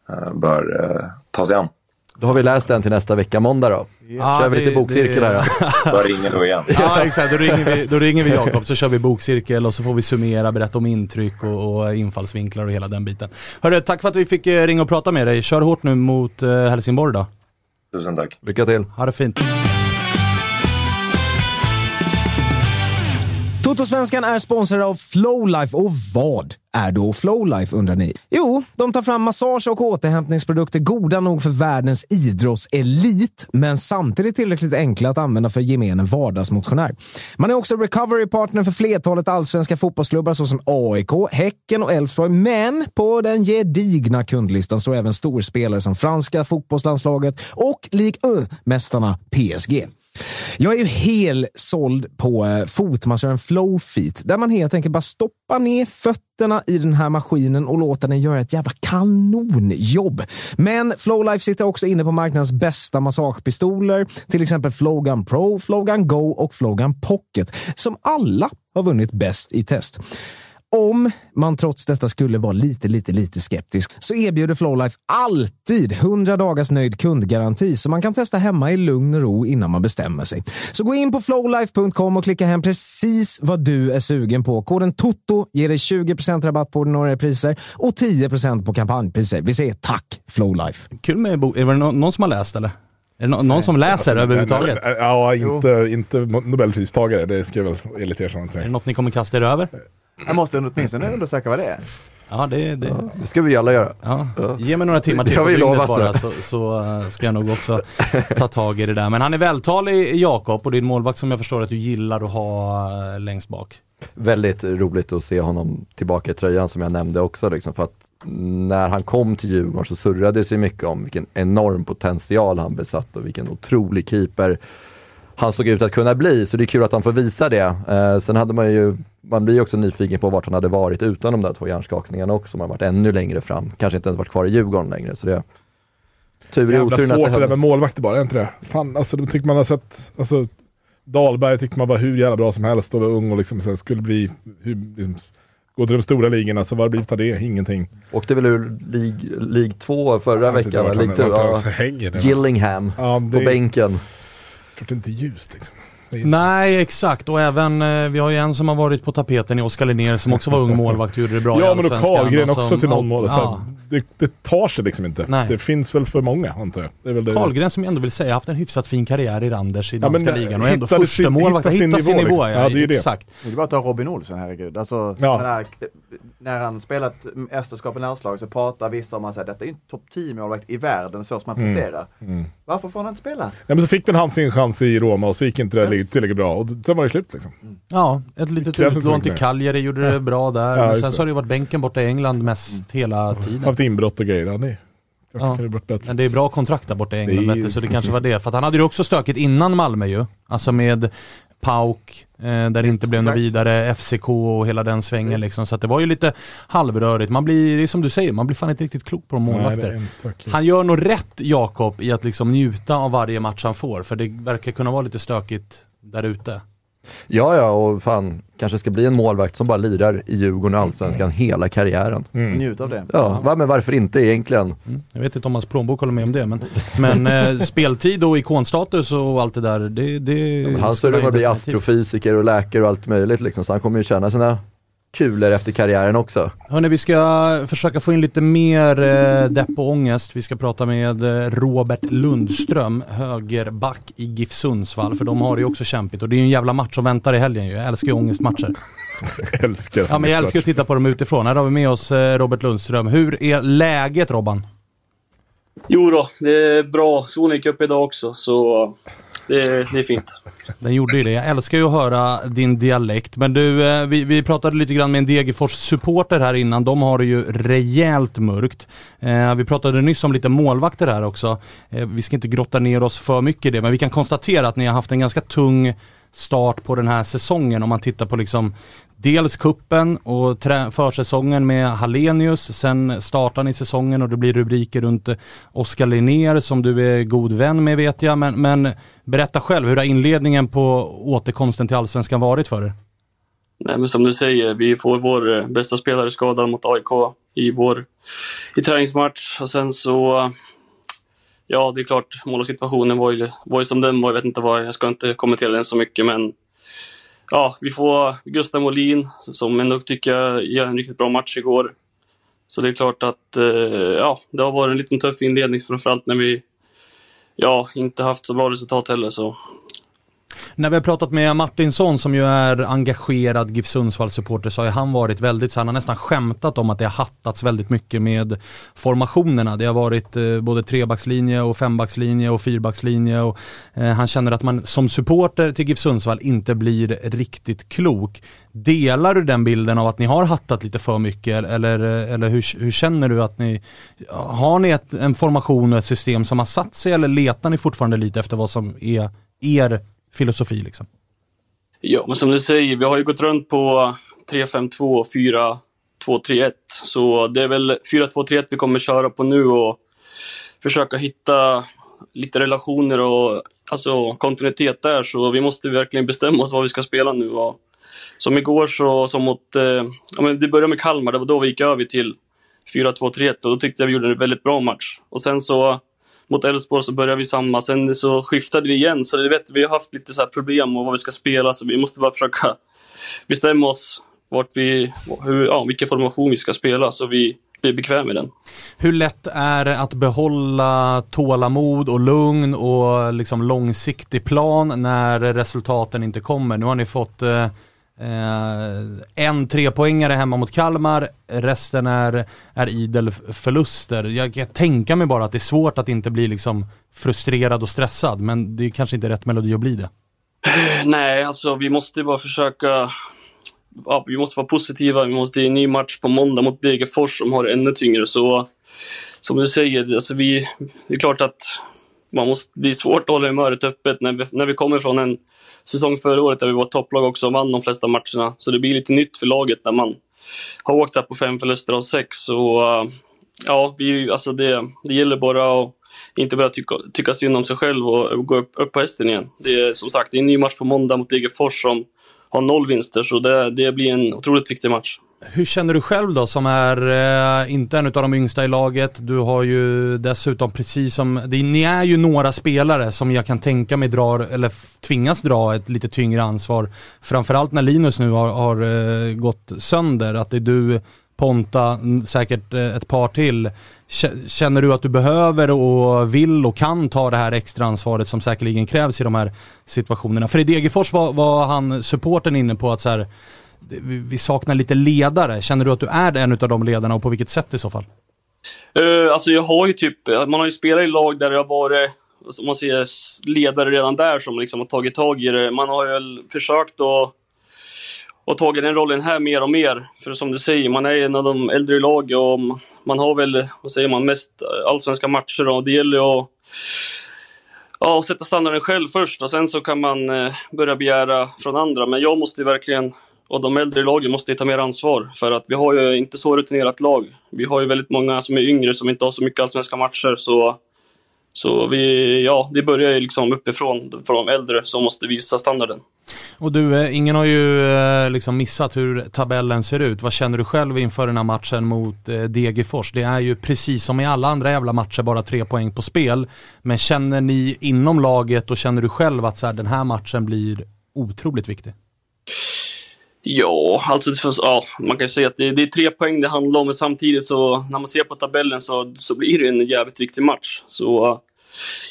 eh, bör eh, ta sig an. Då har vi läst den till nästa vecka, måndag då. Ja, Kör vi lite det- bokcirkel det- här då. Bör ringa *laughs* då igen. Ja exakt, då ringer vi, då ringer vi Jakob så kör vi bokcirkel och så får vi summera, berätta om intryck och, och infallsvinklar och hela den biten. Hörru, tack för att vi fick ringa och prata med dig. Kör hårt nu mot eh, Helsingborg då. Tusen tack. Lycka till. Ha det fint. Totosvenskan är sponsrad av Flowlife och vad är då Flowlife undrar ni? Jo, de tar fram massage och återhämtningsprodukter goda nog för världens idrottselit, men samtidigt tillräckligt enkla att använda för gemene vardagsmotionär. Man är också recovery partner för flertalet allsvenska fotbollsklubbar såsom AIK, Häcken och Elfsborg, men på den gedigna kundlistan står även storspelare som franska fotbollslandslaget och Ligue 1-mästarna PSG. Jag är ju helt såld på eh, fotmassören Flowfeet, där man helt enkelt bara stoppar ner fötterna i den här maskinen och låter den göra ett jävla kanonjobb. Men Flowlife sitter också inne på marknadens bästa massagepistoler, till exempel Flowgun Pro, Flowgun Go och Flowgun Pocket, som alla har vunnit bäst i test. Om man trots detta skulle vara lite, lite, lite skeptisk så erbjuder Flowlife alltid 100 dagars nöjd kundgaranti så man kan testa hemma i lugn och ro innan man bestämmer sig. Så gå in på flowlife.com och klicka hem precis vad du är sugen på. Koden TOTO ger dig 20% rabatt på ordinarie priser och 10% på kampanjpriser. Vi säger tack Flowlife! Kul med bok. Är det nå- någon som har läst eller? Är det nå- någon som läser överhuvudtaget? Ja, inte, inte Nobelpristagare. Det ska jag väl ärligt erkänna Är det något ni kommer kasta er över? Jag måste åtminstone undersöka vad det är. Ja, det, det, Det ska vi alla göra. ja. Ge mig några timmar Det till på dygnet bara så, så eh, ska jag nog också ta tag i det där. Men han är vältalig Jakob och din målvakt som jag förstår att du gillar att ha eh, längst bak. Väldigt roligt att se honom tillbaka i tröjan som jag nämnde också. Liksom, för att när han kom till Djurgården så surrade det sig mycket om vilken enorm potential han besatt och vilken otrolig keeper han såg ut att kunna bli. Så det är kul att han får visa det. Eh, sen hade man ju, man blir också nyfiken på vart han hade varit utan de där två hjärnskakningarna också. Man har varit ännu längre fram. Kanske inte ens varit kvar i Djurgården längre. Så det tur i oturen att svårt det det där med målvakter bara, är inte det? Fan, alltså de tycker man har sett, alltså Dahlberg tyckte man var hur jävla bra som helst och var ung och liksom så här, skulle bli, hur, liksom, gå till de stora ligorna, så vad har det blivit av det? Ingenting. Åkte väl ur League, League 2 förra inte veckan? han- League 2, vart han ja. hänger det. Gillingham Ja, det på bänken. klart det inte ljust liksom. Nej exakt och även, eh, vi har ju en som har varit på tapeten i Oskar Linnér som också var ung *laughs* målvakt och gjorde det bra i Ja men och Karlgren och som- också till någon mål. Ja. det, det tar sig liksom inte. Nej. Det finns väl för många antar jag. Det är väl det. Karlgren som jag ändå vill säga haft en hyfsat fin karriär i Randers i Ja, men, danska ligan och ändå hittade första sin- målvakt. hitta sin Hitta sin nivå, nivå, liksom. ja, Ja, det är ju det. exakt. Det är bara att ta Robin Olsen, herregud. Alltså, Ja. den här, när han spelat mästerskap i landslaget så pratar vissa om att detta är en topp 10 målvakt i världen så som han Mm. presterar. Varför får han inte spela? Ja, men så fick väl han sin chans i Roma och så gick inte det Just. tillräckligt bra. Och sen var det slut liksom. Ja, ett litet utlån till. Cagliari gjorde det bra där. Ja, men sen så har det ju varit bänken borta i England mest hela tiden. Haft inbrott och grejer. Ja, det, Ja. det. Men det är bra kontrakt där borta i England Det är- vet du, så det kanske var det. För att han hade ju också stökigt innan Malmö ju. Alltså med PAOK, eh, där det inte blev något vidare, FCK och hela den svängen liksom. Så att det var ju lite halvrörigt. Man blir, det är som du säger, man blir fan inte riktigt klok på de målvakter. Han gör nog rätt, Jakob, i att liksom njuta av varje match han får. För det verkar kunna vara lite stökigt där ute. Ja, ja, och fan, kanske ska bli en målvakt som bara lirar i Djurgården och Allsvenskan hela karriären. Mm. Njut av det. Ja, va, men varför inte egentligen? Mm. Jag vet inte om hans plånbok håller med om det, men, men eh, speltid och ikonstatus och allt det där, det... det Ja, han om att bli astrofysiker och läkare och allt möjligt liksom, så han kommer ju tjäna sina kulor efter karriären också. Hörni, vi ska försöka få in lite mer eh, depp och ångest. Vi ska prata med eh, Robert Lundström, högerback i GIF Sundsvall, för de har det ju också kämpigt och det är ju en jävla match som väntar i helgen ju. Jag älskar ju ångestmatcher. *laughs* älskar Ja men jag älskar att titta på dem utifrån. Här har vi med oss eh, Robert Lundström. Hur är läget Robban? Jo då, det är bra. Solen gick upp idag också, så det, det är fint. Den gjorde ju det. Jag älskar ju att höra din dialekt. Men du, eh, vi, vi pratade lite grann med en Degerfors supporter här innan. De har det ju rejält mörkt. Eh, vi pratade nyss om lite målvakter här också. Eh, vi ska inte grotta ner oss för mycket i det, men vi kan konstatera att ni har haft en ganska tung start på den här säsongen om man tittar på liksom Dels kuppen och försäsongen med Hallenius, sen startar ni säsongen och det blir rubriker runt Oskar Linnér som du är god vän med vet jag. Men, men berätta själv, hur har inledningen på återkomsten till Allsvenskan varit för er? Nej, men som du säger, vi får vår eh, bästa spelare skadad mot AIK i vår i träningsmatch. Och sen så... Ja, det är klart, målsituationen var ju, var ju som den var. Jag vet inte vad, jag ska inte kommentera den så mycket, men... Ja, vi får Gustav Molin, som ändå tycker jag gör en riktigt bra match igår. Så det är klart att, eh, ja, det har varit en liten tuff inledning, framförallt när vi, ja, inte haft så bra resultat heller. Så när vi har pratat med Martinsson som ju är engagerad GIF Sundsvall-supporter så har ju han varit väldigt, så han har nästan skämtat om att det har hattats väldigt mycket med formationerna. Det har varit eh, både trebackslinje och fembackslinje och fyrbackslinje och eh, han känner att man som supporter till GIF Sundsvall inte blir riktigt klok. Delar du den bilden av att ni har hattat lite för mycket eller, eh, eller hur, hur känner du att ni, har ni ett, en formation och ett system som har satt sig eller letar ni fortfarande lite efter vad som är er filosofi liksom? Ja, men som du säger, vi har ju gått runt på 3-5-2 och 4-2-3-1. Så det är väl 4-2-3-1 vi kommer köra på nu och försöka hitta lite relationer och alltså, kontinuitet där. Så vi måste verkligen bestämma oss vad vi ska spela nu. Och som igår så, som mot, eh, ja, men det började med Kalmar, det var då vi gick över till 4-2-3-1 och då tyckte jag vi gjorde en väldigt bra match. Och sen så mot Elfsborg så började vi samma, sen så skiftade vi igen. Så det vet, vi har haft lite så här problem med vad vi ska spela, så vi måste bara försöka bestämma oss vart vi, hur, ja, vilken formation vi ska spela så vi blir bekväma med den. Hur lätt är det att behålla tålamod och lugn och liksom långsiktig plan när resultaten inte kommer? Nu har ni fått eh, eh, en trepoängare hemma mot Kalmar, resten är, är idel förluster. Jag kan tänka mig bara att det är svårt att inte bli liksom frustrerad och stressad, men det är kanske inte rätt melodi att bli det. Eh, nej, alltså vi måste bara försöka ja, vi måste vara positiva. Vi måste, det är en ny match på måndag mot Degerfors som har det ännu tyngre. Så som du säger, alltså vi, det är klart att man måste, det är svårt att hålla humöret öppet när vi, när vi kommer från en säsong förra året där vi var topplag också och vann de flesta matcherna. Så det blir lite nytt för laget när man har åkt här på fem förluster av sex. Så uh, ja, vi, alltså det, det gäller bara att inte börja tycka, tycka synd om sig själv och gå upp, upp på hästen igen. Det är som sagt det är en ny match på måndag mot Degerfors som har noll vinster, så det, det blir en otroligt viktig match. Hur känner du själv då som är eh, inte en av de yngsta i laget? Du har ju dessutom precis som, det, ni är ju några spelare som jag kan tänka mig drar, eller tvingas dra ett lite tyngre ansvar. Framförallt när Linus nu har, har eh, gått sönder, att det är du, Ponta, säkert eh, ett par till. Känner du att du behöver och vill och kan ta det här extra ansvaret som säkerligen krävs i de här situationerna? För i Degerfors var, var han, supporten inne på att så här, vi saknar lite ledare. Känner du att du är en av de ledarna och på vilket sätt i så fall? Uh, alltså jag har ju typ, man har ju spelat i lag där jag har varit, som man säger, ledare redan där som liksom har tagit tag i det. Man har ju försökt att och tagit den rollen här mer och mer. För som du säger, man är en av de äldre i laget och man har väl, vad säger man, mest allsvenska matcher och det gäller att ja, sätta standarden själv först och sen så kan man eh, börja begära från andra. Men jag måste verkligen, och de äldre i laget måste ta mer ansvar. För att vi har ju inte så rutinerat lag. Vi har ju väldigt många som är yngre som inte har så mycket allsvenska matcher. Så, så vi, ja, det börjar ju liksom uppifrån, för de äldre som måste visa standarden. Och du, eh, ingen har ju eh, liksom missat hur tabellen ser ut. Vad känner du själv inför den här matchen mot eh, Degerfors? Det är ju precis som i alla andra jävla matcher bara tre poäng på spel. Men känner ni inom laget och känner du själv att så här, den här matchen blir otroligt viktig? Ja, alltså det finns, ja, man kan ju säga att det, det, är tre poäng det handlar om, men samtidigt så när man ser på tabellen så, så blir det en jävligt viktig match. Så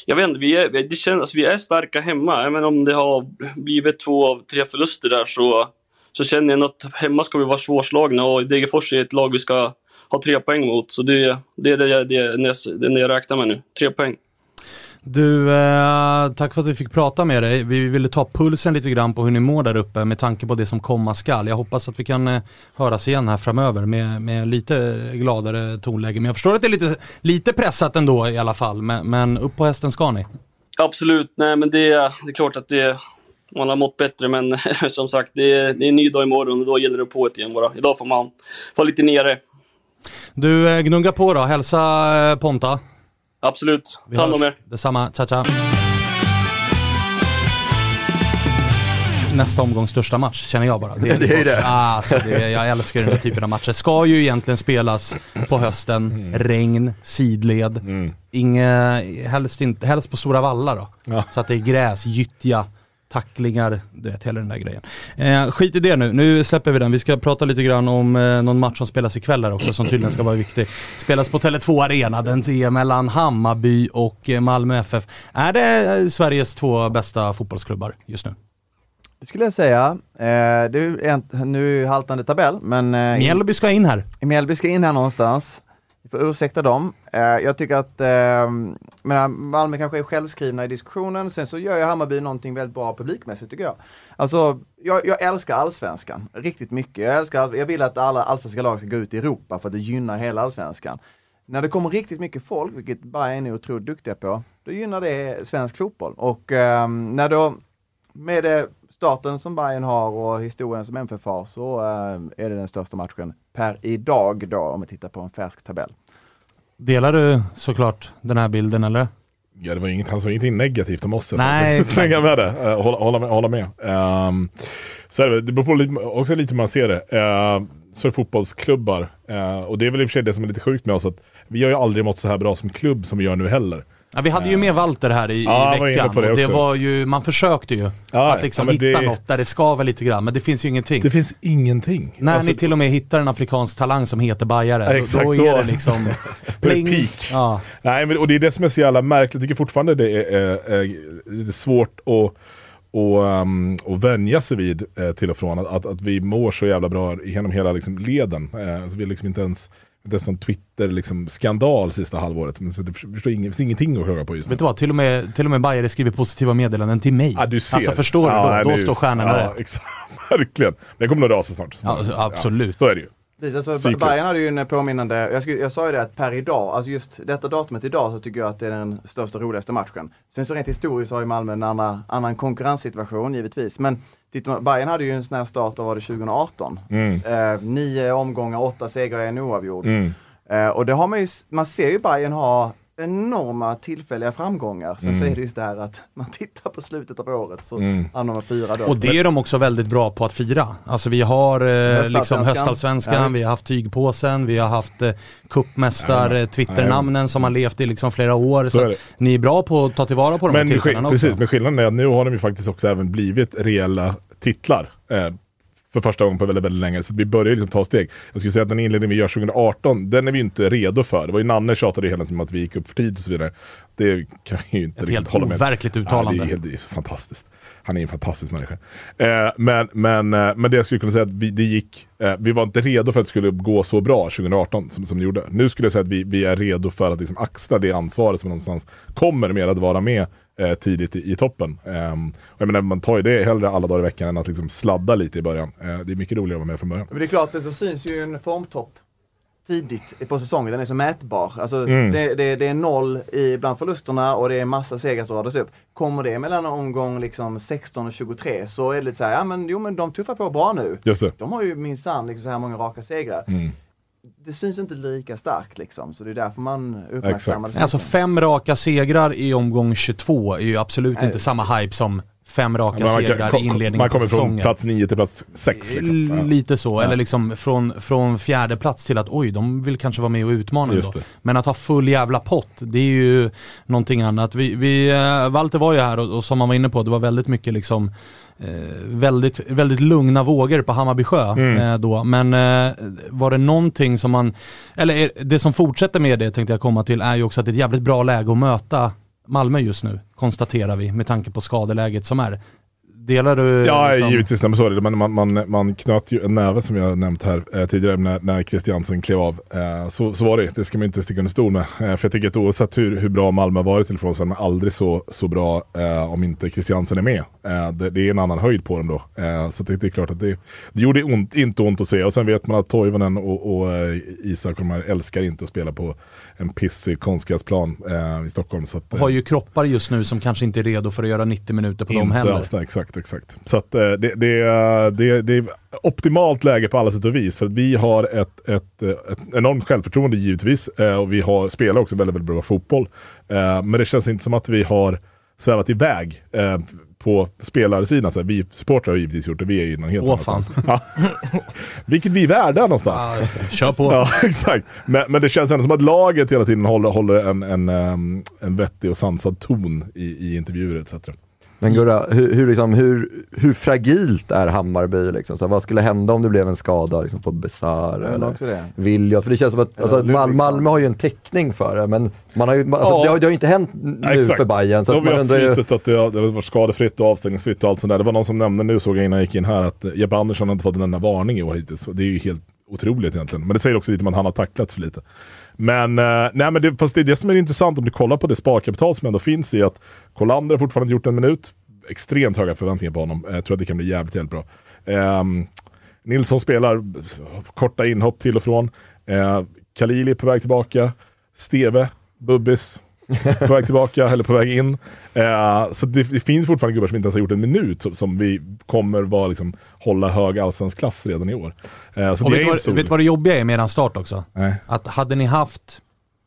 jag vet inte, vi är, det känns, alltså, vi är starka hemma. Även om det har blivit två av tre förluster där så, så känner jag att hemma ska vi vara svårslagna och Degerfors är ett lag vi ska ha tre poäng mot. Så det, det är det, jag, det, det, det jag räknar med nu, tre poäng. Du, eh, tack för att vi fick prata med dig. Vi ville ta pulsen lite grann på hur ni mår där uppe med tanke på det som komma skall. Jag hoppas att vi kan eh, höras igen här framöver med, med lite gladare tonläge. Men jag förstår att det är lite, lite pressat ändå i alla fall. Men, men upp på hästen ska ni. Absolut, nej men det, det är klart att det, man har mått bättre men *laughs* som sagt det är, det är en ny dag imorgon och då gäller det på ett igen bara. Idag får man vara lite nere. Du, eh, gnugga på då. Hälsa eh, Ponta. Absolut. Ta hand om er. Detsamma. Ciao, ciao. Nästa omgångs största match känner jag bara. *laughs* Det är det. Är det. Ah, alltså det, jag älskar den här typen av matcher. Ska ju egentligen spelas på hösten, mm. regn, sidled. Mm. Inge, helst, inte, helst på Stora Valla då. Ja. Så att det är gräs, gyttja tacklingar, du vet hela den där grejen. Eh, skit i det nu, nu släpper vi den. Vi ska prata lite grann om eh, någon match som spelas ikväll här också som tydligen ska vara viktig. Spelas på Tele2 Arena, den är mellan Hammarby och eh, Malmö FF. Är det eh, Sveriges två bästa fotbollsklubbar just nu? Det skulle jag säga. Eh, det är en, nu haltande tabell men... Eh, Mjällby ska in här. Mjällby ska in här någonstans. Vi får ursäkta dem. Eh, jag tycker att eh, menar, Malmö kanske är självskrivna i diskussionen. Sen så gör ju Hammarby någonting väldigt bra publikmässigt tycker jag. Alltså, jag, jag älskar allsvenskan riktigt mycket. Jag, älskar, jag vill att alla allsvenska lag ska gå ut i Europa för att det gynnar hela allsvenskan. När det kommer riktigt mycket folk, vilket Bayern är otroligt duktiga på, då gynnar det svensk fotboll. Och eh, när då, med det starten som Bayern har och historien som MFF har så äh, är det den största matchen per idag då om vi tittar på en färsk tabell. Delar du såklart den här bilden eller? Ja, det var inget, han sa ingenting negativt om oss. Nej. Slänga med det, uh, hålla, hålla med. Hålla med. Um, så är det, det beror på lite, också lite hur man ser det. Uh, så är det fotbollsklubbar. Uh, och det är väl i och för sig det som är lite sjukt med oss att vi har ju aldrig mått så här bra som klubb som vi gör nu heller. Ja, vi hade ju med Walter här i, ja, i veckan det och det var ju, man försökte ju ja, att liksom hitta det... något där det skaver lite grann, men det finns ju ingenting. Det finns ingenting. När alltså, ni till och med hittar en afrikansk talang som heter Bajare, exakt, då, *laughs* då är det liksom pling. Ja. Nej, men, och det är det som är så jävla märkligt, jag tycker fortfarande det är, är, är, är svårt att och, um, och vänja sig vid eh, till och från att, att, att, vi mår så jävla bra genom hela liksom, leden. Eh, alltså, vi är liksom inte ens det är sån Twitter-skandal liksom, sista halvåret. Men så det finns ingenting att klaga på just nu. Vet du vad, till och med, till och med Bajare skriver positiva meddelanden till mig. Ja, du ser. Alltså förstår ja, du? Då, nej, då står stjärnorna ja, rätt. *laughs* Exakt, verkligen. Det kommer nog rasa snart. Ja, absolut. Ja, så är det ju. Precis, alltså, Bayern hade ju en påminnande, jag, skulle, jag sa ju det att per idag, alltså just detta datumet idag så tycker jag att det är den största roligaste matchen. Sen så rent historiskt har ju Malmö en annan, annan konkurrenssituation givetvis. Men tittar Bayern hade ju en sån här start, då var det 2018. Mm. Eh, nio omgångar, åtta segrar en oavgjord. Mm. Eh, och det har man ju, man ser ju Bayern ha enorma tillfälliga framgångar. Sen mm. så är det just det här att man tittar på slutet av året så mm. hamnar man fyra då. Och det är de också väldigt bra på att fira. Alltså vi har eh, liksom höstallsvenskan, ja, vi har haft tygpåsen, vi har haft eh, cupmästar, ja, Twitternamnen ja, som har levt i liksom flera år. Så, så ni är bra på att ta tillvara på de men här tillfällena också. Precis, men skillnaden är att nu har de ju faktiskt också även blivit reella titlar. Eh, för första gången på väldigt, väldigt länge. Så vi börjar liksom ta steg. Jag skulle säga att den inledning vi gör 2018, den är vi inte redo för. Det var ju Nanne tjatade hela tiden om att vi gick upp för tid och så vidare. Det kan jag ju inte Ett helt overkligt uttalande. Ja, det, är, det är så fantastiskt. Han är en fantastisk människa. Eh, men, men, eh, men det jag skulle kunna säga att vi, det gick, eh, vi var inte redo för att det skulle gå så bra 2018 som, som det gjorde. Nu skulle jag säga att vi, vi är redo för att liksom axla det ansvaret som någonstans kommer med att vara med eh, tidigt i, i toppen. Um, jag menar, man tar ju det hellre alla dagar i veckan än att liksom sladda lite i början. Uh, det är mycket roligare att vara med från början. Men det är klart, så syns ju en formtopp tidigt på säsongen, den är så mätbar. Alltså Mm. det, det, det är noll i bland förlusterna och det är massa segrar som radas upp. Kommer det mellan omgång liksom 16 och 23 så är det lite så här, ja men jo men de tuffar på bra nu. Just det. De har ju minsann liksom så här många raka segrar. Mm. Det syns inte lika starkt liksom, så det är därför man uppmärksammar det. Alltså fem raka segrar i omgång 22 är ju absolut Nej. inte samma hype som fem raka Man, segrar i inledningen man på kommer från säsongen. plats 9 till plats 6 liksom. Ja. Lite så, Ja. eller liksom från, från fjärde plats till att oj, de vill kanske vara med och utmana Just ändå. det. Men att ha full jävla pott, det är ju någonting annat. Vi, vi, eh, Walter var ju här och, och som han var inne på, det var väldigt mycket liksom eh, väldigt, väldigt lugna vågor på Hammarby sjö Mm. eh, då. Men eh, var det någonting som man, eller det som fortsätter med det tänkte jag komma till är ju också att det är ett jävligt bra läge att möta Malmö just nu, konstaterar vi, med tanke på skadeläget som är. Delar du? Ja, liksom- givetvis. Nej, men så är det. Men man, man, man knöt ju en näve som jag nämnt här eh, tidigare när, när Christiansen klev av. Eh, så, så var det. Det ska man inte sticka under stol med. Eh, för jag tycker att oavsett hur, hur bra Malmö varit till ifrån så är de aldrig så, så bra eh, om inte Christiansen är med. Eh, det, det är en annan höjd på dem då. Eh, så det, det är klart att det, det gjorde ont, inte ont att se. Och sen vet man att Toivonen och, och Isak och de här älskar inte att spela på en pissig konstgräsplan eh, i Stockholm. Så att, eh, har ju kroppar just nu som kanske inte är redo för att göra 90 minuter på dem heller. alls exakt, exakt. Så att eh, det, det, är- det, det är optimalt läge på alla sätt och vis. För att vi har ett, ett, eh, ett enormt självförtroende givetvis. eh, Och vi har, spelar också väldigt, väldigt bra fotboll. Eh, Men det känns inte som att vi har svävat iväg eh, på spelarsidan. Så här, vi supportrar har givetvis gjort det, vi är ju någon helt Åh, annanstans. *laughs* Ja. Vilket vi är värda någonstans. Kör på. Ja, *laughs* exakt. Men, men det känns ändå som att laget hela tiden håller, håller en, en, ehm, en vettig och sansad ton i, i intervjuer etc. Men Gurra, hur, hur, liksom, hur, hur fragilt är Hammarby? Liksom? Så här, vad skulle hända om det blev en skada liksom, på Besar eller. Viljot? För det känns som att alltså, Mal. Malmö har ju en täckning för det, men man har ju, alltså, Ja. det, har, det har ju inte hänt nu för Bayern så Då att har ju... att det har, det har varit skadefritt och avstängningsfritt och allt sånt där. Det var någon som nämnde nu såg jag innan jag gick in här att Jeppe Andersson har inte fått en enda varning i år hittills. Det är ju helt otroligt egentligen. Men det säger också lite om att han har tacklats för lite. Men, eh, nej, men det, fast det är det som är intressant om du kollar på det sparkapital som ändå finns i att Kolander har fortfarande inte gjort en minut. Extremt höga förväntningar på honom. Jag tror att det kan bli jävligt, jävligt bra. Ehm, Nilsson spelar korta inhopp till och från. Eh, Khalili är på väg tillbaka. Steve, Bubbis, på väg tillbaka eller på väg in. Eh, så det, det finns fortfarande gubbar som inte ens har gjort en minut som, som vi kommer vara, liksom, hålla hög allsvensk klass redan i år. Eh, så Och det vet du, vet vad det jobbiga är med eran start också? Nej. Att hade ni haft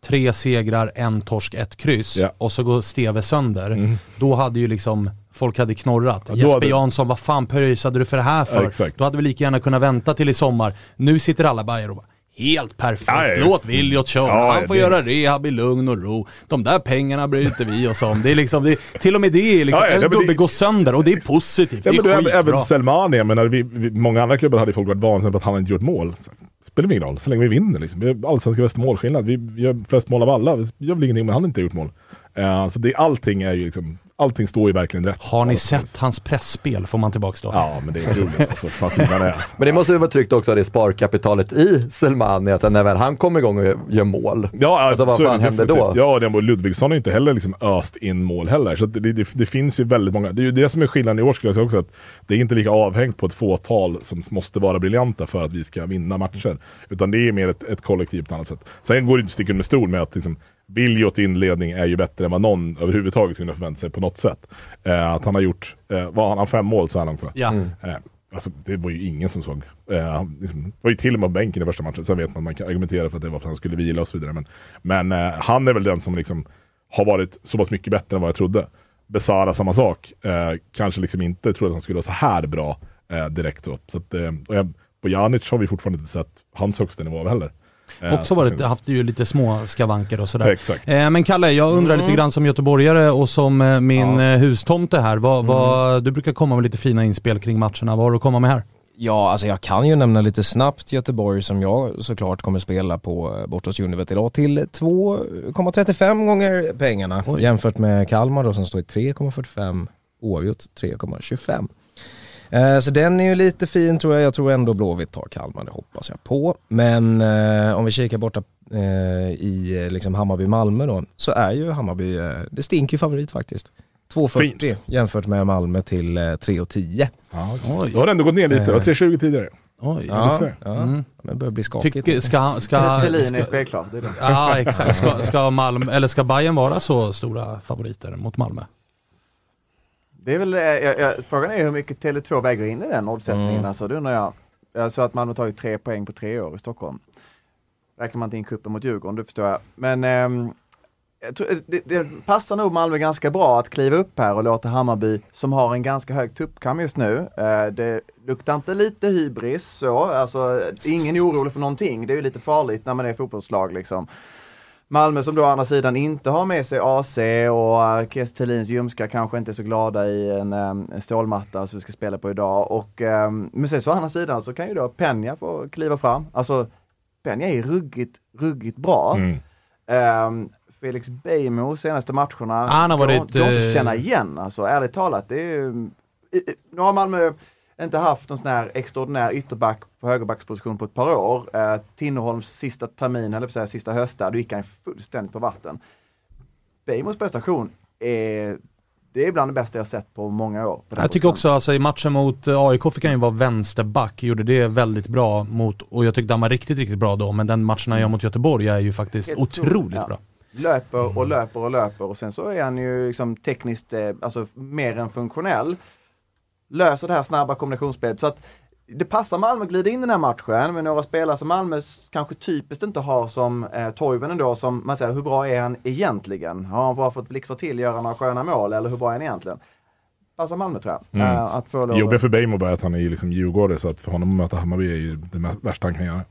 tre segrar, en torsk, ett kryss Ja. och så går Steve sönder, Mm. då hade ju liksom folk hade knorrat. Ja, Jesper hade- Jansson, vad fan pröjsade du för det här för? Ja. Då hade vi lika gärna kunnat vänta till i sommar. Nu sitter alla Bajor och bara Helt perfekt, Ja, låt. Viljot köra, han får det- göra rehab i lugn och ro. De där pengarna bryr inte vi oss om. Det är liksom, det, till och med det är liksom, en men gubbe det- går sönder och det är positivt. Ja, det men är du, även, skitbra. även Selmani, jag menar, vi, vi, många andra klubbar hade folk varit vansinniga på att han inte gjort mål. Så, spelar ingen roll, så länge vi vinner. Liksom. Vi har allsvenska bästa målskillnad. Vi, gör flest mål av alla. Vi gör väl ingenting om han inte har gjort mål. Uh, så det, allting är ju liksom, allting står ju verkligen rätt. Har ni sett hans pressspel får man tillbaks då? Ja, men det är otroligt alltså. Han är. Men det måste ju vara tryggt också, det sparkapitalet i Selmani, att när väl han kommer igång och gör mål, Ja, alltså vad fan händer då? Ja, och Ludvigsson har ju inte heller liksom öst in mål heller. Så det, det, det finns ju väldigt många. Det är ju det som är skillnaden i år skulle jag säga också. Att det är inte lika avhängt på ett fåtal som måste vara briljanta för att vi ska vinna matcher. Utan det är mer ett, ett kollektiv på ett annat sätt. Sen går det inte att sticka under stol med att liksom, Viljot inledning är ju bättre än vad någon överhuvudtaget kunde förvänta sig på något sätt. Eh, att han har gjort, eh, vad har han, fem mål så här långt va? Ja. Mm. Eh, alltså, det var ju ingen som såg. Eh, liksom, var ju till och med på bänken i första matchen. Sen vet man att man kan argumentera för att det var för att han skulle vila och så vidare. Men, men eh, han är väl den som liksom har varit så pass mycket bättre än vad jag trodde. Besara samma sak. Eh, kanske liksom inte trodde att han skulle vara så här bra eh, direkt. Så. Så att, eh, och jag, på Janic har vi fortfarande inte sett hans högsta nivå heller. Eh, Också så varit, finns- haft ju lite små skavanker och sådär. Exakt. Eh, men Kalle, jag undrar lite grann som göteborgare och som eh, min eh, hustomte här. Vad, vad, du brukar komma med lite fina inspel kring matcherna. Vad har du att komma med här? Ja, alltså jag kan ju nämna lite snabbt Göteborg som jag såklart kommer spela på bort hos Univet idag till 2,35 gånger pengarna jämfört med Kalmar då som står i 3,45 oavgjort 3,25. Eh, Så den är ju lite fin tror jag. Jag tror ändå Blåvitt tar Kalmar, det hoppas jag på. Men eh, om vi kikar borta eh, i liksom Hammarby-Malmö då, så är ju Hammarby, det stinker ju favorit faktiskt. 2,40 Fint. jämfört med Malmö till eh, 3,10. Ja, Då har det ändå gått ner lite. Det var 3,20 tidigare. Oj, Ja, ja. Mm. men det börjar bli skakigt. Tycker, ska, ska, Thelin är ska, spelklar. Är det. Ja exakt, ska, ska, Malmö, eller ska Bayern vara så stora favoriter mot Malmö? Det är väl, eh, jag, jag, frågan är hur mycket Tele2 väger in i den oddsättningen. Mm. Alltså, det undrar jag. Jag sa att Malmö tagit tre poäng på tre år i Stockholm. Räknar man inte in kuppen mot Djurgården, det förstår jag. Men ehm, jag tror, det, det passar nog Malmö ganska bra att kliva upp här och låta Hammarby, som har en ganska hög tuppkam just nu, eh, det luktar inte lite hybris så, alltså ingen är orolig för någonting. Det är ju lite farligt när man är fotbollslag liksom. Malmö som då å andra sidan inte har med sig AC och uh, Kiese Thelins ljumskar kanske inte är så glada i en, en stålmatta som vi ska spela på idag. Och, um, men sen så å andra sidan så kan ju då Peña få kliva fram. Alltså Peña är ruggigt, ruggigt bra. Mm. Um, Felix Beijmo senaste matcherna, Han har varit, går, går inte att eh, känna igen alltså, ärligt talat. Det är, ju- nu har Malmö inte haft någon sån här extraordinär ytterback på högerbacksposition på ett par år. Eh, Tinnerholms sista termin, eller säga sista höst där, då gick han fullständigt på vatten. Beijmos prestation är, det är bland det bästa jag sett på många år. på Jag tycker också, alltså i matchen mot eh, AIK fick han ju vara vänsterback, gjorde det väldigt bra mot, och jag tyckte han var riktigt, riktigt bra då, men den matchen han gör mot Göteborg är ju faktiskt Helt otroligt ja. bra. Löper och löper och löper och sen så är han ju liksom tekniskt, eh, alltså mer än funktionell. Löser det här snabba kombinationsspelet så att det passar Malmö att glida in i den här matchen med några spelare som Malmö kanske typiskt inte har som eh, Toivonen då som man säger, hur bra är han egentligen? Har han bara fått blixtra till, göra några sköna mål eller hur bra är han egentligen? Passar Malmö tror jag. Mm. Eh, att få lov- Jobbiga för Beijmo bara är att han är liksom djurgårdare så att för honom att möta Hammarby är ju det värsta han kan göra.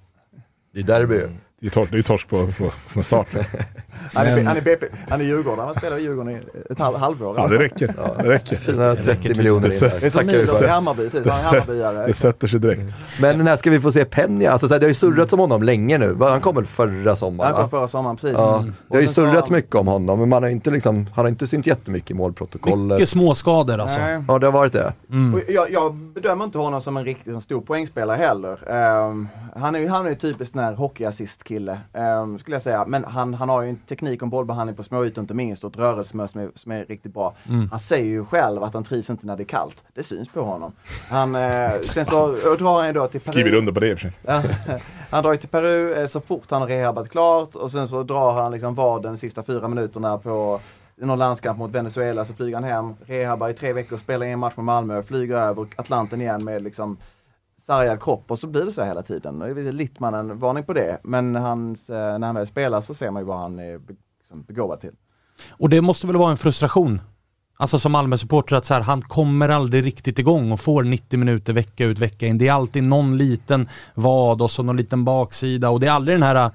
Det är derby ju. Det är torsk, det är torsk på, på, från start. *laughs* han, är, han är BP, han är Djurgården, han spelar i Djurgården i ett halv, halvår. Ja det räcker. Det räcker. Fina 30 miljoner in Det där. Det är som Milos i Hammarby, precis. Han är Hammarbyare. Det sätter sig direkt. Men när ska vi få se Penja? Alltså, det har ju surrats om honom länge nu. Han kom väl förra sommaren? Han kom förra sommaren, precis. Ja. Mm. Det har ju surrats mycket om honom, men man har inte liksom, han har inte synt jättemycket i målprotokollet. Mycket småskador alltså. Nej. Ja, det har varit det. Mm. Jag, jag bedömer inte honom som en riktigt stor poängspelare heller. Ehm, han är ju han är ju typiskt sån här hockeyassist-kille, um, skulle jag säga. Men han, han har ju en teknik och en bollbehandling på småytor inte minst och ett rörelsemönster som är, som är riktigt bra. Mm. Han säger ju själv att han trivs inte när det är kallt. Det syns på honom. Han, eh, sen så drar han ju då till Peru. Skriver under på det i och för sig. *laughs* Han drar ju till Peru eh, så fort han har rehabat klart och sen så drar han liksom vaden de sista fyra minuterna på någon landskamp mot Venezuela så flyger han hem, rehabar i tre veckor, spelar en match med Malmö, flyger över Atlanten igen med liksom sargad kropp och så blir det så hela tiden. Och en Littmannen varning på det. Men hans, eh, när han väl spelar så ser man ju vad han är liksom begåvad till. Och det måste väl vara en frustration? Alltså som Malmö-supporter att så här, han kommer aldrig riktigt igång och får 90 minuter vecka ut vecka in. Det är alltid någon liten vad och så någon liten baksida och det är aldrig den här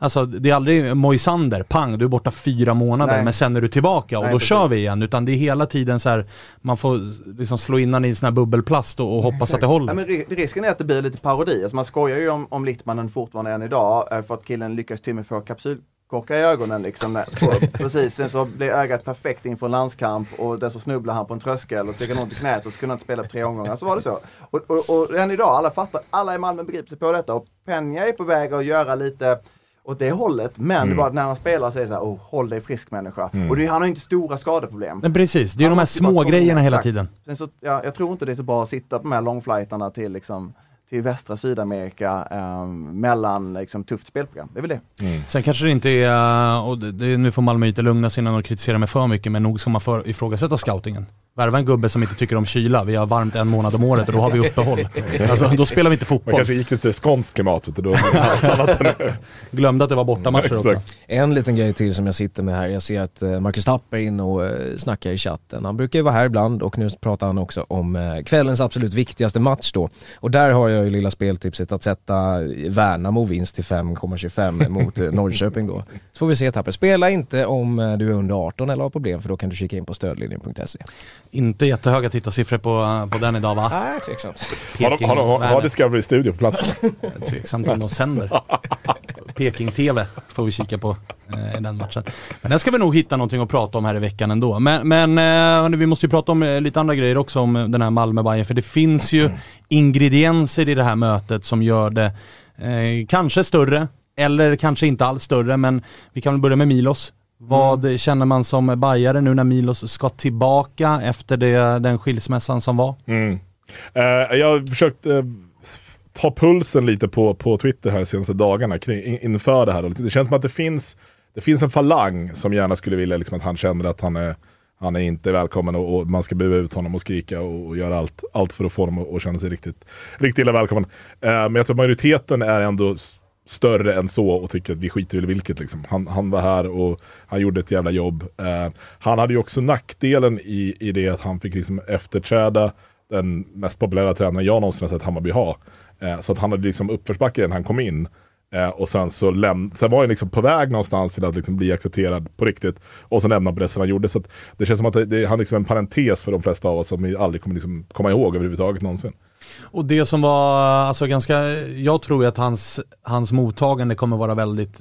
Alltså det är aldrig Moisander, pang du är borta fyra månader Nej. men sen är du tillbaka och Nej, då precis. kör vi igen. Utan det är hela tiden så här, man får liksom slå in han i en sån här bubbelplast och, och hoppas att det håller. Ja, men ri- risken är att det blir lite parodi. Alltså man skojar ju om, om Littmannen fortfarande än idag eh, för att killen lyckas till och med få kapsylkorkar i ögonen. Liksom. *laughs* Precis, sen så blir ögat perfekt inför en landskamp och där så snubblar han på en tröskel och så fick han ont i knät och så kunde han inte spela på tre omgångar. Så var det så. Och, och, och än idag, alla fattar, alla i Malmö begriper sig på detta och Peña är på väg att göra lite åt det hållet. Men Mm. var när han spelar så är det så här, oh, håll dig frisk människa. Och det, han har ju inte stora skadeproblem. Men precis, det är Han de här bara små grejerna hela exakt. tiden. Sen så, ja, jag tror inte det är så bra att sitta på de här långflighterna till, liksom, till västra Sydamerika ehm, mellan liksom, tufft spelprogram. Det är väl det. Sen kanske det inte är, och det, det, nu får Malmöiter lugna sig innan de kritiserar mig för mycket, men nog ska man för, ifrågasätta scoutingen. Värva en gubbe som inte tycker om kyla, vi har varmt en månad om året och då har vi uppehåll. Alltså då spelar vi inte Man fotboll. kanske gick lite skånskt klimat. Då, *laughs* Glömde att det var bortamatcher också. Exakt. En liten grej till som jag sitter med här. Jag ser att eh, Marcus Tapper är inne och eh, snackar i chatten. Han brukar ju vara här ibland och nu pratar han också om eh, kvällens absolut viktigaste match då. Och där har jag ju lilla speltipset att sätta Värnamo vinst till 5,25 mot Norrköping då. Så får vi se Tapper. Spela inte om du är under 18 eller har problem för då kan du kika in på stödlinjen.se. Inte jättehöga tittarsiffror på, på den idag va? Nej, tveksamt. har, de, har, de, har Värnet. Discovery Studio på plats? *laughs* Tveksamt om de sänder. Peking-TV får vi kika på eh, i den matchen. Men den ska vi nog hitta någonting att prata om här i veckan ändå. Men, men eh, vi måste ju prata om eh, lite andra grejer också om eh, den här malmö bayern för det finns ju ingredienser i det här mötet som gör det eh, kanske större, eller kanske inte alls större, men vi kan väl börja med Milos. Vad känner man som bajare nu när Milos ska tillbaka efter det, den skilsmässan som var? Mm. Eh, jag har försökt eh, ta pulsen lite på, på Twitter här de senaste dagarna kring, in, inför det här. Det känns som att det finns, det finns en falang som gärna skulle vilja liksom, att han känner att han är han är inte välkommen och, och man ska bua ut honom och skrika och, och göra allt, allt för att få honom att, känna sig riktigt, riktigt illa välkommen. Eh, men jag tror att majoriteten är ändå större än så och tycker att vi skiter i vilket. Liksom. Han, han var här och han gjorde ett jävla jobb. Eh, han hade ju också nackdelen i, i det att han fick liksom efterträda den mest populära tränaren jag någonsin har sett Hammarby ha. Eh, så att han hade liksom uppförsbacke när han kom in. Eh, och sen så läm sen var han liksom på väg någonstans till att liksom bli accepterad på riktigt. Och så lämnade på det som han gjorde. Så det känns som att det, det, han liksom en parentes för de flesta av oss som vi aldrig kommer liksom komma ihåg överhuvudtaget någonsin. Och det som var, alltså ganska, jag tror ju att hans, hans mottagande kommer vara väldigt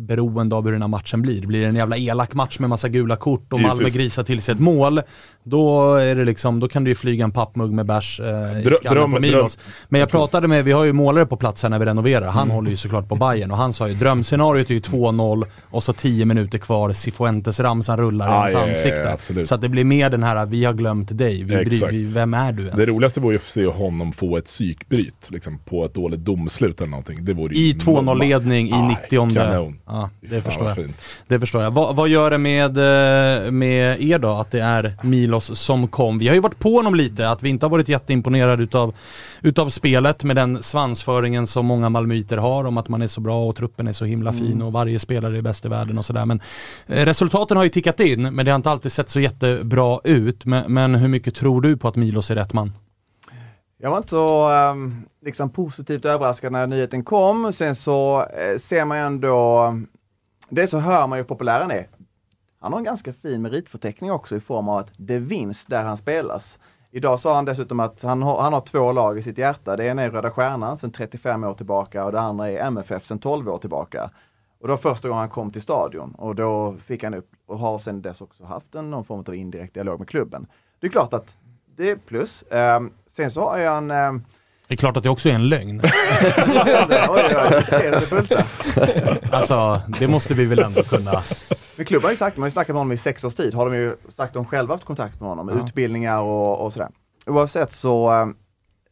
beroende av hur den här matchen blir. Blir det en jävla elak match med massa gula kort och Malmö grisar till sig ett mål, då är det liksom, då kan det ju flyga en pappmugg med bärs eh, i skallen på Milos. Men jag pratade med, vi har ju målare på plats här när vi renoverar, han mm. håller ju såklart på Bayern och han sa ju drömscenariot är ju 2-0 och så 10 minuter kvar, Cifuentes-ramsan rullar i hans ansikte. Ja, så att det blir mer den här, vi har glömt dig, vi bryr, vi, vem är du ens? Det roligaste vore ju att se honom få ett psykbryt, liksom på ett dåligt domslut eller någonting. I 2-0 ledning i 90 Kanon. Ja, det förstår jag. Det förstår jag. Va, vad gör det med, eh, med er då, att det är Milos som kom? Vi har ju varit på honom lite, att vi inte har varit jätteimponerade utav, utav spelet med den svansföringen som många malmöiter har om att man är så bra och truppen är så himla fin mm. och varje spelare är bäst i världen och sådär. Men eh, resultaten har ju tickat in, men det har inte alltid sett så jättebra ut. Men, men hur mycket tror du på att Milos är rätt man? Jag var inte så um, liksom positivt överraskad när nyheten kom. Sen så eh, ser man ju ändå det så hör man ju hur populär han är. Han har en ganska fin meritförteckning också i form av att det vinns där han spelas. Idag sa han dessutom att han har, han har två lag i sitt hjärta. Det ena är Röda Stjärnan sedan 35 år tillbaka och det andra är MFF sedan 12 år tillbaka. Och det var första gången han kom till stadion och då fick han upp och har sedan dess också haft en, någon form av indirekt dialog med klubben. Det är klart att det är plus. Eh, sen så har han eh, det är klart att det också är en lögn. alltså, det måste vi väl ändå kunna. Men klubben har ju sagt, man har ju snackat med honom i sex års tid, har de ju sagt de själva haft kontakt med honom, ja. utbildningar och, och sådär. Oavsett så, eh,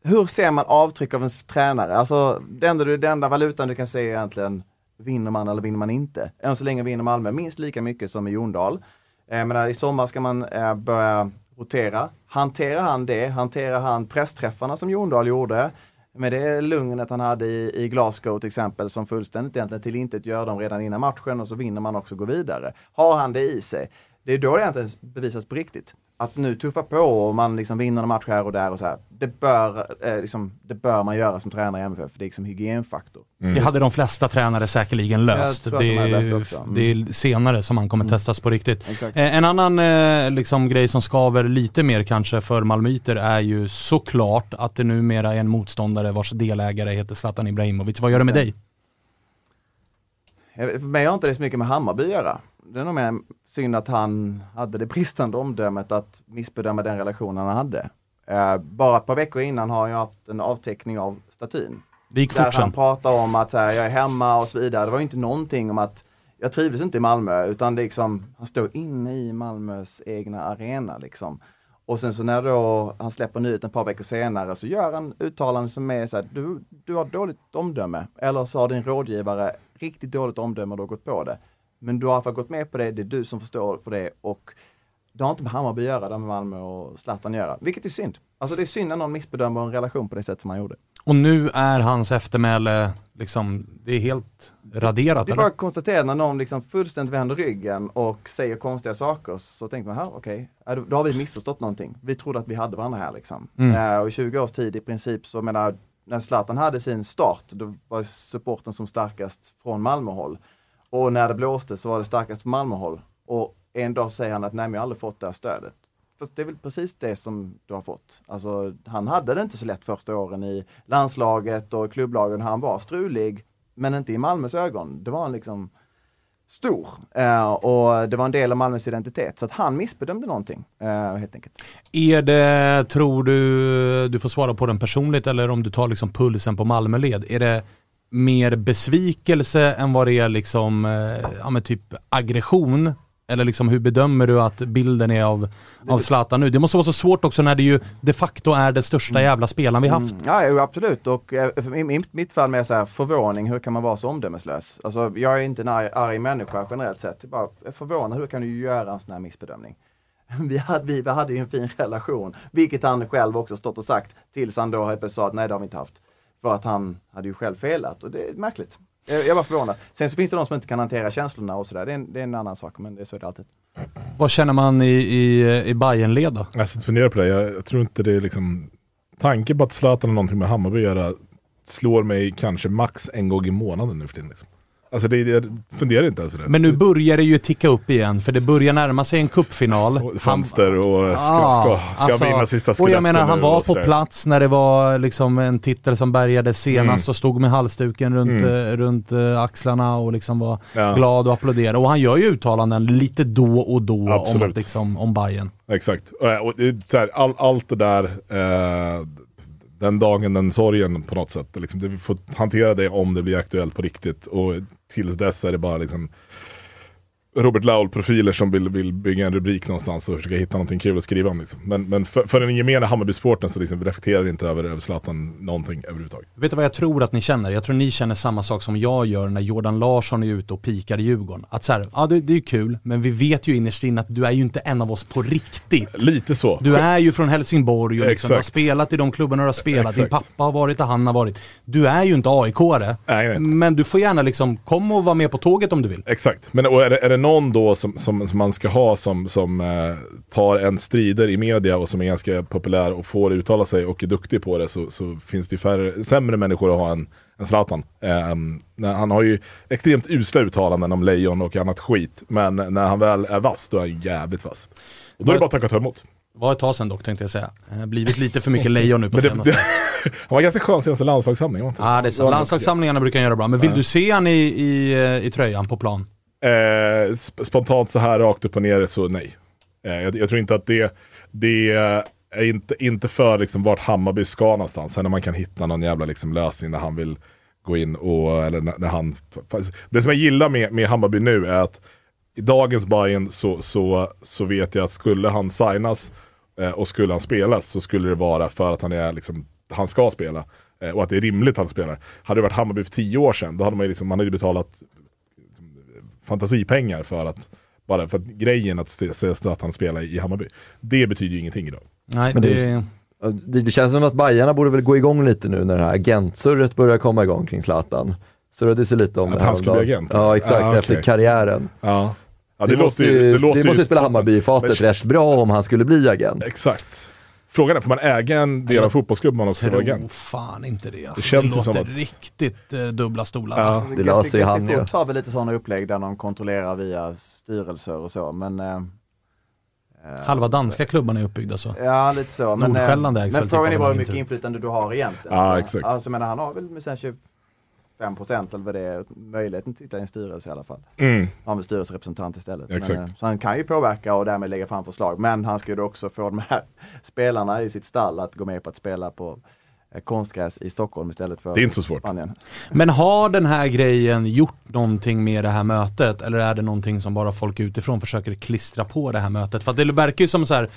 hur ser man avtryck av en tränare? Alltså, det enda, du, den enda valutan du kan se är egentligen, vinner man eller vinner man inte? Än så länge vinner Malmö minst lika mycket som i Jondal. Eh, men I sommar ska man eh, börja rotera. Hanterar han det? Hanterar han pressträffarna som Jondal gjorde? Med det lugnet han hade i, i Glasgow till exempel som fullständigt egentligen till intet gör dem redan innan matchen och så vinner man också och går vidare. Har han det i sig? Det är då det egentligen bevisas på riktigt att nu tuffa på och man liksom vinner en match här och där och så här. Det bör, eh, liksom, det bör man göra som tränare i MFF, för det är liksom hygienfaktor. Mm. Det hade de flesta tränare säkerligen löst. Det, de mm. det, är senare som man kommer mm. testas på riktigt. Eh, en annan eh, liksom, grej som skaver lite mer kanske för malmöiter är ju såklart att det numera är en motståndare vars delägare heter Zlatan Ibrahimovic. Vad gör det med dig? För mig har inte det så mycket med Hammarby att göra det är nog mer synd att han hade det bristande omdömet att missbedöma den relationen han hade. Eh, bara ett par veckor innan har jag haft en avteckning av statyn. Det gick Där han pratar om att här, jag är hemma och så vidare. Det var inte någonting om att jag trivdes inte i Malmö utan det liksom, han står inne i Malmös egna arena liksom. Och sen så när då han släpper nyheten ett par veckor senare så gör han uttalanden som är så här, du, du har dåligt omdöme. Eller så har din rådgivare riktigt dåligt omdöme och du har gått på det. Men du har i alla fall gått med på det, det är du som förstår för det och det har inte med Hammarby att göra, det har med Malmö och Zlatan att göra. Vilket är synd. Alltså det är synd när någon missbedömer en relation på det sätt som han gjorde. Och nu är hans eftermäle liksom, det är helt raderat? Det är bara att konstatera när någon liksom fullständigt vänder ryggen och säger konstiga saker så tänker man, okej, okay, då har vi missförstått någonting. Vi trodde att vi hade varandra här liksom. Mm. Uh, och i 20 års tid i princip så menar, när Zlatan hade sin start, då var supporten som starkast från Malmöhåll. Och när det blåste så var det starkast för Malmöhåll. Och en dag säger han att nej, men jag har aldrig fått det här stödet. Fast det är väl precis det som du har fått. Alltså, han hade det inte så lätt första åren i landslaget och klubblagen. Han var strulig, men inte i Malmös ögon. Det var han liksom stor eh, och det var en del av Malmös identitet. Så att han missbedömde någonting eh, helt enkelt. Är det, tror du, du får svara på den personligt eller om du tar liksom pulsen på Malmöled, är det mer besvikelse än vad det är liksom, eh, ja men typ aggression Eller liksom hur bedömer du att bilden är av, av Zlatan nu? Det måste vara så svårt också när det ju de facto är den största jävla spelaren vi haft. Mm, ja, absolut. Och eh, i mitt, fall med så här, förvåning, hur kan man vara så omdömeslös? Alltså, jag är inte en arg, arg människa generellt sett. Bara förvånad, hur kan du göra en sån här missbedömning? *laughs* Vi hade, vi, vi hade ju en fin relation, vilket han själv också stått och sagt tills han då sa att nej det har vi inte haft. För att han hade ju själv felat och det är märkligt. Jag, jag var förvånad. Sen så finns det de som inte kan hantera känslorna och sådär. Det, är en- det är en annan sak, men det är så är det alltid. Vad känner man i, i, i Bayern-led då? Jag sitter och funderar på det. Jag, jag tror inte det är liksom... Tanken på att Zlatan har någonting med Hammarby att göra slår mig kanske max en gång i månaden nu för tiden. Liksom. Alltså det, jag funderar inte ens på det. Men nu börjar det ju ticka upp igen, för det börjar närma sig en cupfinal. Och Fönster och ska, ska, ska alltså, vinna sista Och jag menar, han var och på plats när det var liksom en titel som bärgades senast Mm. och stod med halsduken runt, Mm. eh, runt eh, axlarna och liksom var Ja. glad och applåderade. Och han gör ju uttalanden lite då och då om, Absolut. att liksom, om Bayern. Exakt. Och, och är så här, all, allt det där, eh, den dagen, den sorgen på något sätt. Liksom, det, vi får hantera det om det blir aktuellt på riktigt. Och tills dess är det bara liksom Robert Laul-profiler som vill, vill bygga en rubrik någonstans och försöka hitta någonting kul att skriva om. Liksom. Men, men för, för den gemene Hammarby-sporten så liksom reflekterar inte över, över Zlatan någonting överhuvudtaget. Vet du vad jag tror att ni känner? Jag tror ni känner samma sak som jag gör när Jordan Larsson är ute och pikar i Djurgården. Att så här, ja det, det är kul, men vi vet ju innerst inne att du är ju inte en av oss på riktigt. Lite så. Du är ju från Helsingborg och liksom, du har spelat i de klubbarna du har spelat. Din Exakt. pappa har varit där han har varit. Du är ju inte AIK-are. Men du får gärna liksom komma och vara med på tåget om du vill. Exakt, men och är, det, är det någon då som, som, som man ska ha som, som eh, tar en strider i media och som är ganska populär och får uttala sig och är duktig på det så, så finns det ju färre, sämre människor att ha än, än Zlatan. Eh, han har ju extremt usla uttalanden om lejon och annat skit, men när han väl är vass då är han jävligt vass. Och då är det bara att tacka och ta emot. var ett tag sedan dock tänkte jag säga. Blivit lite för mycket lejon nu på det, senaste. det, *laughs* han var ganska skön senaste landslagssamlingen. Ja det är sant. Landslagssamlingarna brukar han göra bra. Men vill du se han i, i, eh, i tröjan på plan? Eh, sp- spontant så här rakt upp och ner så nej. Eh, jag, jag tror inte att det, det är inte, inte för liksom vart Hammarby ska någonstans. Sen när man kan hitta någon jävla liksom lösning när han vill gå in och, eller när, när han... Det som jag gillar med, med Hammarby nu är att i dagens Bayern så, så, så vet jag att skulle han signas eh, och skulle han spelas så skulle det vara för att han är liksom, han ska spela. Eh, och att det är rimligt att han spelar. Hade det varit Hammarby för tio år sedan, då hade man ju liksom, man hade ju betalat fantasipengar för att bara för att grejen att se, se att han spelar i Hammarby. Det betyder ju ingenting idag. Nej, Men det- det... Det, det känns som att Bajarna borde väl gå igång lite nu när det här agentsurret börjar komma igång kring Zlatan. Surrades ju lite om Att det här han skulle bli agent? Ja exakt, Ah, okej. efter karriären. Ja. Ja, det, måste ju, det, låter ju måste ju spela. Hammarby i fatet Men- rätt bra om han skulle bli agent. Exakt. Frågan är, får man äga en del av fotbollsklubben om man tror agent? fan inte det. Alltså. Det känns det som låter att- riktigt eh, dubbla stolar. Ja. Det löser ju han ju. Har väl lite sådana upplägg där de kontrollerar via styrelser och så, men... eh, eh, Halva danska klubbarna är uppbyggda så. Ja, lite så. Men, eh, Nordsjälland ägs men väl frågan typ är bara hur mycket agentur. inflytande du har egentligen. Ja, Så, exakt. Alltså, men han har väl med sina 25 procent eller vad det är, möjligheten att sitta i en styrelse i alla fall. Mm. Han är väl styrelserepresentant istället. Men, eh, så han kan ju påverka och därmed lägga fram förslag. Men han ska ju då också få de här *laughs* spelarna i sitt stall att gå med på att spela på eh, konstgräs i Stockholm istället för Det är inte så svårt. Spanien. Men har den här grejen gjort någonting med det här mötet? Eller är det någonting som bara folk utifrån försöker klistra på det här mötet? För att det verkar ju som så här,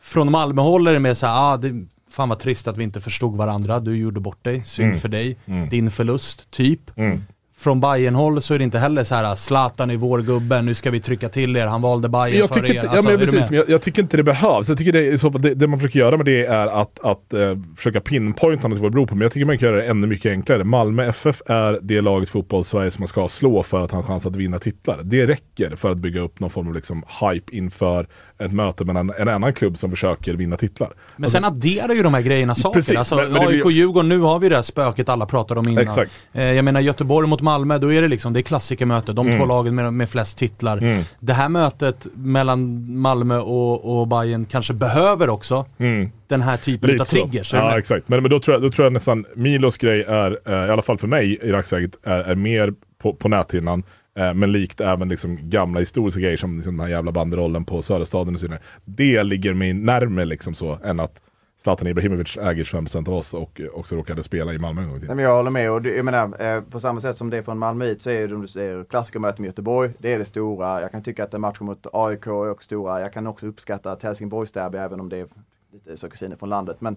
från Malmöhåll är det mer så här, ah, det, fan vad trist att vi inte förstod varandra, du gjorde bort dig, synd Mm. för dig, Mm. din förlust, typ. Mm. Från Bayern-håll så är det inte heller så här, Zlatan är vår gubbe, nu ska vi trycka till er, han valde Bayern Jag för er. inte, Alltså, ja, men precis, men jag, jag tycker inte det behövs. Jag tycker det, är så det, det man försöker göra med det är att, att eh, försöka pinpointa något vad det beror på. Men jag tycker man kan göra det ännu mycket enklare. Malmö FF är det laget fotboll Sverige som man ska slå för att ha en chans att vinna titlar. Det räcker för att bygga upp någon form av liksom hype inför ett möte med en, annan klubb som försöker vinna titlar. Men sen adderar ju de här grejerna saker. Precis, alltså, men- blir- AIK och Djurgården, nu har vi det här spöket alla pratade om innan. Exakt. Eh, jag menar Göteborg mot Malmö, då är det liksom, det är klassikermöte. De Mm. två lagen med, med flest titlar. Mm. Det här mötet mellan Malmö och, och Bayern kanske behöver också Mm. den här typen Lite av triggers. Ja exakt, men, men då, tror jag, då tror jag nästan Milos grej är, eh, i alla fall för mig i dagsläget, är, är mer på, på näthinnan. Eh, men likt även liksom gamla historiska grejer som liksom den här jävla banderollen på Söderstaden och så vidare. Det ligger mig närmare liksom så än att Zlatan Ibrahimovic äger 25% av oss och eh, också råkade spela i Malmö en gång i tiden. jag håller med och det, jag menar, eh, på samma sätt som det är från Malmö hit så är det, du säger, klassikermötet med Göteborg. Det är det stora. Jag kan tycka att en match mot AIK är också stora. Jag kan också uppskatta ett Helsingborgsderby även om det är lite så kusiner från landet. Men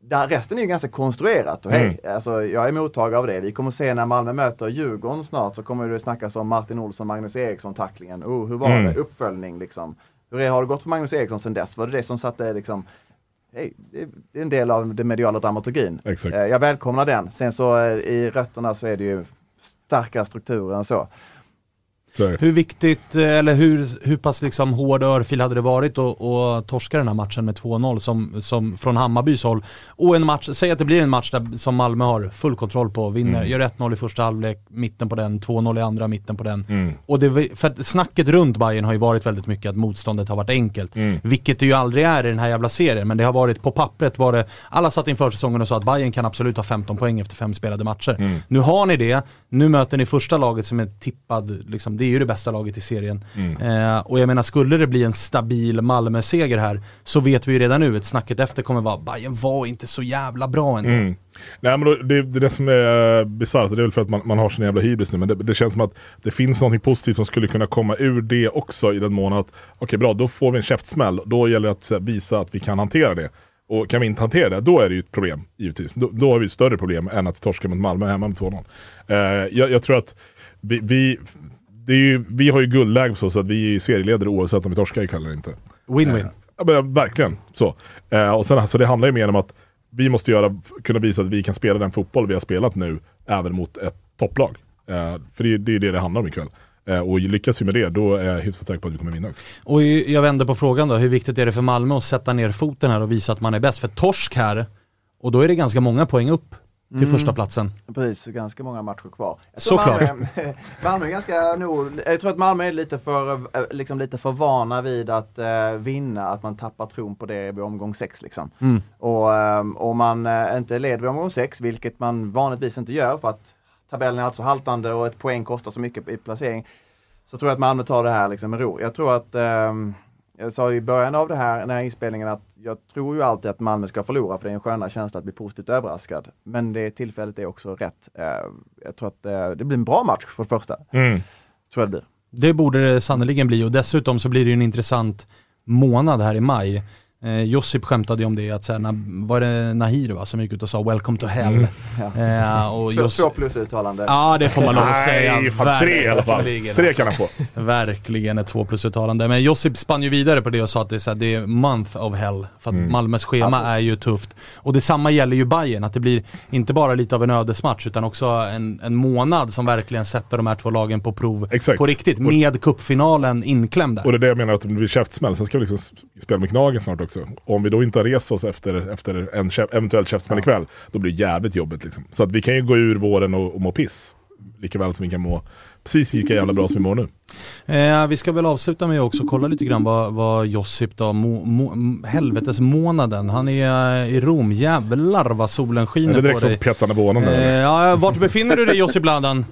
där, resten är ju ganska konstruerat och hej, alltså, jag är mottagare av det. Vi kommer se när Malmö möter Djurgården snart så kommer det snackas om Martin Olsson, Magnus Eriksson tacklingen. Oh, hur var Mm. det? Uppföljning liksom. Hur har det gått för Magnus Eriksson sedan dess? Var det det som satte liksom Hej, det är- en del av den mediala dramaturgin. Exakt. Eh, Jag välkomnar den. Sen så eh, i rötterna så är det ju starkare strukturer än så. Hur viktigt, eh, eller hur, hur pass liksom hård örfil hade det varit att torska den här matchen med 2-0 som, som från Hammarbys håll? Och en match, säg att det blir en match där, som Malmö har full kontroll på, vinner, Mm. gör 1-0 i första halvlek, mitten på den, 2-0 i andra, mitten på den. Mm. Och det, för snacket runt Bayern har ju varit väldigt mycket att motståndet har varit enkelt. Mm. Vilket det ju aldrig är i den här jävla serien, men det har varit på pappret var det, alla satt inför säsongen och sa att Bayern kan absolut ha 15 poäng efter fem spelade matcher. Mm. Nu har ni det, nu möter ni första laget som är tippad, liksom, det är ju det bästa laget i serien. Mm. Eh, och jag menar, skulle det bli en stabil Malmö-seger här, så vet vi ju redan nu att snacket efter kommer vara, Bayern var inte så jävla bra ändå. Mm. Nej men då, det, det är det som är bisarrt, det är väl för att man, man har sin jävla hybris nu, men det, det känns som att det finns något positivt som skulle kunna komma ur det också i den mån att, okej bra, då får vi en käftsmäll, då gäller det att här, visa att vi kan hantera det. Och kan vi inte hantera det, då är det ju ett problem, givetvis. Då, då har vi ett större problem än att torska mot Malmö hemma med 2-0. Eh, jag, jag tror att vi, vi, det är ju, vi har ju guldläge så, så att vi är serieledare oavsett om vi torskar ikväll eller inte. Win-win. Ja, men, verkligen så. Eh, och sen, så det handlar ju mer om att vi måste göra, kunna visa att vi kan spela den fotboll vi har spelat nu, även mot ett topplag. Eh, för det, är- det är det det handlar om ikväll. Eh, och lyckas vi med det, då är jag hyfsat säker på att vi kommer vinna. Och jag vänder på frågan då, hur viktigt är det för Malmö att sätta ner foten här och visa att man är bäst? För torsk här, och då är det ganska många poäng upp till Mm. första platsen. Precis, ganska många matcher kvar. Såklart. Malmö, *laughs* Malmö är ganska nog, jag tror att Malmö är lite för, eh, liksom lite för vana vid att eh, vinna, att man tappar tron på det vid omgång sex liksom. Mm. Och eh, om man eh, inte leder vid omgång sex, vilket man vanligtvis inte gör för att tabellen är alltså haltande och ett poäng kostar så mycket i placering. Så tror jag att Malmö tar det här liksom med ro. Jag tror att, ehm, jag sa i början av det här, den här inspelningen att jag tror ju alltid att Malmö ska förlora för det är en skönare känsla att bli positivt överraskad. Men det tillfället är också rätt. Eh, jag tror att eh, det blir en bra match för det första. Mm. Tror jag det blir. Det borde det sannoliken bli och dessutom så blir det ju en intressant månad här i maj. Eh, Josip skämtade ju om det, att så här, när, var det Nahir va, som gick ut och sa 'Welcome to hell' *laughs* eh, och Två, Jos- två plus uttalande. Ja det får man lov att säga. Nej, fan, tre i alla fall. Verkligen, Tre alltså. kan han få. Verkligen ett två plus uttalande. Men Josip spann ju vidare på det och sa att det är, så här, det är month of hell. För att Mm. Malmös schema är ju tufft. Och detsamma gäller ju Bayern att det blir inte bara lite av en ödesmatch utan också en, en månad som verkligen sätter de här två lagen på prov Exakt. på riktigt. Med cupfinalen inklämd där. Och det är det jag menar att det blir käftsmäll. Sen ska vi liksom spela med Gnagen snart också. Och om vi då inte har rest oss efter, efter en käf, eventuell käftsmäll ikväll, då blir det jävligt jobbigt. Liksom. Så att vi kan ju gå ur våren och, och må piss. Lika väl som vi kan må precis lika jävla bra som vi mår nu. Eh, vi ska väl avsluta med att också kolla lite grann vad, vad Josip då, mo, mo, helvetesmånaden, han är eh, i Rom, jävlar vad solen Är skiner det på direkt dig. från Piazzana Buono? Eh, ja, vart befinner du dig Josip Bladan?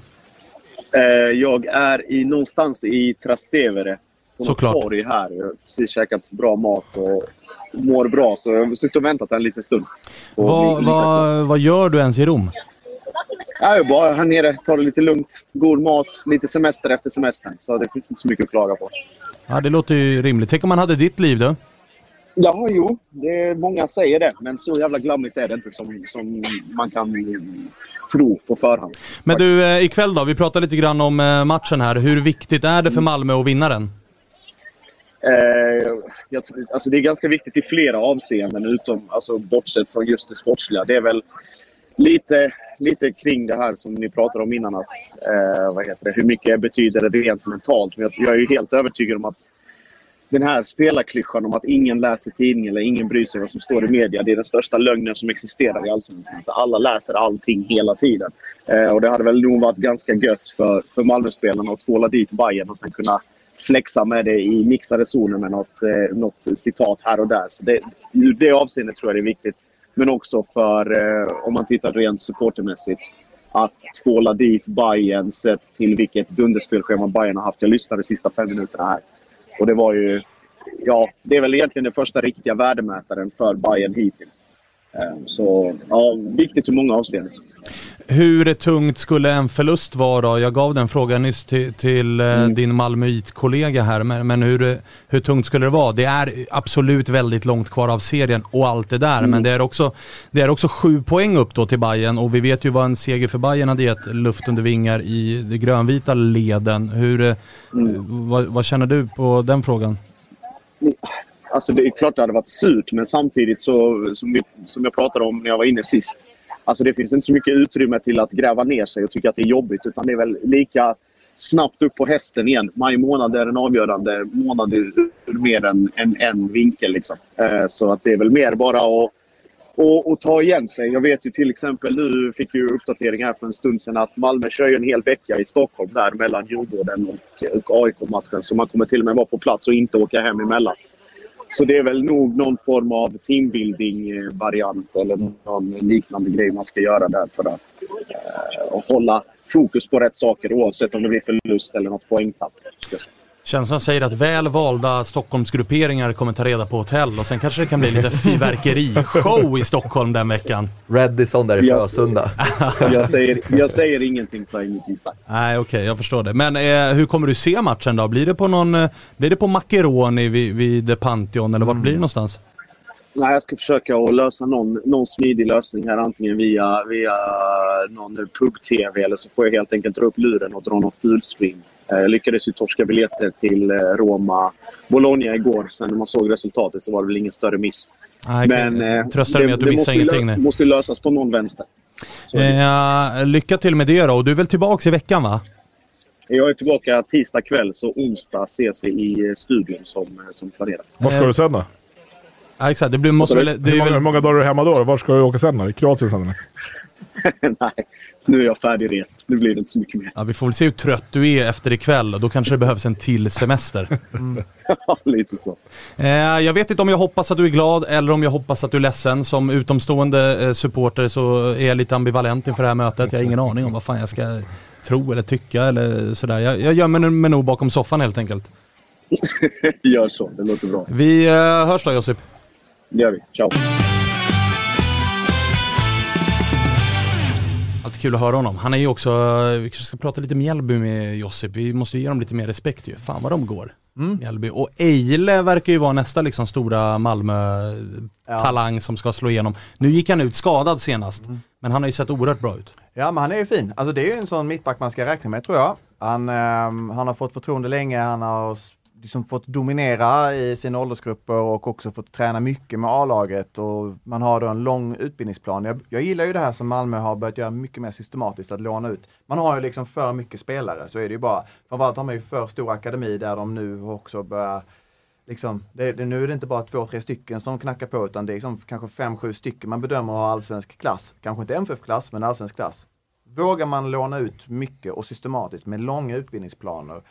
Eh, jag är i, någonstans i Trastevere. På Såklart. torg här. Jag har precis käkat bra mat och mår bra. Så jag har suttit och väntat en liten stund. Vad, vad, vad gör du ens i Rom? Ja, jag är bara här nere, tar det lite lugnt. God mat, lite semester efter semestern. Så det finns inte så mycket att klaga på. Ja det låter ju rimligt. Tänk om man hade ditt liv du? Ja, jo. Det många säger det. Men så jävla glammigt är det inte som, som man kan mm, tro på förhand. Men du, eh, ikväll då? Vi pratar lite grann om eh, matchen här. Hur viktigt är det för Malmö att vinna den? Eh, jag, alltså det är ganska viktigt i flera avseenden, utom, alltså, bortsett från just det sportsliga. Det är väl lite, lite kring det här som ni pratade om innan. Att, eh, vad heter det, hur mycket betyder det rent mentalt? Men Jag, jag är ju helt övertygad om att den här spelarklyschan om att ingen läser tidningen eller ingen bryr sig vad som står i media. Det är den största lögnen som existerar i Allsvenskan. Så alla läser allting hela tiden. Eh, och det hade väl nog varit ganska gött för, för Malmöspelarna att tvåla dit Bayern och sen kunna flexa med det i mixade zoner med något, eh, något citat här och där. Så det, ur det avseendet tror jag det är viktigt. Men också för, eh, om man tittar rent supportermässigt, att tvåla dit Bayern sett till vilket dunderspelschema Bayern har haft. Jag lyssnade de sista fem minuterna här. Och det var ju ja, det är väl egentligen den första riktiga värdemätaren för Bayern hittills. Eh, Så ja, viktigt i många avseenden. Hur tungt skulle en förlust vara? Jag gav den frågan nyss till, till eh, din Malmöit-kollega här, men, men hur, hur tungt skulle det vara? Det är absolut väldigt långt kvar av serien och allt det där, men det är, också, det är också sju poäng upp då till Bayern och vi vet ju vad en seger för Bayern hade gett luft under vingar i de grönvita leden. Hur, eh, vad, vad känner du på den frågan? Alltså det är klart det hade varit surt, men samtidigt så, som, vi, som jag pratade om när jag var inne sist. Alltså det finns inte så mycket utrymme till att gräva ner sig och tycka att det är jobbigt. Utan det är väl lika snabbt upp på hästen igen. Maj månad är en avgörande månad ur, mer än en, en vinkel. Liksom. Eh, så att det är väl mer bara att och, och ta igen sig. Jag vet ju till exempel, nu fick ju uppdatering här för en stund sedan att Malmö kör ju en hel vecka i Stockholm där mellan Djurgården och, och AIK-matchen. Så man kommer till och med vara på plats och inte åka hem emellan. Så det är väl nog någon form av teambuilding-variant eller någon liknande grej man ska göra där för att eh, hålla fokus på rätt saker oavsett om det blir förlust eller något poängtapp. Ska jag säga. Känslan säger att väl valda Stockholmsgrupperingar kommer ta reda på hotell och sen kanske det kan bli lite fyrverkerishow i Stockholm den veckan. Reddison där i Frösunda. *laughs* Jag säger, jag säger ingenting så har jag ingenting sagt. Nej okej, jag förstår det. Men eh, hur kommer du se matchen då? Blir det på någon, eh, blir det på Macaroni vid, vid Pantheon eller vart blir det någonstans? Nej, jag ska försöka att lösa någon, någon smidig lösning här. Antingen via, via någon pub-tv eller så får jag helt enkelt dra upp luren och dra någon fullstream. Eh, Jag lyckades ju torska biljetter till eh, Roma Bologna igår. Sen när man såg resultatet så var det väl ingen större miss. Nej, okej. Men eh, Tröstar dig med att du det missar måste ju ingenting lö- nu. måste ju lösas på någon vänster. Det. Eh, lycka till med det då. Och du är väl tillbaks i veckan va? Jag är tillbaka tisdag kväll så onsdag ses vi i studion som, som planerat. Var ska du sen då? Ja, exakt, det blir, måste väl, det hur, är många, hur väl, många dagar är du hemma då? Var ska du åka sen då? I Kroatien sen eller? *laughs* Nej, nu är jag färdigrest. Nu blir det inte så mycket mer. ja, vi får väl se hur trött du är efter ikväll då kanske det behövs en till semester. *laughs* Ja, lite så. Eh, jag vet inte om jag hoppas att du är glad eller om jag hoppas att du är ledsen. Som utomstående eh, supporter så är jag lite ambivalent inför det här mötet. Jag har ingen aning om vad fan jag ska tro eller tycka eller sådär. Jag, jag gömmer mig nog bakom soffan helt enkelt. *laughs* Gör så, det låter bra. Vi eh, hörs då Josip. Det gör vi. Ciao. Alltid kul att höra honom. Han är ju också, eh, vi kanske ska prata lite Mjällby med Josip. Vi måste ge dem lite mer respekt ju. Fan vad de går. Mjällby. Och Eile verkar ju vara nästa liksom stora Malmö-talang som ska slå igenom. Nu gick han ut skadad senast, men han har ju sett oerhört bra ut. Ja men han är ju fin. Alltså det är ju en sån mittback man ska räkna med tror jag. Han, ehm, han har fått förtroende länge, han har liksom fått dominera i sina åldersgrupper och också fått träna mycket med A-laget och man har då en lång utbildningsplan. Jag, jag gillar ju det här som Malmö har börjat göra mycket mer systematiskt, att låna ut. Man har ju liksom för mycket spelare, så är det ju bara. Framförallt har man ju för stor akademi där de nu också börjar Liksom, det, det, nu är det inte bara två, tre stycken som knackar på utan det är liksom kanske fem, sju stycken man bedömer har allsvensk klass. Kanske inte MFF-klass, men allsvensk klass. Vågar man låna ut mycket och systematiskt med långa utbildningsplaner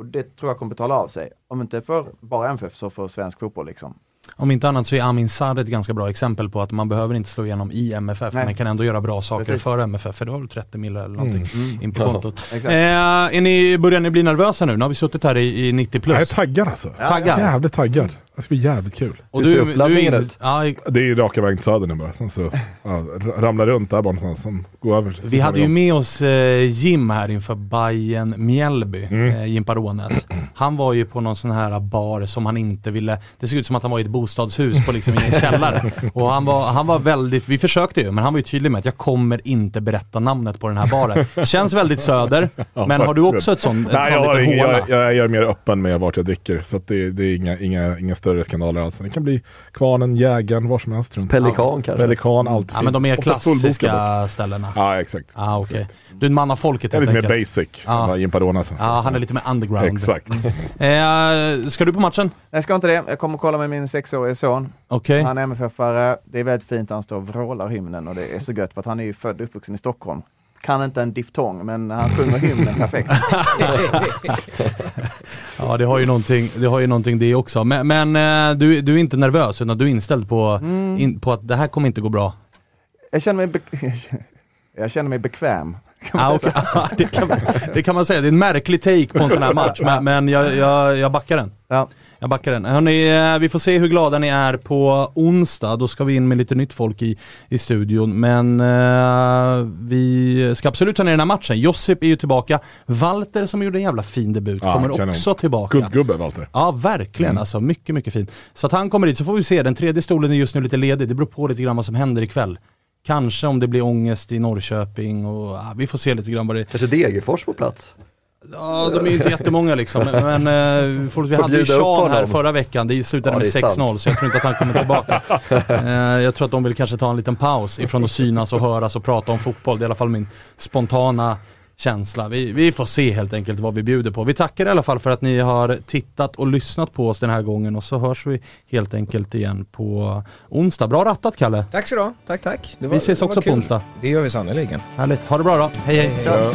och det tror jag kommer betala av sig. Om inte för bara MFF så för svensk fotboll liksom. Om inte annat så är Amin Sad ett ganska bra exempel på att man behöver inte slå igenom i MFF, Nej. men kan ändå göra bra saker Precis. för MFF, för det var väl 30 miljoner eller någonting Mm. in på kontot. *laughs* Exakt. Eh, är ni, börjar ni bli nervösa nu? Nu har vi suttit här i, i 90 plus. Jag är taggad alltså. Taggad? Jävligt taggad. Det ska bli jävligt kul. Och Hur ser du, du uppladdningen är in, ut? ja, Det är ju raka vägen till söder nu bara. Sen så ja, ramlar runt där bara någonstans. Sen går över. Vi hade ju med oss eh, Jim här inför Bayern Mjällby, Mm. eh, Jim Parones. Han var ju på någon sån här bar som han inte ville, det såg ut som att han var i ett bostadshus på liksom i en källare. *laughs* Och han var, han var väldigt, vi försökte ju, men han var ju tydlig med att jag kommer inte berätta namnet på den här baren. Känns väldigt söder, Ja, men har du också ett sånt, ett Nej, sån jag, har liten inga, håla? jag, jag, jag är mer öppen med vart jag dricker. Så att det, det är inga, inga, inga större skandaler alls. Det kan bli Kvarnen, Jägaren, var som helst. Runt. Pelikan kanske? Pelikan, allt Ja men de fullbokade. klassiska ställena. Ja, exakt. Ah, okej. Du är en man av folket Jag är helt lite mer enkelt. basic. Ja. Ja. Jim Padona. så. Ja, han är lite mer underground. Exakt. Eh, ska du på matchen? Jag ska inte det. Jag kommer kolla med min sexårige son. Okej. Han är MFF-are. Det är väldigt fint. Han står och vrålar hymnen och det är så gött för att han är ju född och uppvuxen i Stockholm. Kan inte en diftong, men han sjunger hymnen perfekt. *laughs* *laughs* Ja det har ju någonting det, har ju någonting det också. Men, men eh, du, du är inte nervös utan du är inställd på, in, på att det här kommer inte gå bra? Jag känner mig, be- *laughs* jag känner mig bekväm. Kan Ah? *laughs* Ja, det, kan, det kan man säga, det är en märklig take på en sån här match men, men jag, jag, jag backar den. Ja. Jag backar den. Hörrni, eh, vi får se hur glada ni är på onsdag. Då ska vi in med lite nytt folk i, i studion. Men eh, vi ska absolut ta ner den här matchen. Josip är ju tillbaka. Walter som gjorde en jävla fin debut Ja, kommer kanon. också tillbaka. Guldgubbe Walter. Ja, verkligen. Mm. Alltså mycket, mycket fin. Så att han kommer dit, så får vi se. Den tredje stolen är just nu lite ledig. Det beror på lite grann vad som händer ikväll. Kanske om det blir ångest i Norrköping och ja, vi får se lite grann vad det Kanske Degerfors på plats? Ja, de är ju inte jättemånga liksom. Men, men eh, vi hade ju Sean här förra veckan. Det slutade Ja, med det är 6-0 sant. så jag tror inte att han kommer tillbaka. *laughs* Eh, jag tror att de vill kanske ta en liten paus ifrån att synas och höras och prata om fotboll. Det är i alla fall min spontana känsla. Vi, vi får se helt enkelt vad vi bjuder på. Vi tackar i alla fall för att ni har tittat och lyssnat på oss den här gången och så hörs vi helt enkelt igen på onsdag. Bra rattat Kalle! Tack så du ha. Tack, tack. Det Vi ses var också på onsdag. Det gör vi sannerligen. Härligt, ha det bra då. Hej hej! Ja. Mom